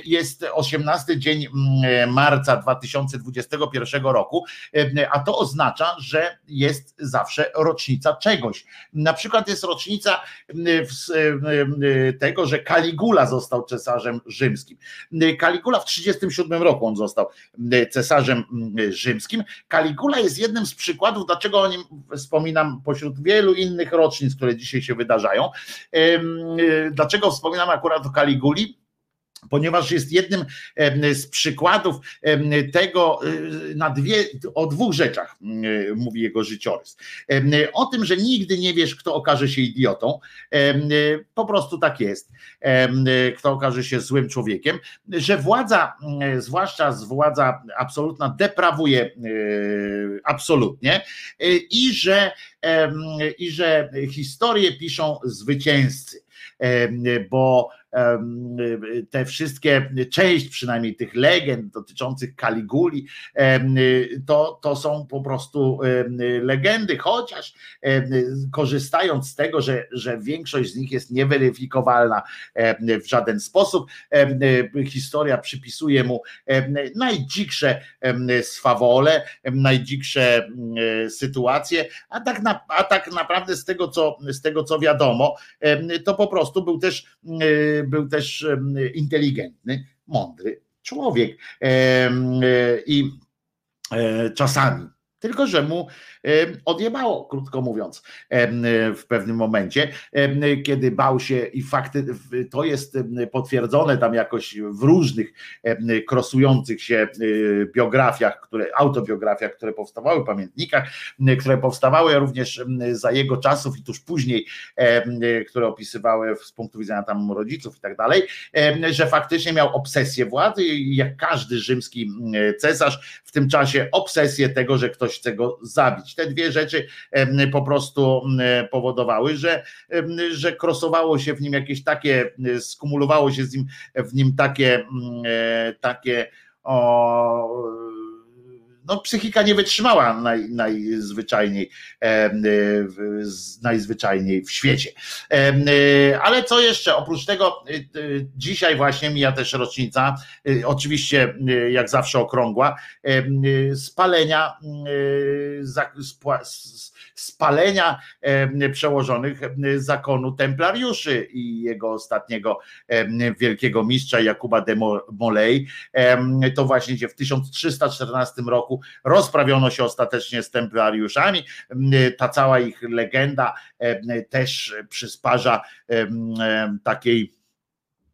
jest 18 dzień marca 2021 roku, a to oznacza, że jest zawsze rocznica czegoś. Na przykład jest rocznica tego, że Kaligula został cesarzem rzymskim. Kaligula w 37 roku on został cesarzem rzymskim. Kaligula jest jednym z przykładów, dlaczego o nim wspominam pośród wielu innych rocznic, które dzisiaj się wydarzają. Dlaczego wspominam akurat o Kaliguli? Ponieważ jest jednym z przykładów tego, y, na dwie, o dwóch rzeczach y, mówi jego życiorys. O tym, że nigdy nie wiesz, kto okaże się idiotą, y, po prostu tak jest, kto okaże się złym człowiekiem, że władza, zwłaszcza władza absolutna, deprawuje absolutnie i że, i że historię piszą zwycięzcy, bo te wszystkie, część przynajmniej tych legend dotyczących Kaliguli, to, to są po prostu legendy, chociaż korzystając z tego, że, że większość z nich jest nieweryfikowalna w żaden sposób, historia przypisuje mu najdziksze swawole, najdziksze sytuacje, a tak, na, a tak naprawdę z tego, co, z tego co wiadomo, to po prostu był też był też inteligentny, mądry człowiek. E, I e, czasami tylko że mu odjebało, krótko mówiąc, w pewnym momencie, kiedy bał się i fakty, to jest potwierdzone tam jakoś w różnych krosujących się y, biografiach, które, autobiografiach, które powstawały, pamiętnikach, które powstawały również za jego czasów i tuż później, które opisywały z punktu widzenia tam rodziców i tak dalej, że faktycznie miał obsesję władzy jak każdy rzymski cesarz w tym czasie obsesję tego, że ktoś chce go zabić. Te dwie rzeczy po prostu powodowały, że, że krosowało się w nim jakieś takie, skumulowało się z nim, w nim takie, e, takie o, no, psychika nie wytrzymała naj, najzwyczajniej, e, najzwyczajniej w świecie. E, ale co jeszcze? Oprócz tego, e, dzisiaj właśnie mija też rocznica, e, oczywiście e, jak zawsze okrągła, e, spalenia, spalenia przełożonych zakonu templariuszy i jego ostatniego wielkiego mistrza Jakuba de Molay. To właśnie gdzie w 1314 roku rozprawiono się ostatecznie z templariuszami. Ta cała ich legenda też przysparza takiej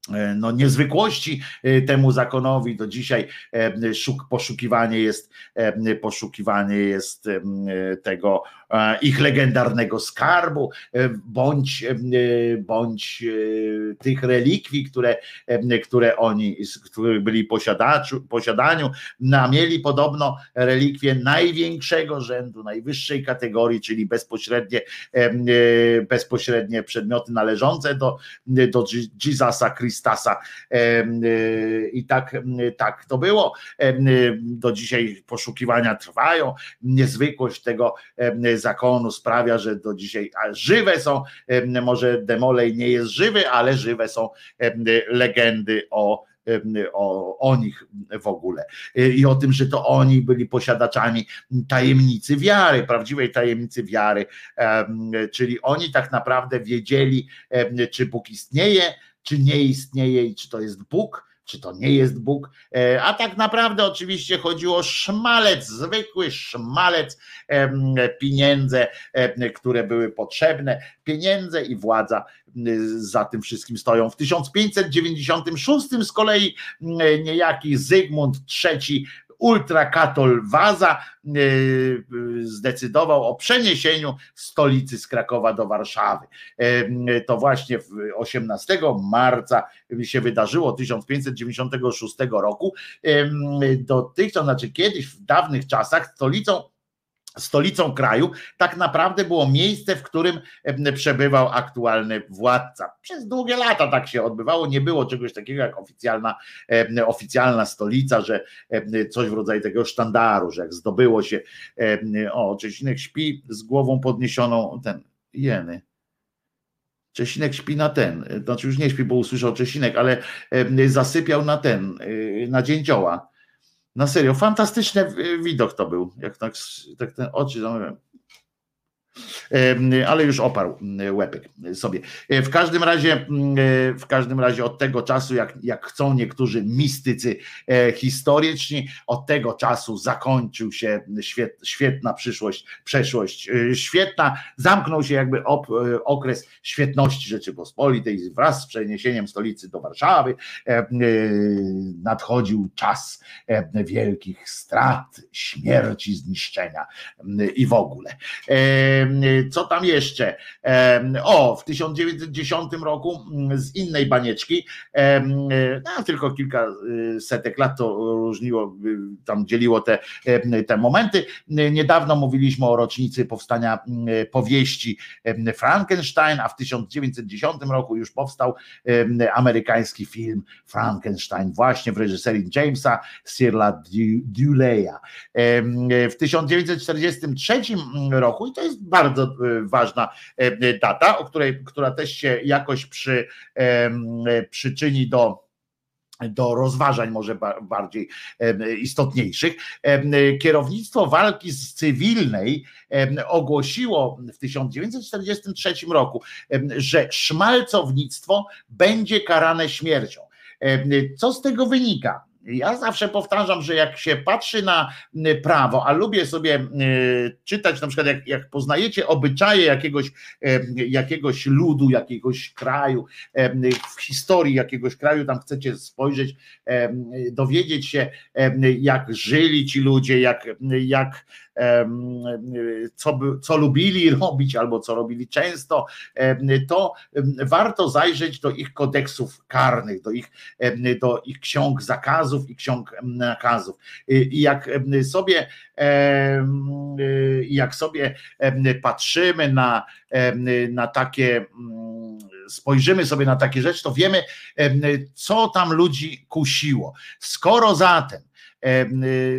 E, no, niezwykłości e, temu zakonowi. Do dzisiaj e, szuk, poszukiwanie jest poszukiwanie jest tego ich legendarnego skarbu, bądź, bądź tych relikwii, które, które oni, których byli posiadaniu, no, mieli podobno relikwie największego rzędu, najwyższej kategorii, czyli bezpośrednie, bezpośrednie przedmioty należące do, do Jezusa Chrystusa Stasa. Y, I tak, tak to było. Do dzisiaj poszukiwania trwają. Niezwykłość tego zakonu sprawia, że do dzisiaj żywe są, może Demolej nie jest żywy, ale żywe są legendy o o, o nich w ogóle. I o tym, że to oni byli posiadaczami tajemnicy wiary, prawdziwej tajemnicy wiary, czyli oni tak naprawdę wiedzieli, czy Bóg istnieje, czy nie istnieje i czy to jest Bóg, czy to nie jest Bóg, e, a tak naprawdę oczywiście chodziło o szmalec, zwykły szmalec, pieniądze, które były potrzebne, pieniądze i władza za tym wszystkim stoją. W 1596 z kolei niejaki Zygmunt III ultrakatol Waza e, zdecydował o przeniesieniu stolicy z Krakowa do Warszawy. E, to właśnie 18 marca się wydarzyło 1596 roku. Dotychczas, znaczy kiedyś w dawnych czasach stolicą stolicą kraju tak naprawdę było miejsce, w którym przebywał aktualny władca. Przez długie lata tak się odbywało, nie było czegoś takiego jak oficjalna, oficjalna stolica, że coś w rodzaju tego sztandaru, że jak zdobyło się, o, Czesinek śpi z głową podniesioną, ten, jeny, Czesinek śpi na ten, znaczy już nie śpi, bo usłyszał Czesinek, ale zasypiał na ten, y, na dzięcioła. Na serio, fantastyczny y, widok to był, jak tak, tak ten oczy, no, ale już oparł łepek sobie. E, W każdym razie, e, w każdym razie od tego czasu, jak, jak chcą niektórzy mistycy e, historyczni, od tego czasu zakończył się świet, świetna przyszłość, przeszłość świetna, zamknął się jakby op, okres świetności Rzeczypospolitej wraz z przeniesieniem stolicy do Warszawy. Nadchodził czas wielkich strat, śmierci, zniszczenia i w ogóle. E, Co tam jeszcze? O, w 1910 roku mm, z innej banieczki, no, tylko kilka y, setek lat to różniło, y, tam dzieliło te, te momenty. Niedawno mówiliśmy o rocznicy powstania mm, powieści Frankenstein, a w 1910 roku już powstał amerykański film Frankenstein, właśnie w reżyserii Jamesa Du- Duleya. W 1943 roku, i to jest bardzo e, ważna e, data, o której, która też się jakoś przy, em, przyczyni do do rozważań może ba- bardziej istotniejszych. Kierownictwo walki z cywilnej ogłosiło w 1943 roku, że szmalcownictwo będzie karane śmiercią. Co z tego wynika? Ja zawsze powtarzam, że jak się patrzy na y, prawo, a lubię sobie y, czytać, na przykład jak, jak poznajecie obyczaje jakiegoś, jakiegoś ludu, jakiegoś kraju, w historii jakiegoś kraju, tam chcecie spojrzeć, dowiedzieć się, jak żyli ci ludzie, jak, jak co, co lubili *laughs* robić albo co robili często, to warto zajrzeć do ich kodeksów karnych, do ich, do ich ksiąg zakazów i ksiąg nakazów. I i jak sobie y, jak sobie patrzymy na, na takie mm, spojrzymy sobie na takie rzeczy, to wiemy, em, co tam ludzi kusiło. Skoro zatem em, y,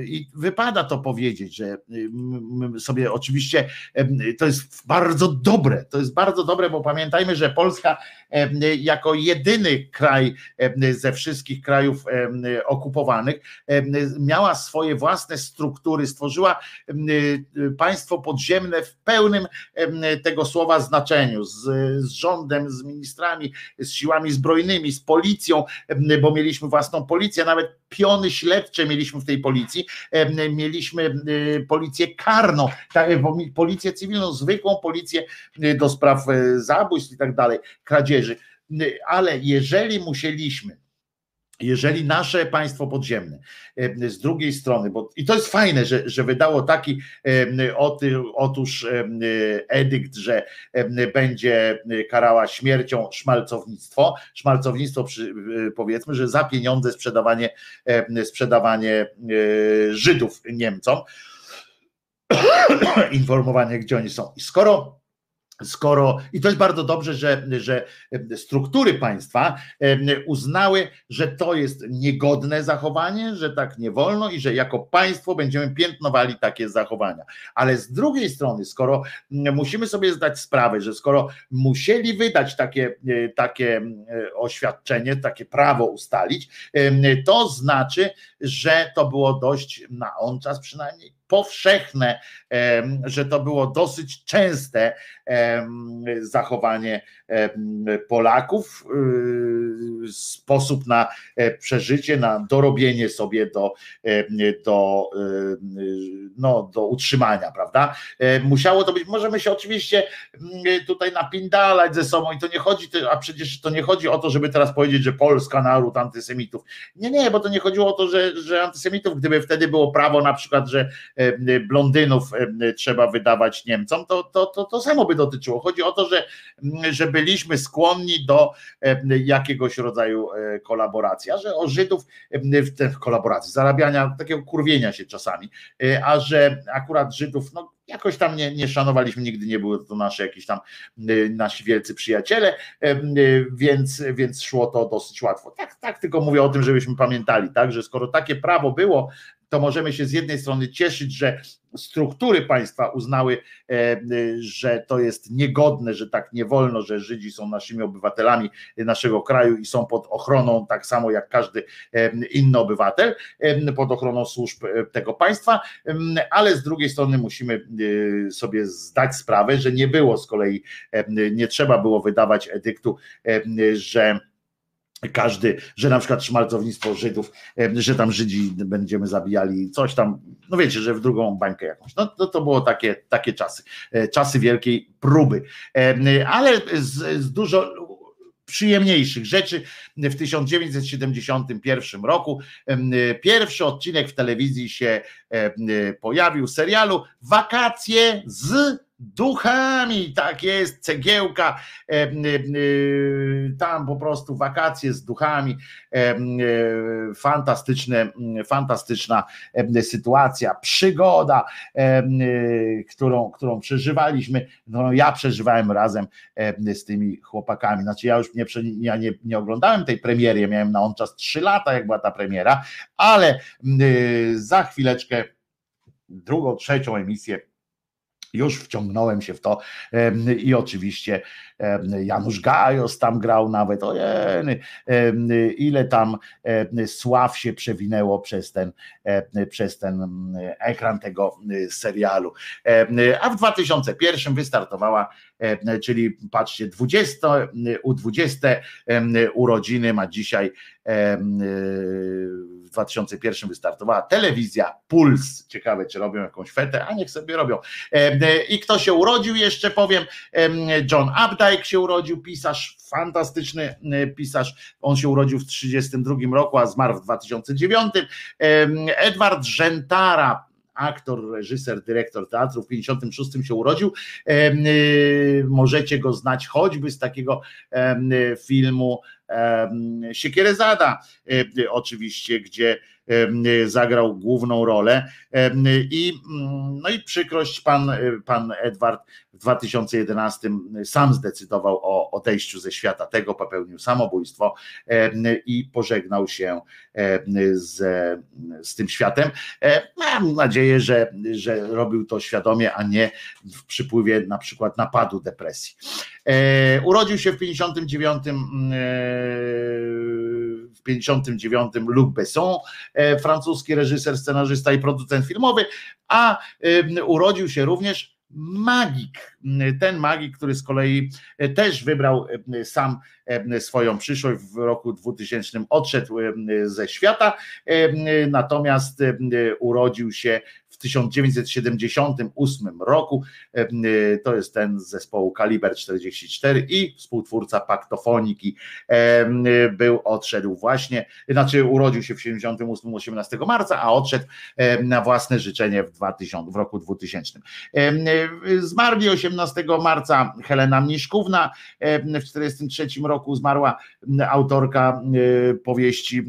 i wypada to powiedzieć, że y, sobie oczywiście to jest bardzo dobre, to jest bardzo dobre, bo pamiętajmy, że Polska jako jedyny kraj ze wszystkich krajów okupowanych miała swoje własne struktury, stworzyła y, państwo podziemne w pełnym tego słowa znaczeniu, z, z rządem, z ministrami, z siłami zbrojnymi, z policją, bo mieliśmy własną policję, nawet piony śledcze mieliśmy w tej policji, mieliśmy policję karną, mi- policję cywilną, zwykłą policję y, do spraw y, zabójstw i tak dalej, kradzieży. Ale jeżeli musieliśmy jeżeli nasze państwo podziemne e, z drugiej strony, bo i to jest fajne, że, że wydało taki e, o ty- otóż e, edykt, że będzie karała śmiercią szmalcownictwo. Szmalcownictwo przy, powiedzmy, że za pieniądze sprzedawanie, sprzedawanie Żydów Niemcom. *coughs* Informowanie, gdzie oni są. I skoro skoro, i to jest bardzo dobrze, że, że struktury państwa uznały, że to jest niegodne zachowanie, że tak nie wolno i że jako państwo będziemy piętnowali takie zachowania. Ale z drugiej strony, skoro mm, musimy sobie zdać sprawę, że skoro musieli wydać takie, e, takie e, oświadczenie, takie prawo ustalić, to znaczy, że to było dość na on czas przynajmniej powszechne, że to było dosyć częste zachowanie Polaków, y, sposób na e, przeżycie, na dorobienie sobie do, do, no, do utrzymania, prawda? E, Musiało to być, możemy się oczywiście mm, tutaj napindalać ze sobą i to nie chodzi, a przecież to nie chodzi o to, żeby teraz powiedzieć, że Polska naród antysemitów. Nie, nie, bo to nie chodziło o to, że, że antysemitów, gdyby wtedy było prawo na przykład, że blondynów e, trzeba wydawać Niemcom, to, to, to, to samo by dotyczyło. Chodzi o to, że, że byliśmy skłonni do jakiegoś rodzaju e, kolaboracji, a że o Żydów w te kolaboracji, zarabiania, takiego kurwienia się czasami, e, a że akurat Żydów, no jakoś tam nie, nie szanowaliśmy, nigdy nie było to nasze jakieś tam nasi wielcy przyjaciele, więc, więc szło to dosyć łatwo. Tak, tak, tylko mówię o tym, żebyśmy pamiętali, tak, że skoro takie prawo było, to możemy się z jednej strony cieszyć, że struktury państwa uznały, e, że to jest niegodne, że tak nie wolno, że Żydzi są naszymi obywatelami naszego kraju i są pod ochroną, tak samo jak każdy e, inny obywatel, e, pod ochroną służb tego państwa, ale z drugiej strony musimy sobie zdać sprawę, że nie było z kolei, nie trzeba było wydawać edyktu, że każdy, że na przykład szmalcownictwo Żydów, że tam Żydzi będziemy zabijali, coś tam, no wiecie, że w drugą bańkę jakąś. No to, to było takie, takie czasy, e, czasy wielkiej próby. Ale z, z dużo przyjemniejszych rzeczy w 1971 roku pierwszy odcinek w telewizji się pojawił serialu Wakacje z duchami, tak jest, cegiełka, e, e, tam po prostu wakacje z duchami, e, fantastyczne, fantastyczna sytuacja, przygoda, którą, którą przeżywaliśmy, no ja przeżywałem razem z tymi chłopakami, znaczy ja już nie, ja nie, nie oglądałem tej premiery, ja miałem na on czas 3 lata, jak była ta premiera, ale za chwileczkę drugą, trzecią emisję już wciągnąłem się w to. I oczywiście Janusz Gajos tam grał nawet, ojej, ile tam sław się przewinęło przez ten, przez ten ekran tego serialu. A w 2001 wystartowała, czyli patrzcie, 20, u 20 urodziny ma dzisiaj 2001 wystartowała telewizja Puls. Ciekawe, czy robią jakąś fetę, a niech sobie robią. I kto się urodził, jeszcze powiem, John Updike się urodził, pisarz, fantastyczny pisarz. On się urodził w 1932 roku, a zmarł w 2009. Edward Żentara, aktor, reżyser, dyrektor teatru w 56 się urodził. Możecie go znać choćby z takiego filmu Siekierezada, oczywiście, gdzie zagrał główną rolę i, no i przykrość, pan, pan Edward w 2011 sam zdecydował o odejściu ze świata tego, popełnił samobójstwo i pożegnał się z, z tym światem. Mam nadzieję, że, że robił to świadomie, a nie w przypływie na przykład napadu depresji. Urodził się w 59 w 59 Luc Besson, e, francuski reżyser, scenarzysta i producent filmowy, a urodził się również magik. Ten magik, który z kolei e, też wybrał sam swoją przyszłość w roku 2000 odszedł ze świata, natomiast urodził się 1978 roku. To jest ten z zespołu Kaliber 44 i współtwórca Paktofoniki był, odszedł właśnie, znaczy urodził się w 78 18 marca, a odszedł na własne życzenie w, 2000, w roku 2000. Zmarli 18 marca Helena Mniszkówna, w 43 roku zmarła autorka powieści,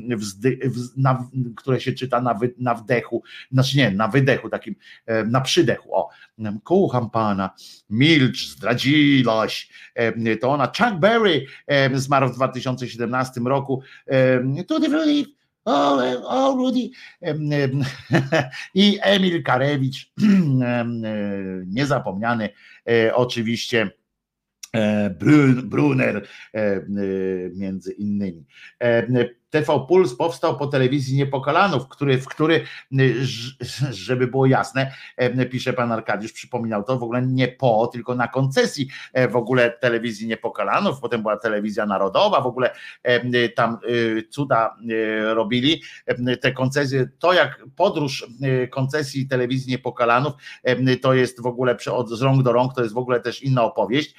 które się czyta na, wy, na wdechu, znaczy nie, na wydechu, takim e, na przydechu. O, kocham pana, milcz, zdradziłaś. E, to ona, Chuck Berry e, zmarł w 2017 roku. To the. O, o, Rudy. *laughs* I Emil Karewicz, niezapomniany oczywiście. Brunner między innymi. TV Puls powstał po telewizji Niepokalanów, który, w który, żeby było jasne, pisze pan Arkadiusz, przypominał to w ogóle nie po, tylko na koncesji e, w ogóle telewizji Niepokalanów, potem była telewizja narodowa, w ogóle e, tam cuda robili te koncesje, to jak podróż koncesji telewizji Niepokalanów, to jest w ogóle od z rąk do rąk, to jest w ogóle też inna opowieść,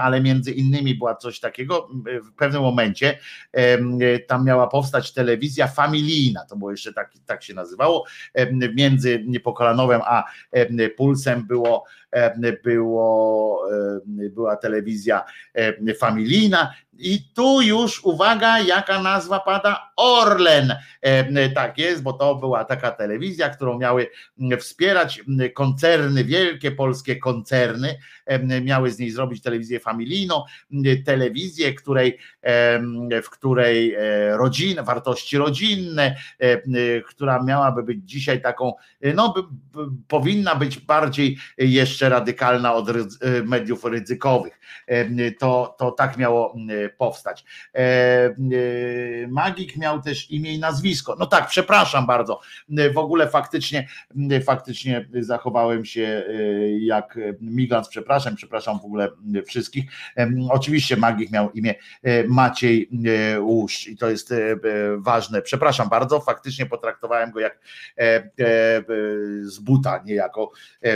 ale między innymi była coś takiego w pewnym momencie, tam miał miała powstać telewizja familijna, to było jeszcze tak, tak się nazywało, między Niepokolanowem a Pulsem było było, była telewizja familijna i tu już uwaga, jaka nazwa pada? Orlen. Tak jest, bo to była taka telewizja, którą miały wspierać koncerny, wielkie polskie koncerny, miały z niej zrobić telewizję familijną, telewizję, której, w której e, rodzina, wartości rodzinne, która miałaby być dzisiaj taką, no powinna być bardziej jeszcze radykalna od mediów ryzykowych. To, to tak miało powstać. E, e, Magik miał też imię i nazwisko. No tak, przepraszam bardzo. W ogóle faktycznie, faktycznie zachowałem się jak migrant, przepraszam, przepraszam w ogóle wszystkich. Oczywiście Magik miał imię Maciej Łuszcz i to jest ważne. Przepraszam bardzo, faktycznie potraktowałem go jak z buta niejako.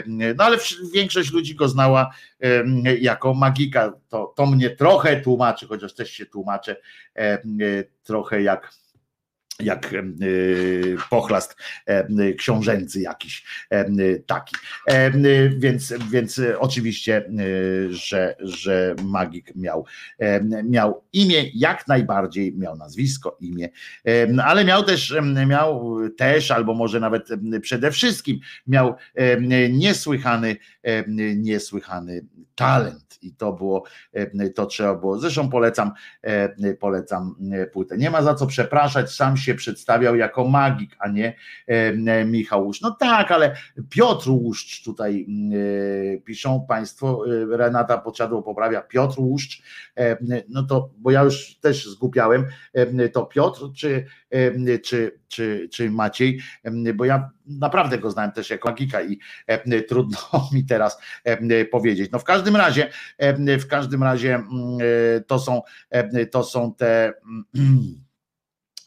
No ale większość ludzi go znała jako magika. To, to mnie trochę tłumaczy, chociaż też się tłumaczę trochę jak jak pochlast książęcy jakiś taki. Więc, więc oczywiście, że, że magik miał, miał imię, jak najbardziej miał nazwisko, imię, ale miał też, miał też, albo może nawet przede wszystkim miał niesłychany, niesłychany talent i to było, to trzeba było, zresztą polecam, polecam płytę. Nie ma za co przepraszać, sam się przedstawiał jako magik, a nie Michał Łuszcz. No tak, ale Piotr Łuszcz tutaj piszą Państwo, Renata Podsiadło poprawia, Piotr Łuszcz, no to, bo ja już też zgubiałem, to Piotr czy, czy, czy, czy Maciej, bo ja naprawdę go znałem też jako magika i trudno *laughs* mi teraz powiedzieć. No w każdym razie, w każdym razie to są, to są te *clears throat*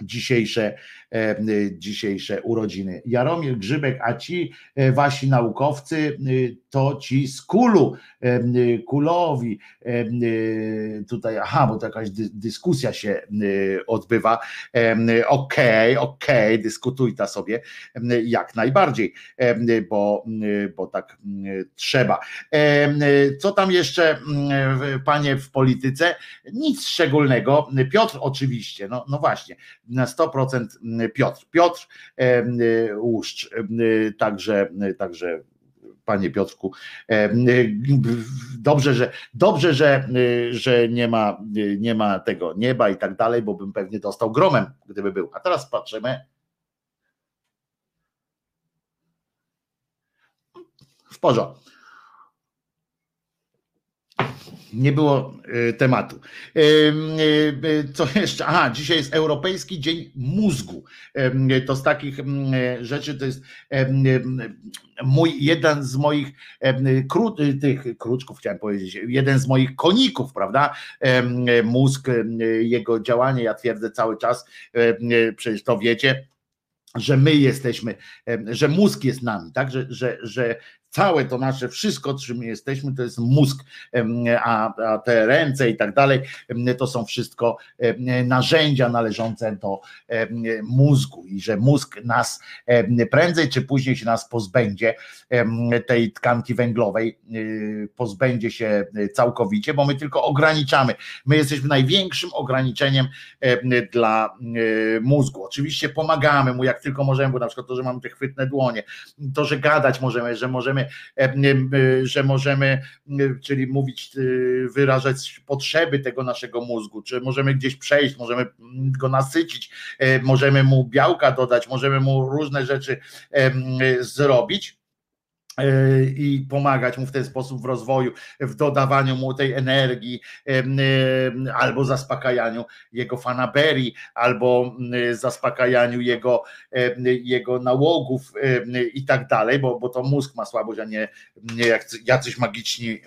dzisiejsze, e, dzisiejsze urodziny. Jaromir Grzybek, a ci e, wasi naukowcy e, to ci z kulu, kulowi tutaj, aha, bo to jakaś dyskusja się odbywa. Okej, okay, okej, okay, dyskutuj ta sobie jak najbardziej, bo, bo tak trzeba. Co tam jeszcze, panie w polityce? Nic szczególnego. Piotr oczywiście, no, no właśnie, na 100% Piotr. Piotr Łuszcz, także, także panie Piotrku. Dobrze, że dobrze, że, że nie ma, nie ma tego nieba i tak dalej, bo bym pewnie dostał gromem, gdyby był. A teraz patrzymy. W nie było e, tematu. E, e, co jeszcze? Aha, dzisiaj jest Europejski Dzień Mózgu. To z takich rzeczy to jest mój jeden z moich kró, tych kruczków, chciałem powiedzieć, jeden z moich koników, prawda? Mózg, jego działanie, ja twierdzę cały czas, przecież to wiecie, że my jesteśmy, że mózg jest nami, tak? Że, że, że całe to nasze wszystko, czym jesteśmy, to jest mózg, a, a te ręce i tak dalej, to są wszystko narzędzia należące do mózgu i że mózg nas prędzej czy później się nas pozbędzie tej tkanki węglowej, y, pozbędzie się całkowicie, bo my tylko ograniczamy. My jesteśmy największym ograniczeniem dla mózgu. Oczywiście pomagamy mu jak tylko możemy, bo na przykład to, że mamy te chwytne dłonie, to, że gadać możemy, że możemy że możemy, czyli mówić, wyrażać potrzeby tego naszego mózgu, czy możemy gdzieś przejść, możemy go nasycić, możemy mu białka dodać, możemy mu różne rzeczy zrobić E, i pomagać mu w ten sposób w rozwoju, w dodawaniu mu tej energii, albo zaspokajaniu jego fanaberii, albo zaspokajaniu jego, jego nałogów i tak dalej, bo, bo to mózg ma słabość, a nie, nie jacyś magiczni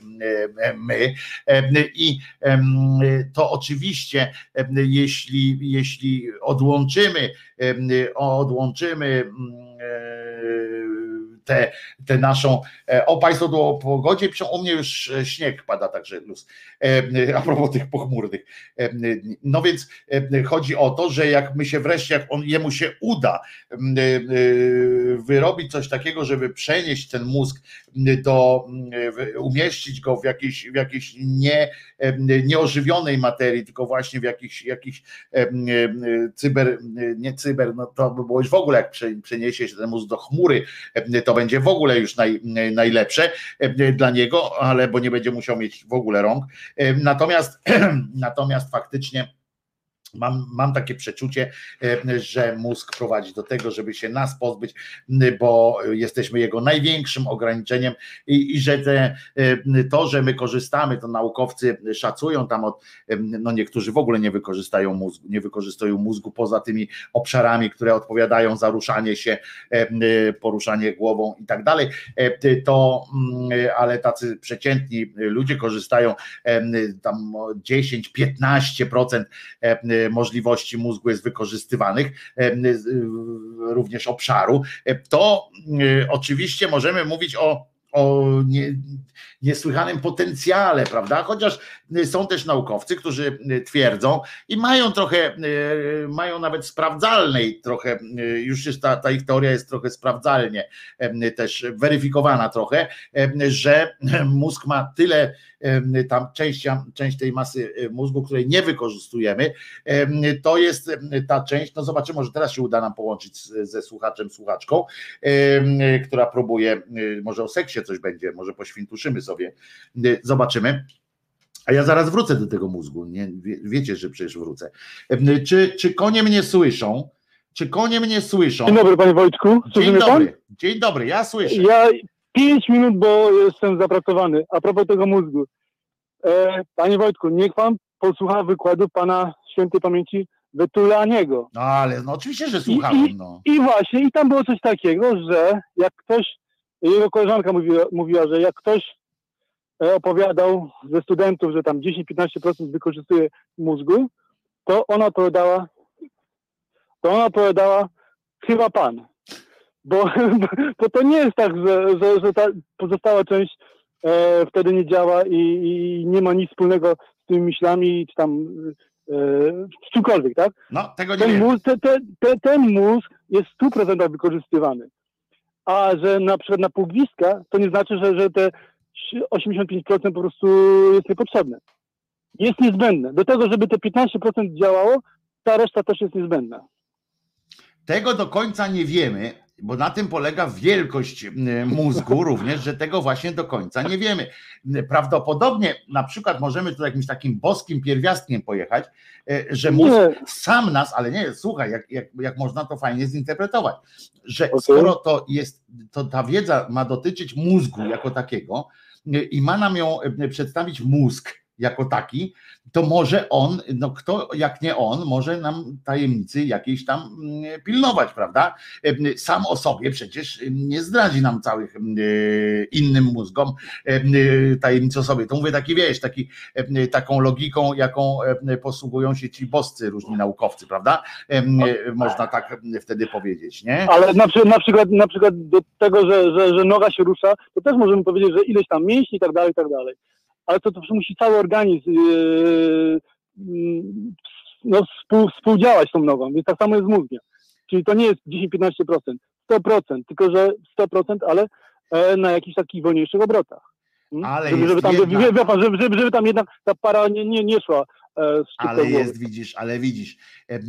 my. I to oczywiście, jeśli, jeśli odłączymy, odłączymy tę te naszą. e, O Państwo tu o pogodzie u mnie już e, śnieg pada, także luz. E, A propos tych pochmurnych. No więc chodzi o to, że jak my się wreszcie, jak on, jemu się uda wyrobić coś takiego, żeby przenieść ten mózg do, umieścić go w jakiejś, w jakiejś nie, nieożywionej materii, tylko właśnie w jakichś, jakichś cyber, nie cyber, no to by było już w ogóle, jak prze- przeniesie się ten mózg do chmury, to będzie w ogóle już naj, najlepsze em, dla niego, ale bo nie będzie musiał mieć w ogóle rąk. Em, Natomiast, *clears throat* natomiast faktycznie Mam, mam takie przeczucie, e, że mózg prowadzi do tego, żeby się nas pozbyć, bo jesteśmy jego największym ograniczeniem i, i że te, e, to, że my korzystamy, to naukowcy szacują tam od, e, no niektórzy w ogóle nie wykorzystają mózgu, nie wykorzystują mózgu poza tymi obszarami, które odpowiadają za ruszanie się, poruszanie głową i tak dalej, to, mm, ale tacy przeciętni ludzie korzystają tam 10-15% e, możliwości mózgu jest wykorzystywanych, e, z- również obszaru, e, to e, oczywiście możemy mówić o, o nie, niesłychanym potencjale, prawda? Chociaż e, są też naukowcy, którzy e, twierdzą i mają trochę, e, mają nawet sprawdzalnej trochę, e, już jest ta, ta ich teoria jest trochę sprawdzalnie e, też weryfikowana trochę, e, że *laughs* mózg ma tyle e, tam część, część tej masy e, mózgu, której nie wykorzystujemy, Em, To jest ta część, no zobaczymy, może teraz się uda nam połączyć ze słuchaczem, słuchaczką, która próbuje, y, może o seksie coś będzie, może poświntuszymy sobie, Y, zobaczymy. A ja zaraz wrócę do tego mózgu, nie? Wie- wiecie, że przecież wrócę. Czy, czy konie mnie słyszą? Czy konie mnie słyszą? Dzień dobry panie Wojtku, Dzień dobry, dzień dobry, ja słyszę. Ja pięć minut, bo jestem zapracowany. A propos tego mózgu. E, panie Wojtku, niech pan posłucha wykładu pana świętej pamięci Wetulaniego. No ale no oczywiście, że słuchałem, no. I właśnie, i tam było coś takiego, że jak ktoś, jego koleżanka mówiła, mówiła że jak ktoś e, opowiadał ze studentów, że tam 10-15% wykorzystuje mózgu, to ona odpowiadała, to ona odpowiadała, chyba pan. Bo, bo to nie jest tak, że, że, że ta pozostała część e, wtedy nie działa i, i nie ma nic wspólnego z tymi myślami, czy tam e, z czymkolwiek, tak? No, tego nie ten mózg, te, te, te, ten mózg jest w 100% wykorzystywany. A że na przykład na półgwizdka, to nie znaczy, że, że te 85% po prostu jest niepotrzebne. Jest niezbędne. Do tego, żeby te 15% działało, ta reszta też jest niezbędna. Tego do końca nie wiemy, bo na tym polega wielkość m, mózgu *laughs* również, że tego właśnie do końca nie wiemy. Prawdopodobnie na przykład możemy tu jakimś takim boskim pierwiastkiem pojechać, e, że mózg Nie, sam nas, ale nie, słuchaj, jak, jak, jak można to fajnie zinterpretować, że Okej. skoro to jest, to ta wiedza ma dotyczyć mózgu jako takiego i ma nam ją przedstawić mózg jako taki, to może on, no kto jak nie on, może nam tajemnicy jakiejś tam mm, pilnować, prawda? Sam o sobie przecież nie zdradzi nam całych innym mózgom tajemnic o sobie. To mówię taki, wiesz, taki, taką logiką, jaką posługują się ci boscy różni naukowcy, prawda? E, Można tak wtedy powiedzieć, nie? ale na, na, przykład, na przykład do tego, że, że, że noga się rusza, to też możemy powiedzieć, że ileś tam mięśni i tak dalej, i tak dalej. Ale to, to musi cały organizm yy, yy, no, współ, współdziałać z tą nogą, więc tak samo jest mózgiem. Czyli to nie jest 10-15%, 100%, tylko że 100%, ale e, na jakichś takich wolniejszych obrotach. Hmm? Ale żeby, żeby, tam, jedna- pan, żeby, żeby, żeby tam jednak ta para nie, nie, nie szła e, Ale jest, widzisz, ale widzisz, e, e,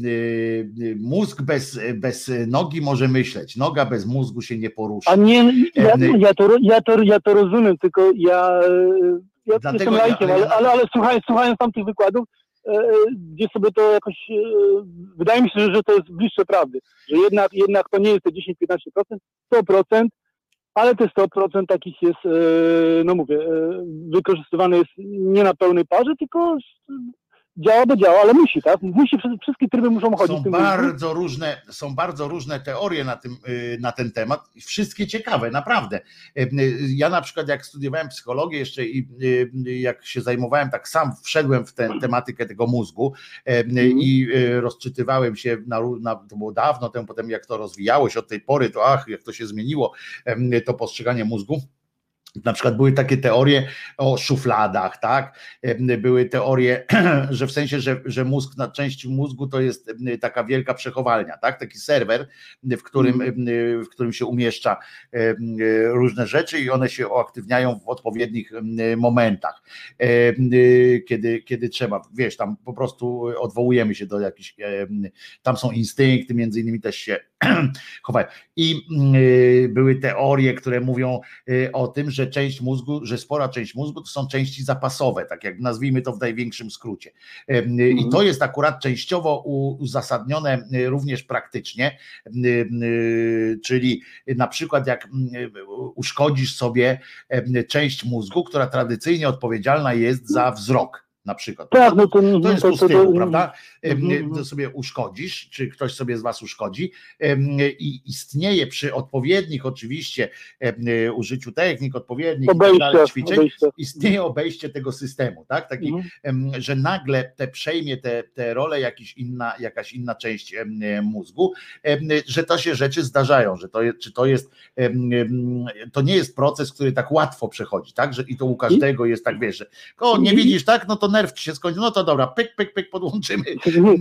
mózg bez, bez nogi może myśleć, noga bez mózgu się nie porusza. A nie, ja, ja, to, ja, to, ja to rozumiem, tylko ja, ja Dlatego jestem ja- laikiem, ale- ale, ale, ale słuchając, słuchając tamtych wykładów, e, gdzie sobie to jakoś, e, wydaje mi się, że, to jest bliższe prawdy, że jednak, jednak to nie jest te 10-15%, 100%, ale te 100% takich jest, e, no mówię, e, wykorzystywane jest nie na pełnej parze, tylko działa, bo działa, ale musi, tak? Musi, wszystkie- tryby muszą chodzić. Są w tym bardzo różne, są bardzo różne teorie na, tym, y, na ten temat, wszystkie ciekawe, naprawdę. Y, y, Ja na przykład jak studiowałem psychologię jeszcze i jak się zajmowałem, tak sam wszedłem w tę tematykę tego mózgu y, i rozczytywałem się, na, na, to było dawno temu, potem jak to rozwijało się od tej pory, to ach, jak to się zmieniło, to postrzeganie mózgu. Na przykład były takie teorie o szufladach, tak? Em, Były teorie, *clears throat* że w sensie, że, że mózg na części mózgu to jest em, taka wielka przechowalnia, tak? Taki serwer, w którym, em, w którym się umieszcza różne rzeczy i one się uaktywniają w odpowiednich momentach. Kiedy, kiedy trzeba, wiesz, tam po prostu odwołujemy się do jakichś, tam są instynkty, między innymi też się *clears throat* chowają. I y, były teorie, które mówią y, o tym, że część mózgu, że spora część mózgu to są części zapasowe, tak jak nazwijmy to w największym skrócie. Y, I to jest akurat częściowo uzasadnione również praktycznie, czyli na przykład jak mm, uszkodzisz sobie część mózgu, która tradycyjnie odpowiedzialna jest za wzrok. Na przykład. Tak, no to, To jest to, tyłu, prawda? Mhm, mhm. To sobie uszkodzisz, czy ktoś sobie z Was uszkodzi. I istnieje przy odpowiednich, oczywiście, użyciu technik, odpowiednich tak Obejścia, dalej, ćwiczeń, obejścia. istnieje obejście tego systemu, tak? Taki, Mhm. że nagle te przejmie te, te rolę jakiś inna, jakaś inna część mózgu, że to się rzeczy zdarzają, że to czy to jest, to nie jest proces, który tak łatwo przechodzi, tak? Że i to u każdego jest tak, wiesz, że o, nie widzisz, tak? No to nerw ci się skończy, no to dobra, pyk, pyk, pyk, podłączymy. *laughs* Nie.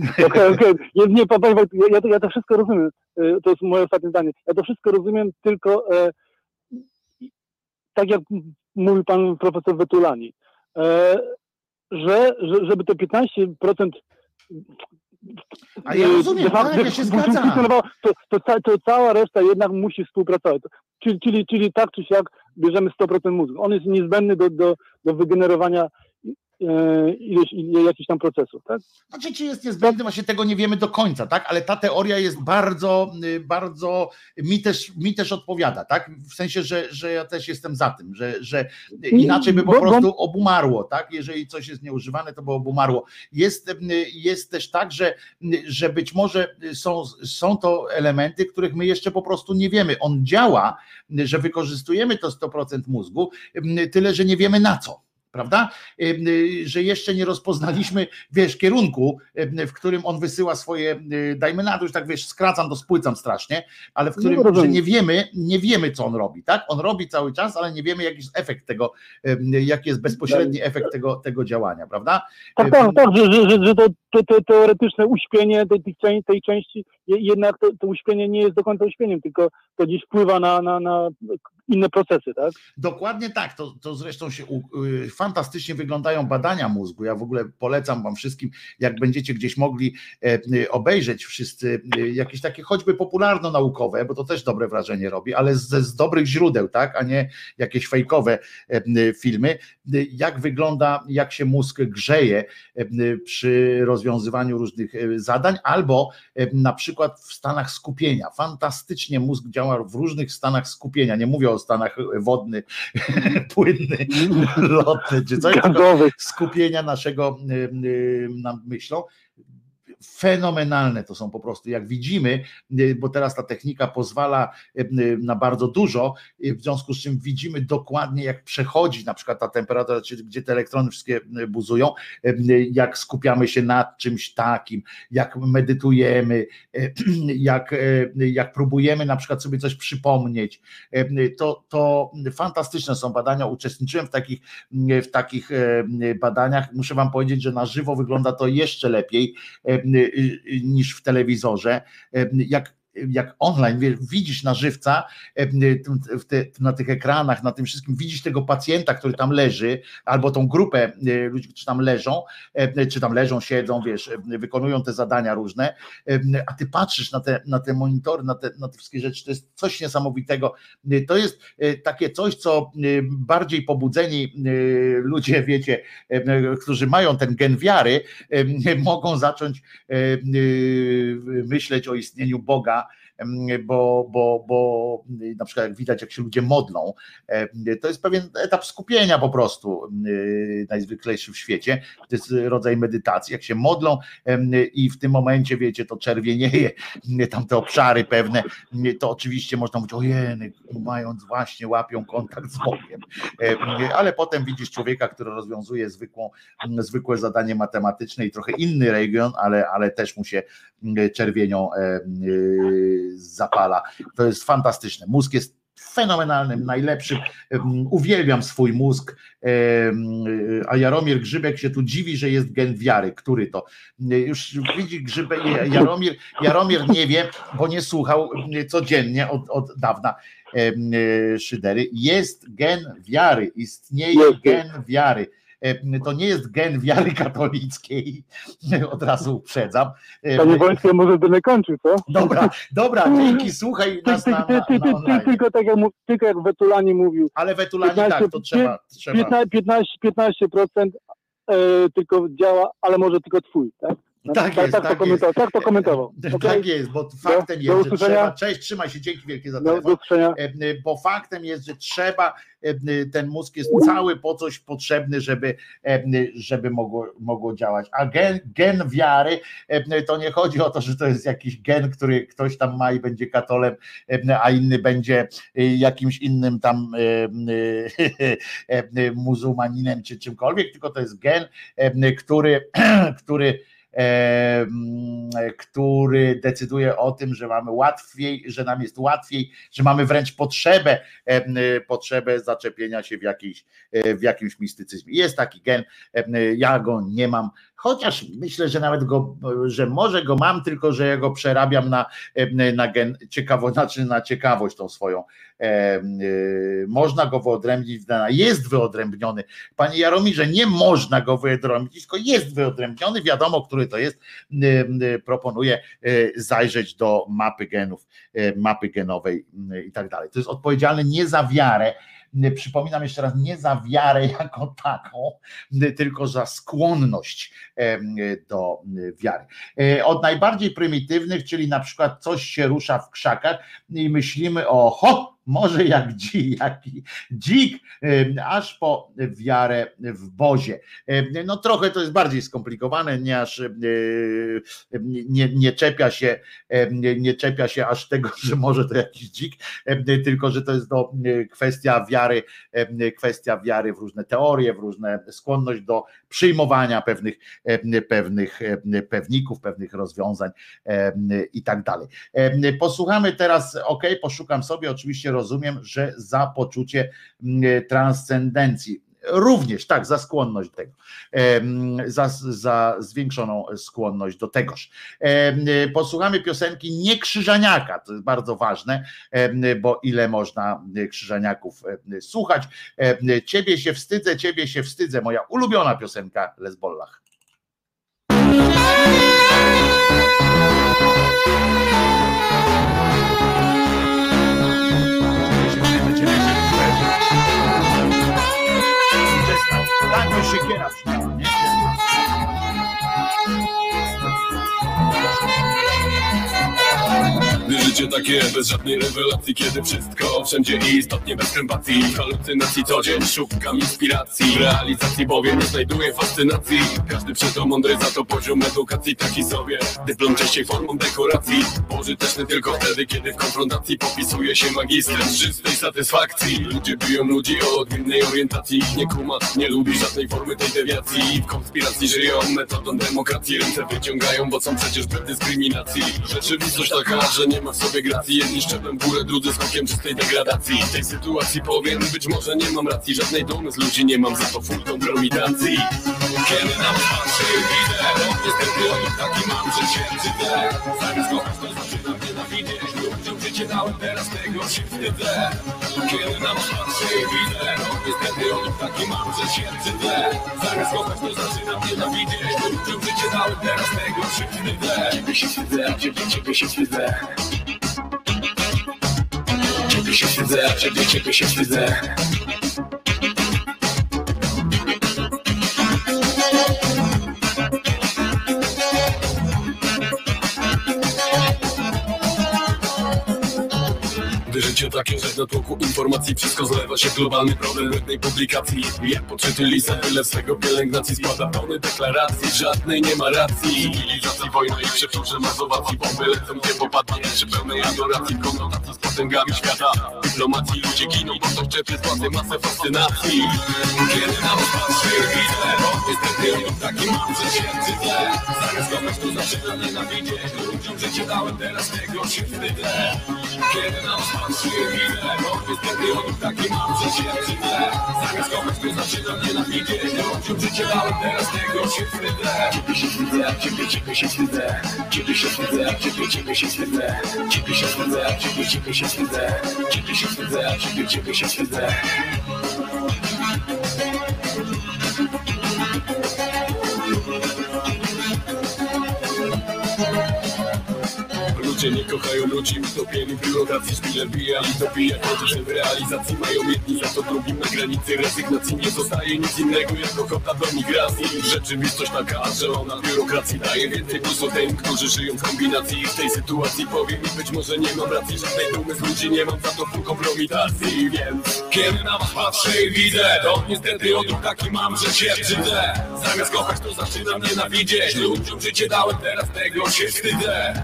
Nie, nie, pa- panie ja, to, ja to wszystko rozumiem. E, To jest moje ostatnie zdanie. Ja to wszystko rozumiem, tylko e, tak jak mówił pan profesor Wetulani, e, że, że żeby te 15% A ja e, rozumiem, tak, ja się zgadzam. To, to, to cała reszta jednak musi współpracować. Czyli, czyli, czyli tak czy siak bierzemy 100% mózgu. On jest niezbędny do, do, do wygenerowania ileś, ile, jakichś tam procesów. Tak? Znaczy, czy jest niezbędny, właśnie tego nie wiemy do końca, tak? Ale ta teoria jest bardzo, y, bardzo mi też, mi też odpowiada, tak? W sensie, że, że ja też jestem za tym, że, że inaczej by po Bo- bo- prostu obumarło, tak? Jeżeli coś jest nieużywane, to by obumarło. Jest, y, jest też tak, że, że być może są, są to elementy, których my jeszcze po prostu nie wiemy. On działa, że wykorzystujemy to 100% mózgu, y, tyle, że nie wiemy na co prawda? Y, Że jeszcze nie rozpoznaliśmy, wiesz, kierunku, w którym on wysyła swoje, y, dajmy na to, już tak wiesz, skracam, to spłycam strasznie, ale w którym, że rozumiem. nie wiemy, nie wiemy, co on robi, tak? On robi cały czas, ale nie wiemy, jaki jest efekt tego, jaki jest bezpośredni efekt tego, tego działania, prawda? Tak, tak, tak, że, że, że, że to, to, to teoretyczne uśpienie tej, tej, części- jednak to, to uśpienie nie jest do końca uśpieniem, tylko to gdzieś wpływa na, na, na inne procesy, tak? Dokładnie tak, to, to zresztą się u, y, fantastycznie wyglądają badania mózgu. Ja w ogóle polecam Wam wszystkim, jak będziecie gdzieś mogli e, y, obejrzeć wszyscy y, jakieś takie choćby popularno-naukowe, bo to też dobre wrażenie robi, ale z, z dobrych źródeł, tak, a nie jakieś fejkowe e, y, filmy, y, jak wygląda, jak się mózg grzeje e, y, przy rozwiązywaniu różnych zadań, albo na przykład w stanach skupienia. Fantastycznie mózg działa w różnych stanach skupienia. Nie mówię o stanach wodny, *laughs* płynny, lotny czy coś, skupienia naszego nad myślą. Fenomenalne to są po prostu, jak widzimy, y, bo teraz ta technika pozwala y, y, na bardzo dużo, w związku z czym widzimy dokładnie, jak przechodzi na przykład ta temperatura, gdzie te elektrony wszystkie buzują, jak skupiamy się nad czymś takim, jak medytujemy, *clears throat* jak, jak próbujemy na przykład sobie coś przypomnieć. To, to fantastyczne są badania. Uczestniczyłem w takich w takich badaniach. Muszę Wam powiedzieć, że na żywo wygląda to jeszcze lepiej niż w telewizorze. E, Jak jak online widzisz na żywca e, te, na tych ekranach, na tym wszystkim, widzisz tego pacjenta, który tam leży, albo tą grupę e, ludzi, którzy tam leżą, e, czy tam leżą, siedzą, wiesz, e, wykonują te zadania różne, e, a ty patrzysz na te, na te monitory, na te, na te wszystkie rzeczy, to jest coś niesamowitego. E, To jest e, takie coś, co e, bardziej pobudzeni e, ludzie, *laughs* wiecie, e, którzy mają ten gen wiary, e, mogą zacząć e, e, myśleć o istnieniu Boga bo, bo, bo na przykład jak widać, jak się ludzie modlą, to jest pewien etap skupienia po prostu em, najzwyklejszy w świecie. To jest rodzaj medytacji. Jak się modlą i w tym momencie, wiecie, to czerwienieje, tam te obszary pewne, to oczywiście można mówić, ojej, mając właśnie, łapią kontakt z Bogiem. Em, Ale potem widzisz człowieka, który rozwiązuje zwykłą, zwykłe zadanie matematyczne i trochę inny region, ale, ale też mu się mm, czerwienią y, zapala. To jest fantastyczne. Mózg jest fenomenalnym, najlepszym. Uwielbiam swój mózg, a Jaromir Grzybek się tu dziwi, że jest gen wiary. Który to? Już widzi Grzybek, Jaromir, Jaromir nie wie, bo nie słuchał codziennie od, od dawna em, szydery. Jest gen wiary, istnieje gen wiary. Em, To nie jest gen wiary katolickiej, *laughs* od razu uprzedzam. Em, Panie Wojtku, może będę kończył, co? Dobra, dobra, *laughs* dzięki, słuchaj Ty, nas ty, na, na, ty, ty, ty, tylko, tak jak, tylko jak Wetulani mówił, Ale Wetulani 15, tak, to trzeba, trzeba. 15, 15, 15% e, tylko działa, ale może tylko twój, tak? No, Tak jest, tak, to tak komentował, tak to komentował. *laughs* Tak Okej? jest, bo faktem do jest, że usłyszenia. trzeba. Cześć, trzymaj się, dzięki wielkie za do telefon. E, e, Bo faktem jest, że trzeba, e, ten mózg jest cały po coś potrzebny, żeby, żeby mogło, mogło działać. A gen, gen wiary, to nie chodzi o to, że to jest jakiś gen, który ktoś tam ma i będzie katolem, a inny będzie jakimś innym tam *laughs* muzułmaninem czy czymkolwiek, tylko to jest gen, który, *clears throat* który który decyduje o tym, że mamy łatwiej, że nam jest łatwiej, że mamy wręcz potrzebę, potrzebę zaczepienia się w, jakiejś, e, w jakimś mistycyzmie. Jest taki gen, ja go nie mam, chociaż myślę, że nawet go, że może go mam, tylko że ja go przerabiam na, e, na gen ciekawo, znaczy na ciekawość tą swoją. E, e, Można go wyodrębnić, jest wyodrębniony. Panie Jaromirze, nie można go wyodrębnić, tylko jest wyodrębniony, wiadomo, który to jest. M, m, Proponuję e, zajrzeć do mapy genów, e, mapy genowej i tak dalej. To jest odpowiedzialne nie za wiarę, przypominam jeszcze raz, nie za wiarę jako taką, tylko za skłonność em, do wiary. E, Od najbardziej prymitywnych, czyli na przykład coś się rusza w krzakach i myślimy o ho, może jak dzik, jaki dzik, aż po wiarę w Bozie. No trochę to jest bardziej skomplikowane, nie aż nie, nie czepia się, nie, czepia się aż tego, że może to jakiś dzik, tylko że to jest do kwestia wiary, kwestia wiary w różne teorie, w różne skłonność do przyjmowania pewnych, pewnych pewników, pewnych rozwiązań i tak dalej. Posłuchamy teraz, ok, poszukam sobie, oczywiście rozumiem, że za poczucie mm, transcendencji. Również tak, za skłonność do tego, em, za, za zwiększoną skłonność do tegoż. Em, Posłuchamy piosenki nie Krzyżaniaka, to jest bardzo ważne, bo ile można Krzyżaniaków słuchać. Ciebie się wstydzę, ciebie się wstydzę, moja ulubiona piosenka Lesbollach. Tak, to siekiera przynajmniej, nie? Gdy życie takie bez żadnej rewelacji Kiedy wszystko wszędzie istotnie bez krępacji Halucynacji co dzień szukam inspiracji W realizacji bowiem nie znajduję fascynacji Każdy przeto mądry za to poziom edukacji taki sobie. Dyplom częściej formą dekoracji Pożyteczny tylko wtedy kiedy w konfrontacji Popisuje się magistrem z czystej satysfakcji. Ludzie biją ludzi o odmiennej orientacji nie kuma, nie lubi żadnej formy tej dewiacji. W konspiracji żyją metodą demokracji Ręce wyciągają, bo są przecież bez dyskryminacji. Rzeczywistość taka, że nie ma w sobie gracji. Jedni szczeplem w górę, drudzy skokiem czystej degradacji. W tej sytuacji powiem, być może nie mam racji. Żadnej dumy z ludzi nie mam, za to full kompromitacji Kiedy na was patrzy, widzę niestety o taki mam, że się wstydzę. Zamiast kochać to zaczynam nienawidzieć Ludziom życie dałem, teraz tego się wstydzę. Kiedy na was patrzy, widzę No niestety o nim taki mam, że się wstydzę. Zamiast kochać to zaczynam nienawidzieć Ludziom życie dałem, teraz tego się wstydzę. Ciebie się wstydzę, ciebie, ciebie się wstydzę. Ciebie się wstydzę, ciebie, ciebie się wstydzę Życie takie, że na tłoku informacji wszystko zlewa się globalny problem jednej publikacji. Jak podczyty lisa, tyle swego pielęgnacji składa tony deklaracji. Żadnej nie ma racji. Cywilizacji, wojna i przeprzórze mazowacji. Bomby lecą gdzie popadnie przy pełnej adoracji. Konotacji potęgami świata. Dyplomacji ludzie giną, bo to czepie z władzy masę fascynacji. Kiedy na was patrzę, widzę Bo niestety lub taki mam, że się wstydzę Zamiast kochać to zaczynam nienawidzieć Ludziom życie dałem, teraz tego się wstydzę. Kiedy na was patrzę, widzę Bo niestety lub taki mam, że się wstydzę Zamiast kochać to zaczynam nienawidzieć Ludziom życie dałem, teraz tego się wstydzę. Ciebie się wstydzę, ciebie, ciebie się wstydzę. Ciebie się wstydzę, ciebie, ciebie się wstydzę. Ciebie się wstydzę, ciebie, ciebie się wstydzę Ciebie się wstydzę, ciebie, ciebie się wstydzę Nie kochają ludzi, utopieni w biurokracji Szpile bijali, dobija to, że w realizacji mają jedni Za to drugim na granicy rezygnacji Nie zostaje nic innego jak ochota do migracji. Rzeczywistość taka, że ona biurokracji daje więcej plusu tym, którzy żyją w kombinacji. W tej sytuacji powiem i być może nie mam racji Żadnej dumy z ludzi nie mam za to full kompromitacji. Więc kiedy na was patrzę i widzę To niestety odruch taki mam, że się brzydzę Zamiast kochać to zaczynam nienawidzieć. Ludziom życie dałem, teraz tego się wstydzę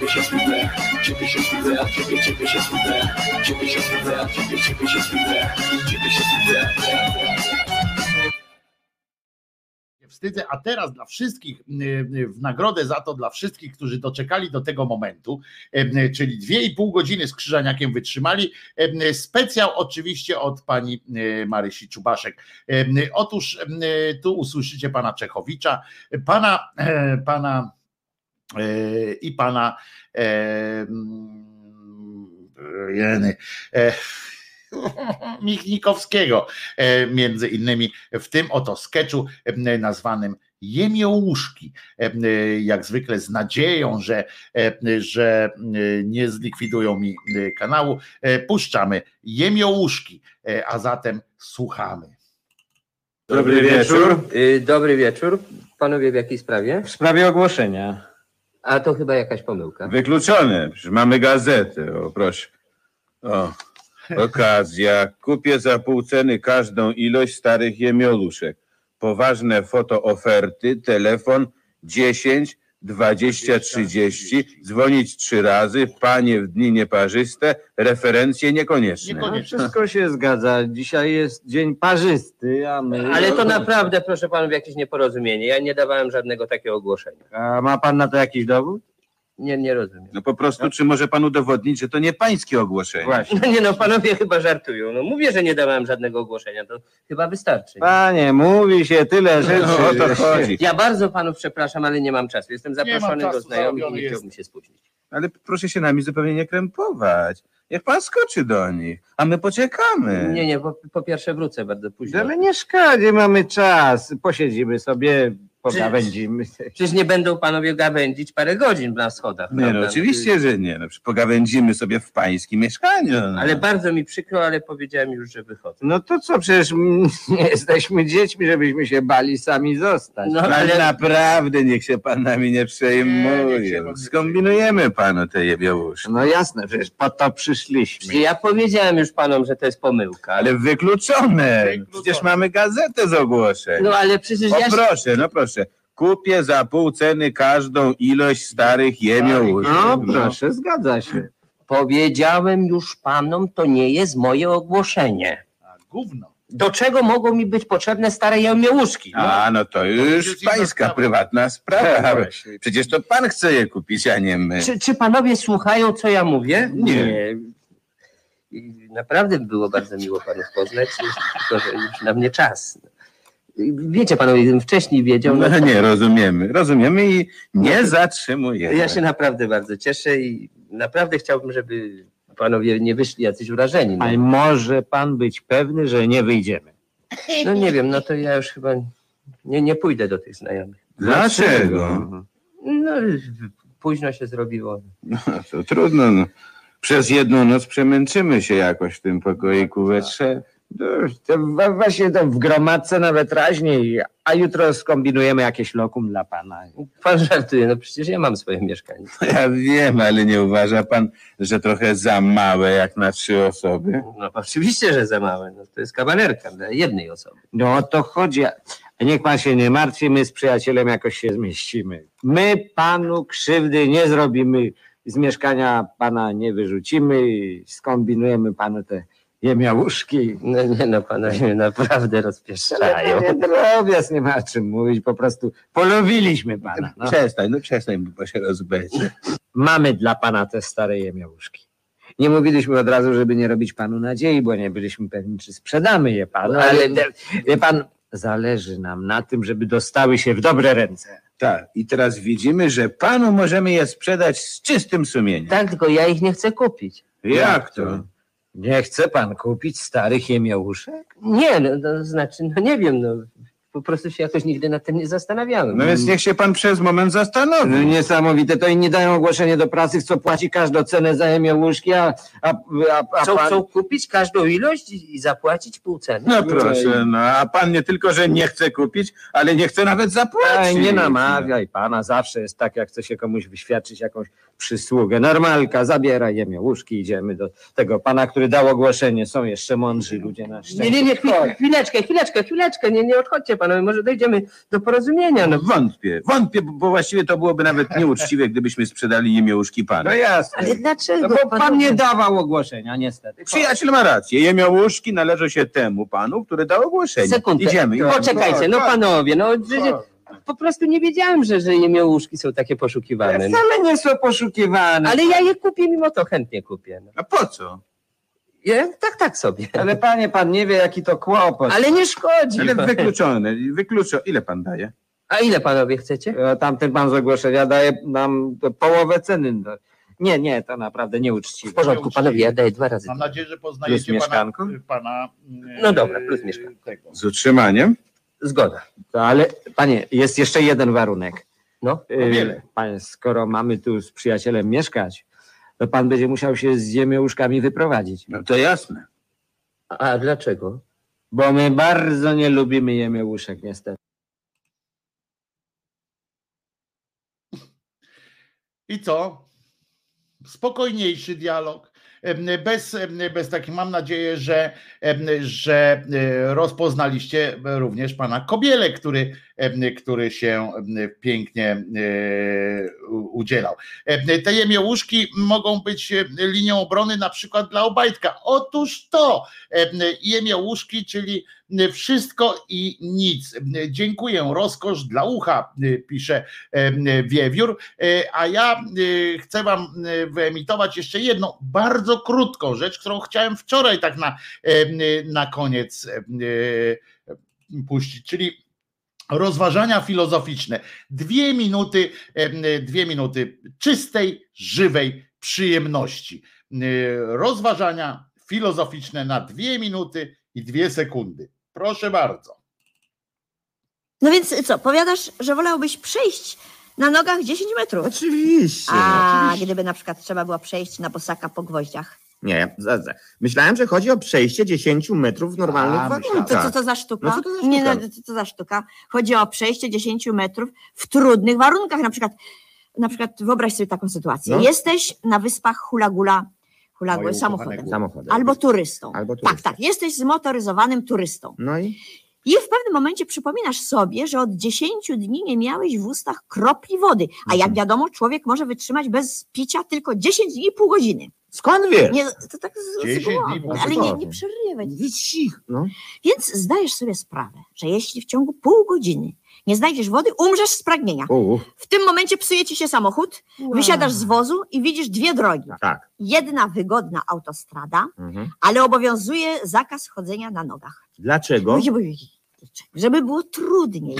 ciebie, się wstydzę Ciebie się wstydzę, ciebie, ciebie się wstydzę Ciebie się wstydzę, ciebie, ciebie się wstydzę Ciebie się wstydzę wstydzę, a teraz dla wszystkich, y, y, w nagrodę za to dla wszystkich, którzy doczekali do tego momentu, y, czyli dwie i pół godziny z Krzyżaniakiem wytrzymali, specjał oczywiście od pani Marysi Czubaszek. Otóż tu usłyszycie pana Czechowicza, pana, e, pana i pana e, jeny, e, *laughs* Michnikowskiego, e, między innymi w tym oto sketchu e, nazwanym Jemiołuszki. E, Jak zwykle z nadzieją, że, e, że e, nie zlikwidują mi e, kanału, e, puszczamy Jemiołuszki, E, a zatem słuchamy. Dobry wieczór. Y, Dobry wieczór. Panowie w jakiej sprawie? W sprawie ogłoszenia. A to chyba jakaś pomyłka. Wykluczone, przecież mamy gazetę, o proszę. O, okazja. Kupię za pół ceny każdą ilość starych jemioluszek. Poważne fotooferty, telefon 10 20 30, dzwonić trzy razy, panie w dni nieparzyste, referencje niekonieczne. Niekoniecznie. Wszystko się zgadza. Dzisiaj jest dzień parzysty, a my. Ale to naprawdę, proszę panów, jakieś nieporozumienie. Ja nie dawałem żadnego takiego ogłoszenia. A ma pan na to jakiś dowód? Nie, nie rozumiem. No po prostu, czy może pan udowodnić, że to nie pańskie ogłoszenie? Właśnie. No nie no, panowie chyba żartują. No mówię, że nie dawałem żadnego ogłoszenia, to chyba wystarczy. Panie, mówi się tyle rzeczy. No, o to chodzi. Ja bardzo panów przepraszam, ale nie mam czasu. Jestem mam zaproszony czasu, do znajomych i zarobiony nie chciałbym się spóźnić. Ale proszę się nami zupełnie nie krępować. Niech pan skoczy do nich, a my poczekamy. Nie, nie, po, po pierwsze wrócę bardzo późno. Ale nie szkodzi, mamy czas. Posiedzimy sobie, pogawędzimy. Przecież nie będą panowie gawędzić parę godzin na schodach. Nie, no prawda? oczywiście, że nie. No, przecież pogawędzimy sobie w pańskim mieszkaniu. No. Ale bardzo mi przykro, ale powiedziałem już, że wychodzę. No to co, przecież mm, *laughs* nie jesteśmy dziećmi, żebyśmy się bali sami zostać. No ale ale naprawdę niech się pan nami nie Nie, niech się przejmuje. pan nie Skombinujemy panu te jebiołuszki. No jasne, przecież po to przyszliśmy. ja powiedziałem już panom, że to jest pomyłka. Ale wykluczone. Wykluczone. Przecież mamy gazetę z ogłoszeń. No ale przecież O ja... proszę, no proszę. Kupię za pół ceny każdą ilość starych jemiołuszek. No proszę, zgadza się. Powiedziałem już panom, to nie jest moje ogłoszenie. A gówno. Do czego mogą mi być potrzebne stare jałmiełuszki? A, no to już jest inna pańska sprawa. prywatna sprawa. Właśnie. Przecież to pan chce je kupić, a nie my. Czy, czy panowie słuchają, co ja mówię? Nie. I Naprawdę było bardzo miło panów poznać, tylko że już na mnie czas. Wiecie panowie, gdybym wcześniej wiedział, no, No nie, rozumiemy, rozumiemy i nie zatrzymujemy. ja się naprawdę bardzo cieszę i naprawdę chciałbym, żeby panowie nie wyszli jacyś urażeni. Ale No, może pan być pewny, że nie wyjdziemy. no nie wiem, no to ja już chyba nie, nie pójdę do tych znajomych. Dlaczego? No, późno się zrobiło. No, to trudno. No. Przez jedną noc przemęczymy się jakoś w tym pokoiku we trzech. No, właśnie to w gromadce nawet raźniej, a jutro skombinujemy jakieś lokum dla pana. Pan żartuje, no przecież ja mam swoje mieszkanie. *laughs* Ja wiem, ale nie uważa pan, że trochę za małe jak na trzy osoby? No oczywiście, że za małe. No, to jest kawalerka dla jednej osoby. No o to chodzi. Niech pan się nie martwi, my z przyjacielem jakoś się zmieścimy. My panu krzywdy nie zrobimy, z mieszkania pana nie wyrzucimy, skombinujemy panu te jemiałuszki. No nie no, panowie naprawdę rozpieszczają. Nie, drobiazg, nie ma o czym mówić, po prostu polowiliśmy pana. No. Przestań, no przestań, bo się rozbędzie. Mamy dla pana te stare jemiałuszki. Nie mówiliśmy od razu, żeby nie robić panu nadziei, bo nie byliśmy pewni, czy sprzedamy je panu, ale ale- wie pan, zależy nam na tym, żeby dostały się w dobre ręce. Tak, i teraz widzimy, że panu możemy je sprzedać z czystym sumieniem. Tak, tylko ja ich nie chcę kupić. Jak to? Nie chce pan kupić starych jemiałuszek? Nie, no to znaczy, no nie wiem, no po prostu się jakoś nigdy nad tym nie zastanawiałem. No więc niech się pan przez moment zastanowi. No, niesamowite, to inni dają ogłoszenie do pracy, w co płaci każdą cenę za jemiałuszki, a, a, a, a Chcą, pan... chcą kupić każdą ilość i, i zapłacić pół ceny. No proszę, no a pan nie tylko, że nie chce kupić, ale nie chce nawet zapłacić. Ej, nie namawiaj pana, zawsze jest tak, jak chce się komuś wyświadczyć jakąś przysługę. Normalka, zabieraj jemiałuszki, idziemy do tego pana, który dał ogłoszenie. Są jeszcze mądrzy ludzie na szczęście. Nie, nie, nie, chwil- chwileczkę, chwileczkę, chwileczkę, nie, nie odchodźcie panowie, może dojdziemy do porozumienia. No, Wątpię, wątpię, bo- bo właściwie to byłoby nawet nieuczciwe, gdybyśmy sprzedali jemiołuszki panu. No jasne. ale dlaczego? No bo pan panowie? nie dawał ogłoszenia, niestety. Przyjaciel ma rację, jemiołuszki należą się temu panu, który dał ogłoszenie. Sekundkę. Idziemy. Poczekajcie, no panowie, no że- że- po prostu nie wiedziałem, że, że jemiołuszki są takie poszukiwane. Wcale nie są poszukiwane. Ale ja je kupię mimo to, chętnie kupię. No. A po co? Ja, tak, tak sobie. Ale panie, pan nie wie, jaki to kłopot. Ale nie szkodzi. Ale wykluczone, wykluczone. Ile pan daje? A ile panowie chcecie? E, Tamten pan z ogłoszenia daje nam połowę ceny. Nie, nie, to naprawdę nieuczciwe. W porządku, panowie, ja daję dwa razy. Mam nadzieję, że Plus poznajecie pana, mieszkanko? pana... No dobra, plus mieszkanko. Z utrzymaniem? Zgoda. To, ale panie, jest jeszcze jeden warunek. No. E, wiele. Panie, skoro mamy tu z przyjacielem mieszkać, to pan będzie musiał się z ziemieuszkami wyprowadzić. No to jasne. A dlaczego? Bo my bardzo nie lubimy jemieuszek, niestety. I co? Spokojniejszy dialog. Bez, bez takich, mam nadzieję, że, że e, rozpoznaliście również pana Kobiele, który, który się pięknie e, udzielał. Te jemiołuszki mogą być e, linią obrony na przykład dla Obajtka. Otóż to, em, jemiołuszki, czyli wszystko i nic. Dziękuję, rozkosz dla ucha, pisze Wiewiór. E, A ja e, chcę wam e, wyemitować jeszcze jedną bardzo krótką rzecz, którą chciałem wczoraj tak na, na koniec e, puścić, czyli rozważania filozoficzne. Dwie minuty, em, dwie minuty czystej, żywej przyjemności. E, Rozważania filozoficzne na dwie minuty i dwie sekundy. Proszę bardzo. No więc co, powiadasz, że wolałbyś przejść na nogach 10 metrów? Oczywiście. A oczywiście. gdyby na przykład trzeba było przejść na bosaka po gwoździach. Nie, za, za. myślałem, że chodzi o przejście 10 metrów w normalnych A, warunkach. To co to za sztuka? No co to za Nie, sztuka? no, co to za sztuka? Chodzi o przejście 10 metrów w trudnych warunkach. Na przykład, na przykład wyobraź sobie taką sytuację. No. Jesteś na wyspach Hula Gula, Hula Moje Gula samochodem. Samochodem. Albo turystą. Albo Tak, turystą. tak. Jesteś zmotoryzowanym turystą. No i I w pewnym momencie przypominasz sobie, że od 10 dni nie miałeś w ustach kropli wody. A Mhm. jak wiadomo, człowiek może wytrzymać bez picia tylko 10 dni i pół godziny. Skąd wiesz? Nie, to tak z, 10 z głowy, ale nie, nie przerywaj. Cich, no. Więc zdajesz sobie sprawę, że jeśli w ciągu pół godziny nie znajdziesz wody, umrzesz z pragnienia. U, W tym momencie psuje ci się samochód, wysiadasz z wozu i widzisz dwie drogi. tak. Jedna wygodna autostrada, Mhm. ale obowiązuje zakaz chodzenia na nogach. Dlaczego? Żeby- Żeby było trudniej.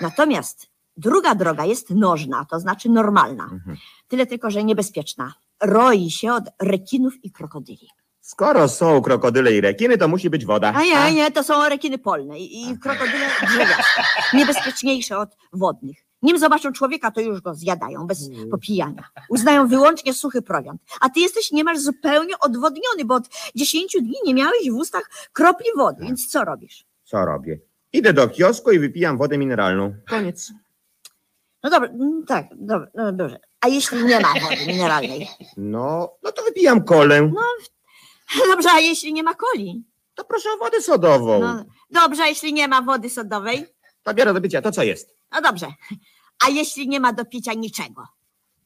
Natomiast druga droga jest nożna, to znaczy normalna. Mhm. Tyle tylko, że niebezpieczna. Roi się od rekinów i krokodyli. Skoro są krokodyle i rekiny, to musi być woda. A nie, nie, to są rekiny polne i, i krokodyle drzewiaste. Niebezpieczniejsze od wodnych. Nim zobaczą człowieka, to już go zjadają bez popijania. Uznają wyłącznie suchy prowiant. A ty jesteś niemal zupełnie odwodniony, bo od 10 dni nie miałeś w ustach kropli wody, więc co robisz? Co robię? Idę do kiosku i wypijam wodę mineralną. Koniec. No dobra, mm, tak, dobra, no dobrze. A jeśli nie ma wody mineralnej? No, no to wypijam kolę. No, *laughs* dobrze, a jeśli nie ma coli? To proszę o wodę sodową. No, dobrze, a jeśli nie ma wody sodowej? To biorę do picia to, co jest. No dobrze. A jeśli nie ma do picia niczego?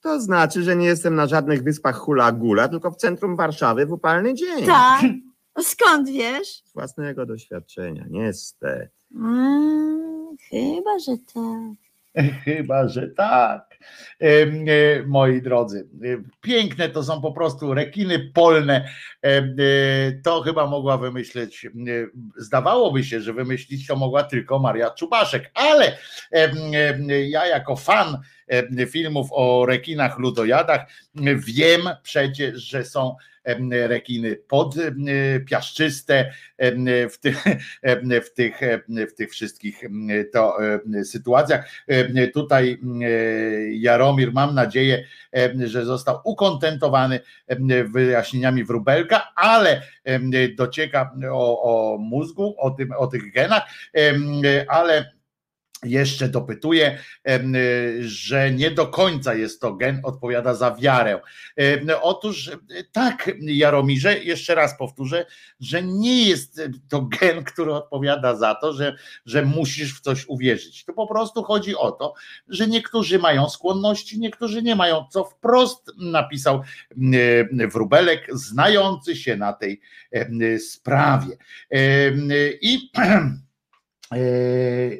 To znaczy, że nie jestem na żadnych wyspach hula gula, tylko w centrum Warszawy w upalny dzień. Tak. *laughs* Skąd wiesz? Z własnego doświadczenia, niestety. Mm, chyba, że tak. *laughs* Chyba, że tak. E, Moi drodzy, e, piękne to są po prostu rekiny polne. E, To chyba mogła wymyśleć, zdawałoby się, że wymyślić to mogła tylko Maria Czubaszek, ale ja jako fan filmów o rekinach ludojadach wiem przecież, że są rekiny podpiaszczyste w tych, w tych, w tych wszystkich to sytuacjach. Tutaj Jaromir, mam nadzieję, że został ukontentowany wyjaśnieniami wróbelka, ale docieka o, o mózgu, o, tym, o tych genach, ale jeszcze dopytuje, em, że nie do końca jest to gen, odpowiada za wiarę. Em, Otóż e, tak, Jaromirze, jeszcze raz powtórzę, że nie jest to gen, który odpowiada za to, że, że musisz w coś uwierzyć. To po prostu chodzi o to, że niektórzy mają skłonności, niektórzy nie mają, co wprost napisał Wróbelek, znający się na tej sprawie. I *clears throat*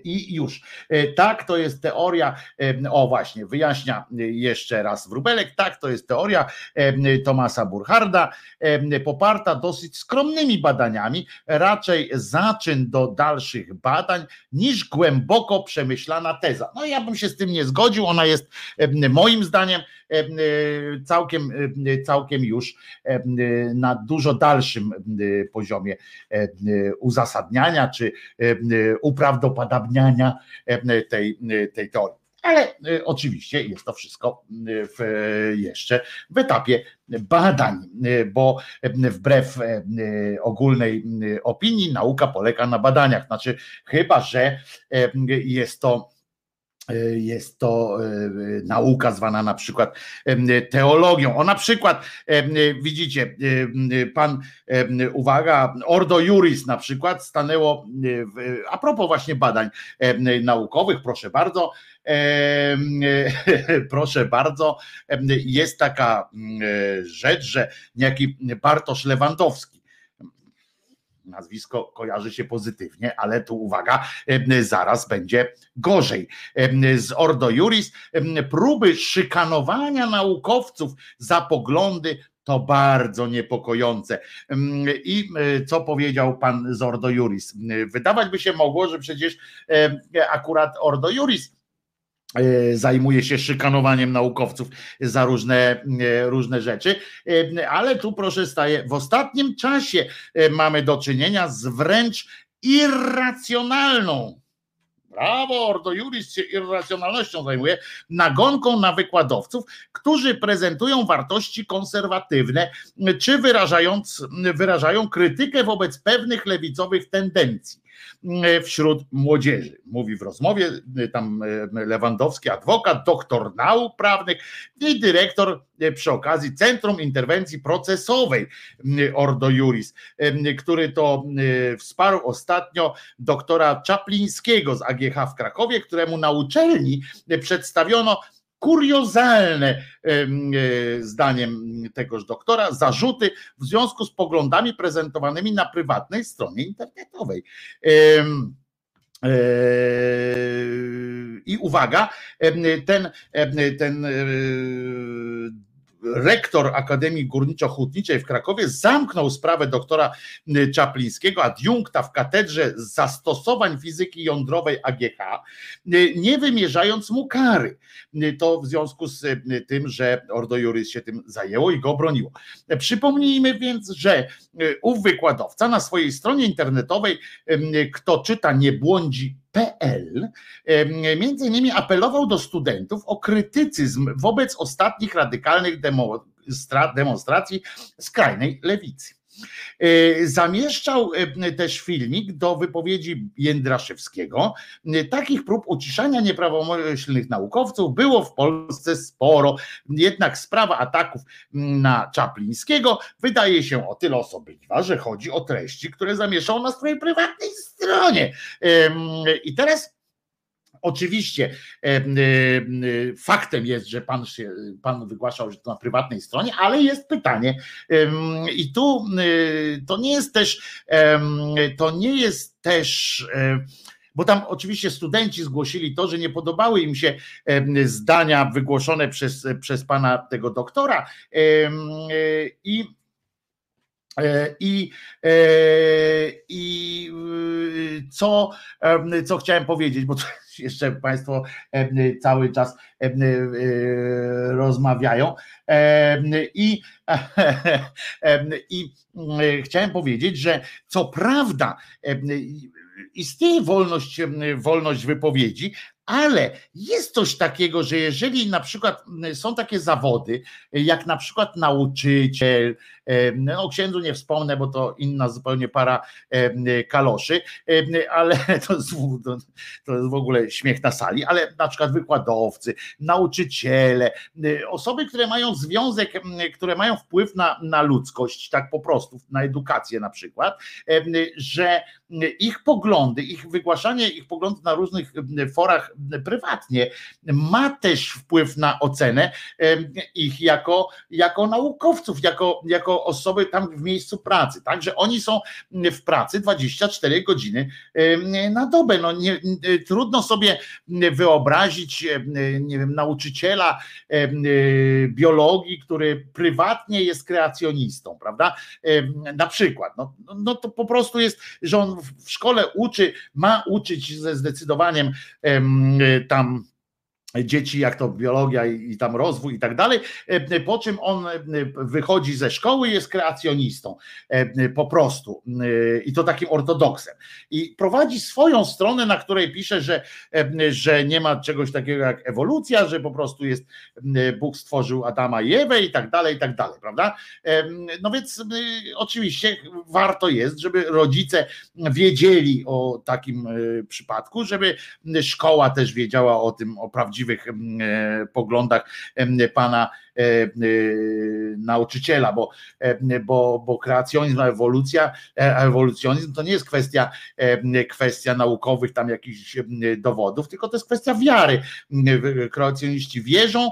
I już. E, Tak, to jest teoria, e, o właśnie, wyjaśnia jeszcze raz Wróbelek, tak, to jest teoria e, Tomasa Burcharda, e, poparta dosyć skromnymi badaniami, raczej zaczyn do dalszych badań niż głęboko przemyślana teza. No ja bym się z tym nie zgodził, ona jest e, moim zdaniem e, całkiem, całkiem już na dużo dalszym poziomie uzasadniania czy uprawdopodobniania tej, tej teorii. Ale oczywiście jest to wszystko w, jeszcze w etapie badań, bo wbrew ogólnej opinii nauka polega na badaniach. Znaczy, chyba że jest to jest to e, nauka zwana na przykład teologią. O na przykład widzicie, pan, uwaga, Ordo Juris na przykład stanęło, e, a propos właśnie badań naukowych, proszę bardzo, *laughs* proszę bardzo, jest taka mm, e, rzecz, że niejaki Bartosz Lewandowski, nazwisko kojarzy się pozytywnie, ale tu uwaga, zaraz będzie gorzej. Z Ordo Juris próby szykanowania naukowców za poglądy to bardzo niepokojące. I e, co powiedział pan z Ordo Juris? Wydawać by się mogło, że przecież akurat Ordo Juris zajmuje się szykanowaniem naukowców za różne, e, różne rzeczy, E, ale tu proszę staje, w ostatnim czasie e, mamy do czynienia z wręcz irracjonalną Brawo, Ordo Juris się irracjonalnością zajmuje, nagonką na wykładowców, którzy prezentują wartości konserwatywne, czy wyrażając, wyrażają krytykę wobec pewnych lewicowych tendencji wśród młodzieży. Mówi w rozmowie tam Lewandowski, adwokat, doktor nauk prawnych i dyrektor przy okazji Centrum Interwencji Procesowej Ordo Juris, który to wsparł ostatnio doktora Czaplińskiego z AGH w Krakowie, któremu na uczelni przedstawiono kuriozalne e, zdaniem tegoż doktora zarzuty w związku z poglądami prezentowanymi na prywatnej stronie internetowej. E, I uwaga, ten, ten e, rektor Akademii Górniczo-Hutniczej w Krakowie zamknął sprawę doktora Czaplińskiego, adiunkta w katedrze zastosowań fizyki jądrowej AGH, nie wymierzając mu kary. To w związku z tym, że Ordo Juris się tym zajęło i go broniło. Przypomnijmy więc, że ów wykładowca na swojej stronie internetowej, kto czyta nie błądzi PL między innymi apelował do studentów o krytycyzm wobec ostatnich radykalnych demonstracji skrajnej lewicy. E, zamieszczał e, też filmik do wypowiedzi Jędraszewskiego. E, takich prób uciszania nieprawomyślnych naukowców było w Polsce sporo, jednak sprawa ataków na Czaplińskiego wydaje się o tyle osobliwa, że chodzi o treści, które zamieszczał na swojej prywatnej stronie. I teraz Oczywiście e, e, faktem jest, że pan, się, pan wygłaszał, że to na prywatnej stronie, ale jest pytanie i tu e, to nie jest też, to nie jest też bo tam oczywiście studenci zgłosili to, że nie podobały im się zdania wygłoszone przez, przez pana tego doktora i i, i co, co chciałem powiedzieć, bo *laughs* jeszcze Państwo cały czas rozmawiają. I, *laughs* i chciałem powiedzieć, że co prawda istnieje wolność, wolność wypowiedzi, ale jest coś takiego, że jeżeli na przykład są takie zawody, jak na przykład nauczyciel, no o księdzu nie wspomnę, bo to inna zupełnie para kaloszy, ale *laughs* to jest w ogóle śmiech na sali, ale na przykład wykładowcy, nauczyciele, osoby, które mają związek, które mają wpływ na, na ludzkość, tak po prostu, na edukację na przykład, że ich poglądy, ich wygłaszanie ich poglądów na różnych forach prywatnie ma też wpływ na ocenę ich jako, jako naukowców, jako, jako osoby tam w miejscu pracy. Także oni są w pracy 24 godziny na dobę. No nie, trudno sobie wyobrazić, nie wiem, nauczyciela biologii, który prywatnie jest kreacjonistą, prawda? Na przykład. No, no to po prostu jest, że on w szkole uczy, ma uczyć ze zdecydowaniem tam dzieci, jak to biologia i, tam rozwój i tak dalej, e, po czym on e, wychodzi ze szkoły i jest kreacjonistą e, po prostu i to takim ortodoksem i prowadzi swoją stronę, na której pisze, że, że nie ma czegoś takiego jak ewolucja, że po prostu jest Bóg stworzył Adama i Ewę i tak dalej, i tak dalej, prawda? No więc oczywiście warto jest, żeby rodzice wiedzieli o takim przypadku, żeby szkoła też wiedziała o tym, o prawdziwym prawdziwych e, poglądach pana e, e, nauczyciela, bo, bo, bo kreacjonizm, ewolucja, ewolucjonizm to nie jest kwestia, kwestia naukowych tam jakichś dowodów, tylko to jest kwestia wiary. Kreacjoniści wierzą,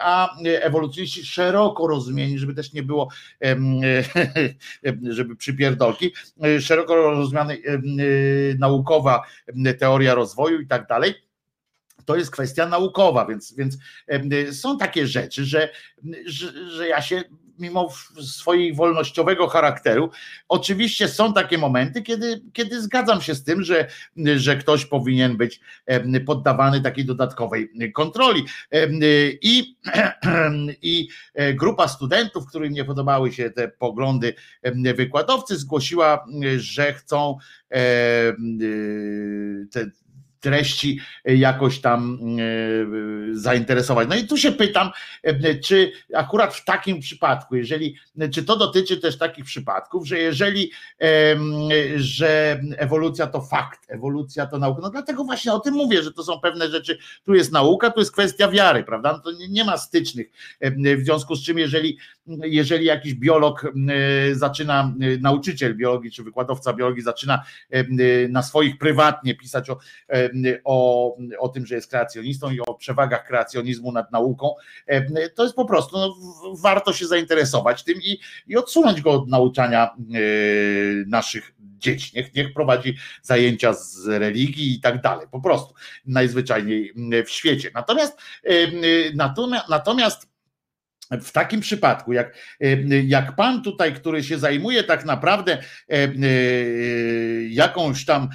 a ewolucjoniści szeroko rozumieni, żeby też nie było, *laughs* żeby przypierdolki, szeroko rozumiana naukowa teoria rozwoju i tak dalej to jest kwestia naukowa, więc, więc są takie rzeczy, że, że, że ja się mimo swojego wolnościowego charakteru, oczywiście są takie momenty, kiedy, kiedy zgadzam się z tym, że, że ktoś powinien być poddawany takiej dodatkowej kontroli. I, *clears throat* I e, grupa studentów, którym nie podobały się te poglądy wykładowcy, zgłosiła, że chcą te, treści jakoś tam e, zainteresować. No i tu się pytam, e, czy akurat w takim przypadku, jeżeli, czy to dotyczy też takich przypadków, że jeżeli, że ewolucja to fakt, ewolucja to nauka, no dlatego właśnie o tym mówię, że to są pewne rzeczy, tu jest nauka, tu jest kwestia wiary, prawda, no to nie ma stycznych, w związku z czym jeżeli, jeżeli jakiś biolog zaczyna, nauczyciel biologii czy wykładowca biologii zaczyna na swoich prywatnie pisać o o, o tym, że jest kreacjonistą i o przewagach kreacjonizmu nad nauką, to jest po prostu, no, warto się zainteresować tym i, i odsunąć go od nauczania e, naszych dzieci. Niech, niech prowadzi zajęcia z religii i tak dalej, po prostu najzwyczajniej w świecie. Natomiast natomiast, natomiast w takim przypadku, jak, jak pan tutaj, który się zajmuje tak naprawdę e, e, jakąś tam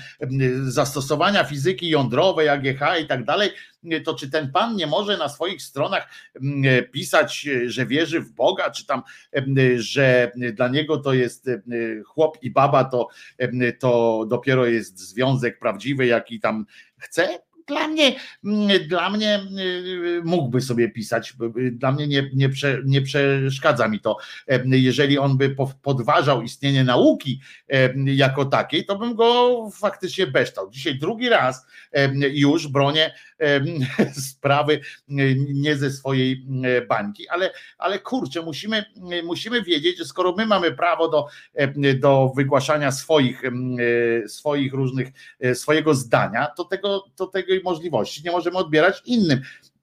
zastosowania fizyki jądrowej, AGH i tak dalej, to czy ten pan nie może na swoich stronach pisać, że wierzy w Boga, czy tam, że dla niego to jest chłop i baba, to, to dopiero jest związek prawdziwy, jaki tam chce? Dla mnie, mm, dla mnie y, mógłby sobie pisać, dla mnie nie, nie, prze, nie przeszkadza mi to. Jeżeli on by podważał istnienie nauki jako takiej, to bym go faktycznie beształ. Dzisiaj drugi raz już bronię *laughs* sprawy nie ze swojej bańki, ale, ale kurczę, musimy, musimy wiedzieć, że skoro my mamy prawo do, do wygłaszania swoich, swoich różnych, swojego zdania, to tego, to tego możliwości nie możemy odbierać innym.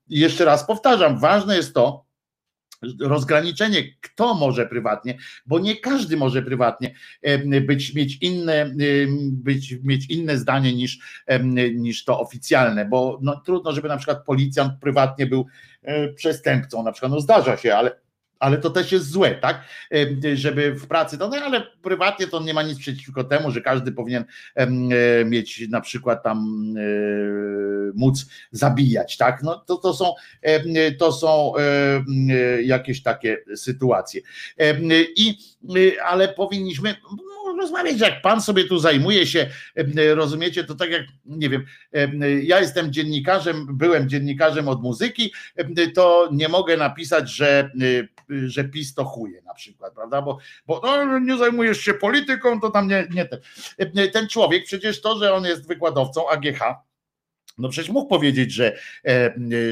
I jeszcze raz powtarzam, ważne jest to, rozgraniczenie, kto może prywatnie, bo nie każdy może prywatnie być, mieć inne, być, mieć inne zdanie niż, niż to oficjalne, bo no, trudno, żeby na przykład policjant prywatnie był e, przestępcą, na przykład, no zdarza się, ale ale to też jest złe, tak? Żeby w pracy, to, no ale prywatnie to nie ma nic przeciwko temu, że każdy powinien e, mieć na przykład tam e, móc zabijać, tak? No to, to są, to są jakieś takie sytuacje. I, ale powinniśmy rozmawiać, jak pan sobie tu zajmuje się, rozumiecie, to tak jak, nie wiem, ja jestem dziennikarzem, byłem dziennikarzem od muzyki, to nie mogę napisać, że, że PiS to chuje na przykład, prawda, bo, bo no, nie zajmujesz się polityką, to tam nie, nie ten. Ten człowiek, przecież to, że on jest wykładowcą AGH, no przecież mógł powiedzieć, że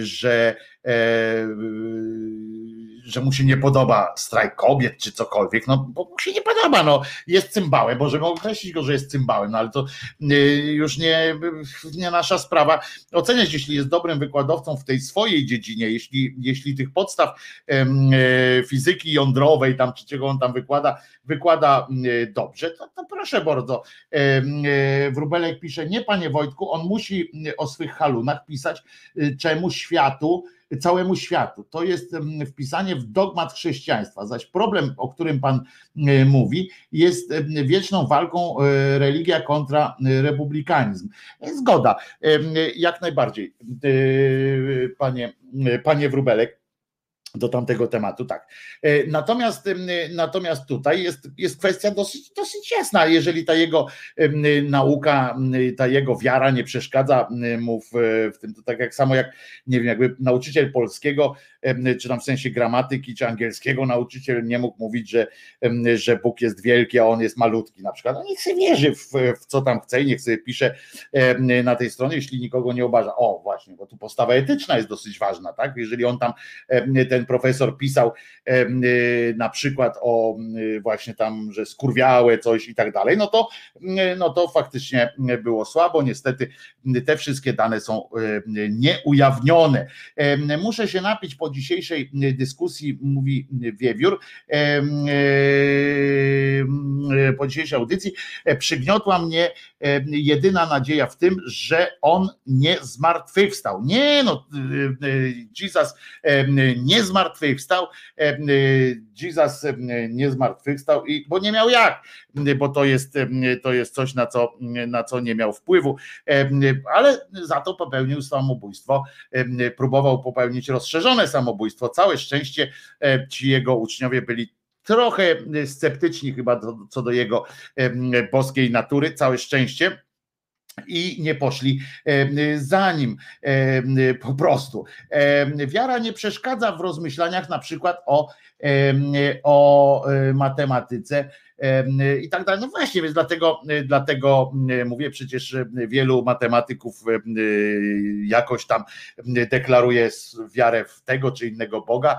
że mu się nie podoba strajk kobiet czy cokolwiek, no bo mu się nie podoba, no jest cymbałem, możemy określić go, że jest cymbałem, no ale to y, już nie, nie nasza sprawa oceniać, jeśli jest dobrym wykładowcą w tej swojej dziedzinie, jeśli, jeśli tych podstaw e, fizyki jądrowej tam, czy czego on tam wykłada, wykłada y, dobrze, to, to proszę bardzo. E, Wróbelek pisze, nie panie Wojtku, on musi o swych halunach pisać, y, czemu światu, całemu światu. To jest wpisanie w dogmat chrześcijaństwa, zaś problem, o którym Pan e, mówi, jest wieczną walką e, religia kontra e, republikanizm. Zgoda, jak najbardziej, panie, panie Wróbelek do tamtego tematu, tak. E, natomiast, natomiast tutaj jest, jest kwestia dosyć, dosyć jasna. Jeżeli ta jego nauka, ta jego wiara nie przeszkadza mu w, w tym, to tak jak samo jak, nie wiem, jakby nauczyciel polskiego, czy tam w sensie gramatyki, czy angielskiego nauczyciel nie mógł mówić, że, że Bóg jest wielki, a on jest malutki na przykład. No niech sobie wierzy w, w co tam chce i niech sobie pisze na tej stronie, jeśli nikogo nie obraża. O, właśnie, bo tu postawa etyczna jest dosyć ważna, tak? Jeżeli on tam ten profesor pisał na przykład o właśnie tam, że skurwiałe coś i tak dalej, no to, no to faktycznie było słabo. Niestety te wszystkie dane są nieujawnione. Muszę się napić dzisiejszej dyskusji, mówi Wiewiór, po dzisiejszej audycji, przygniotła mnie jedyna nadzieja w tym, że on nie zmartwychwstał. Nie no, Jesus nie zmartwychwstał, Jesus nie zmartwychwstał, i, bo nie miał jak, bo to jest, to jest coś, na co, na co nie miał wpływu, ale za to popełnił samobójstwo, próbował popełnić rozszerzone samobójstwo. Całe szczęście ci jego uczniowie byli trochę sceptyczni chyba co do jego boskiej natury, całe szczęście. I nie poszli za nim po prostu. Wiara nie przeszkadza w rozmyślaniach na przykład o, o e, matematyce i tak dalej. No właśnie, więc dlatego, dlatego mówię, przecież wielu matematyków jakoś tam deklaruje wiarę w tego czy innego Boga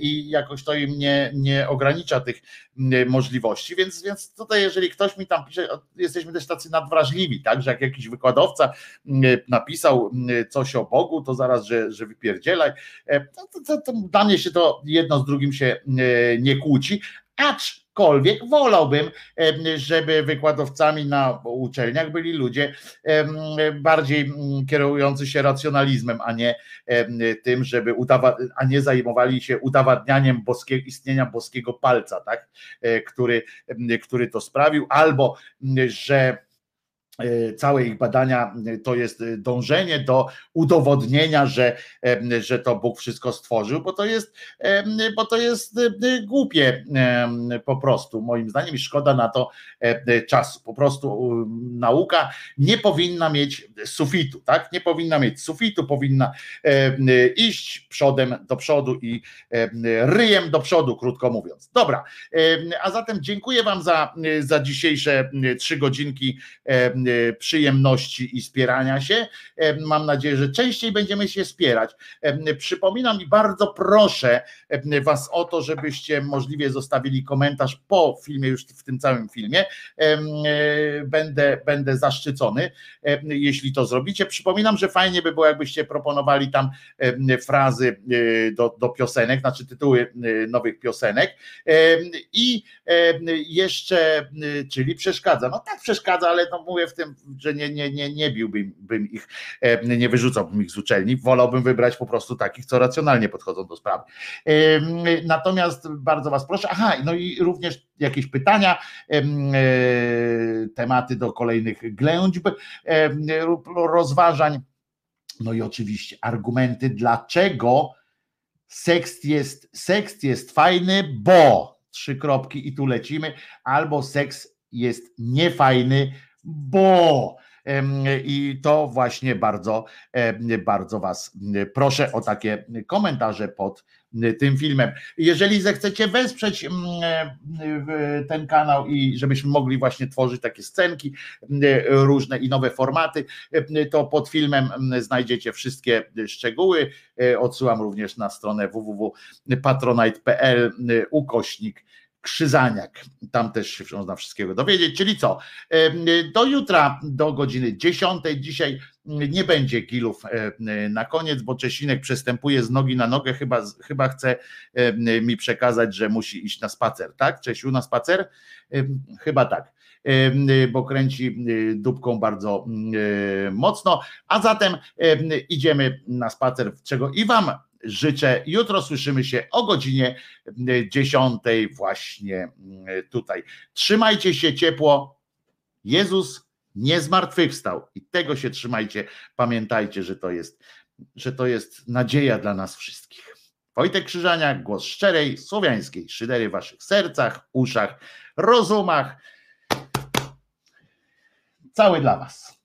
i jakoś to im nie, nie ogranicza tych możliwości, więc, więc tutaj jeżeli ktoś mi tam pisze, jesteśmy też tacy nadwrażliwi, tak, że jak jakiś wykładowca napisał coś o Bogu, to zaraz, że, że wypierdzielaj, to, to, to, to dla mnie się to jedno z drugim się nie kłóci, Aczkolwiek wolałbym, żeby wykładowcami na uczelniach byli ludzie bardziej mm, kierujący się racjonalizmem, a nie tym, żeby udawa- a nie zajmowali się udowadnianiem boskiego, istnienia boskiego palca, tak? E, który, który to sprawił, albo że całe ich badania e, to jest e, dążenie do udowodnienia, że, że to Bóg wszystko stworzył, bo to jest, bo to jest e, głupie po prostu, moim zdaniem, i szkoda na to e, czasu. Po prostu nauka nie powinna mieć sufitu, tak? Nie powinna mieć sufitu, powinna iść przodem do przodu i em, ryjem do przodu, krótko mówiąc. Dobra, a zatem dziękuję Wam za, za dzisiejsze trzy godzinki przyjemności i spierania się. Em, Mam nadzieję, że częściej będziemy się spierać. Em, Przypominam i bardzo proszę Was o to, żebyście możliwie zostawili komentarz po filmie, już w tym całym filmie. E, Będę, będę zaszczycony, jeśli to zrobicie. Przypominam, że fajnie by było, jakbyście proponowali tam frazy e, do, do piosenek, znaczy tytuły e, nowych piosenek. I jeszcze, e, czyli przeszkadza. No tak przeszkadza, ale no mówię w tym, że nie, nie, nie, nie biłbym bym ich, em, nie wyrzucałbym ich z uczelni. Wolałbym wybrać po prostu takich, co racjonalnie podchodzą do sprawy. Natomiast bardzo Was proszę, aha, no i również jakieś pytania, e, tematy do kolejnych ględźb rozważań. No i oczywiście argumenty, dlaczego seks jest, seks jest fajny, bo trzy kropki i tu lecimy, albo seks jest niefajny, bo i to właśnie bardzo, bardzo Was proszę o takie komentarze pod tym filmem. Jeżeli zechcecie wesprzeć ten kanał i żebyśmy mogli właśnie tworzyć takie scenki różne i nowe formaty, to pod filmem znajdziecie wszystkie szczegóły. E, Odsyłam również na stronę www.patronite.pl ukośnik Krzyzaniak. Tam też się można wszystkiego dowiedzieć. Czyli co? Do jutra, do godziny 10. Dzisiaj nie będzie gilów e, na koniec, bo Czesinek przestępuje z nogi na nogę. Chyba, chyba chce e, mi przekazać, że musi iść na spacer. Tak? Czesiu na spacer? Chyba tak. Bo kręci dupką bardzo e, mocno. A zatem idziemy na spacer, czego i Wam życzę. Jutro słyszymy się o godzinie 10 właśnie tutaj. Trzymajcie się ciepło. Jezus nie zmartwychwstał i tego się trzymajcie. Pamiętajcie, że to jest, że to jest nadzieja dla nas wszystkich. Wojtek Krzyżaniak, głos szczerej, słowiańskiej szydery w waszych sercach, uszach, rozumach. Cały dla was.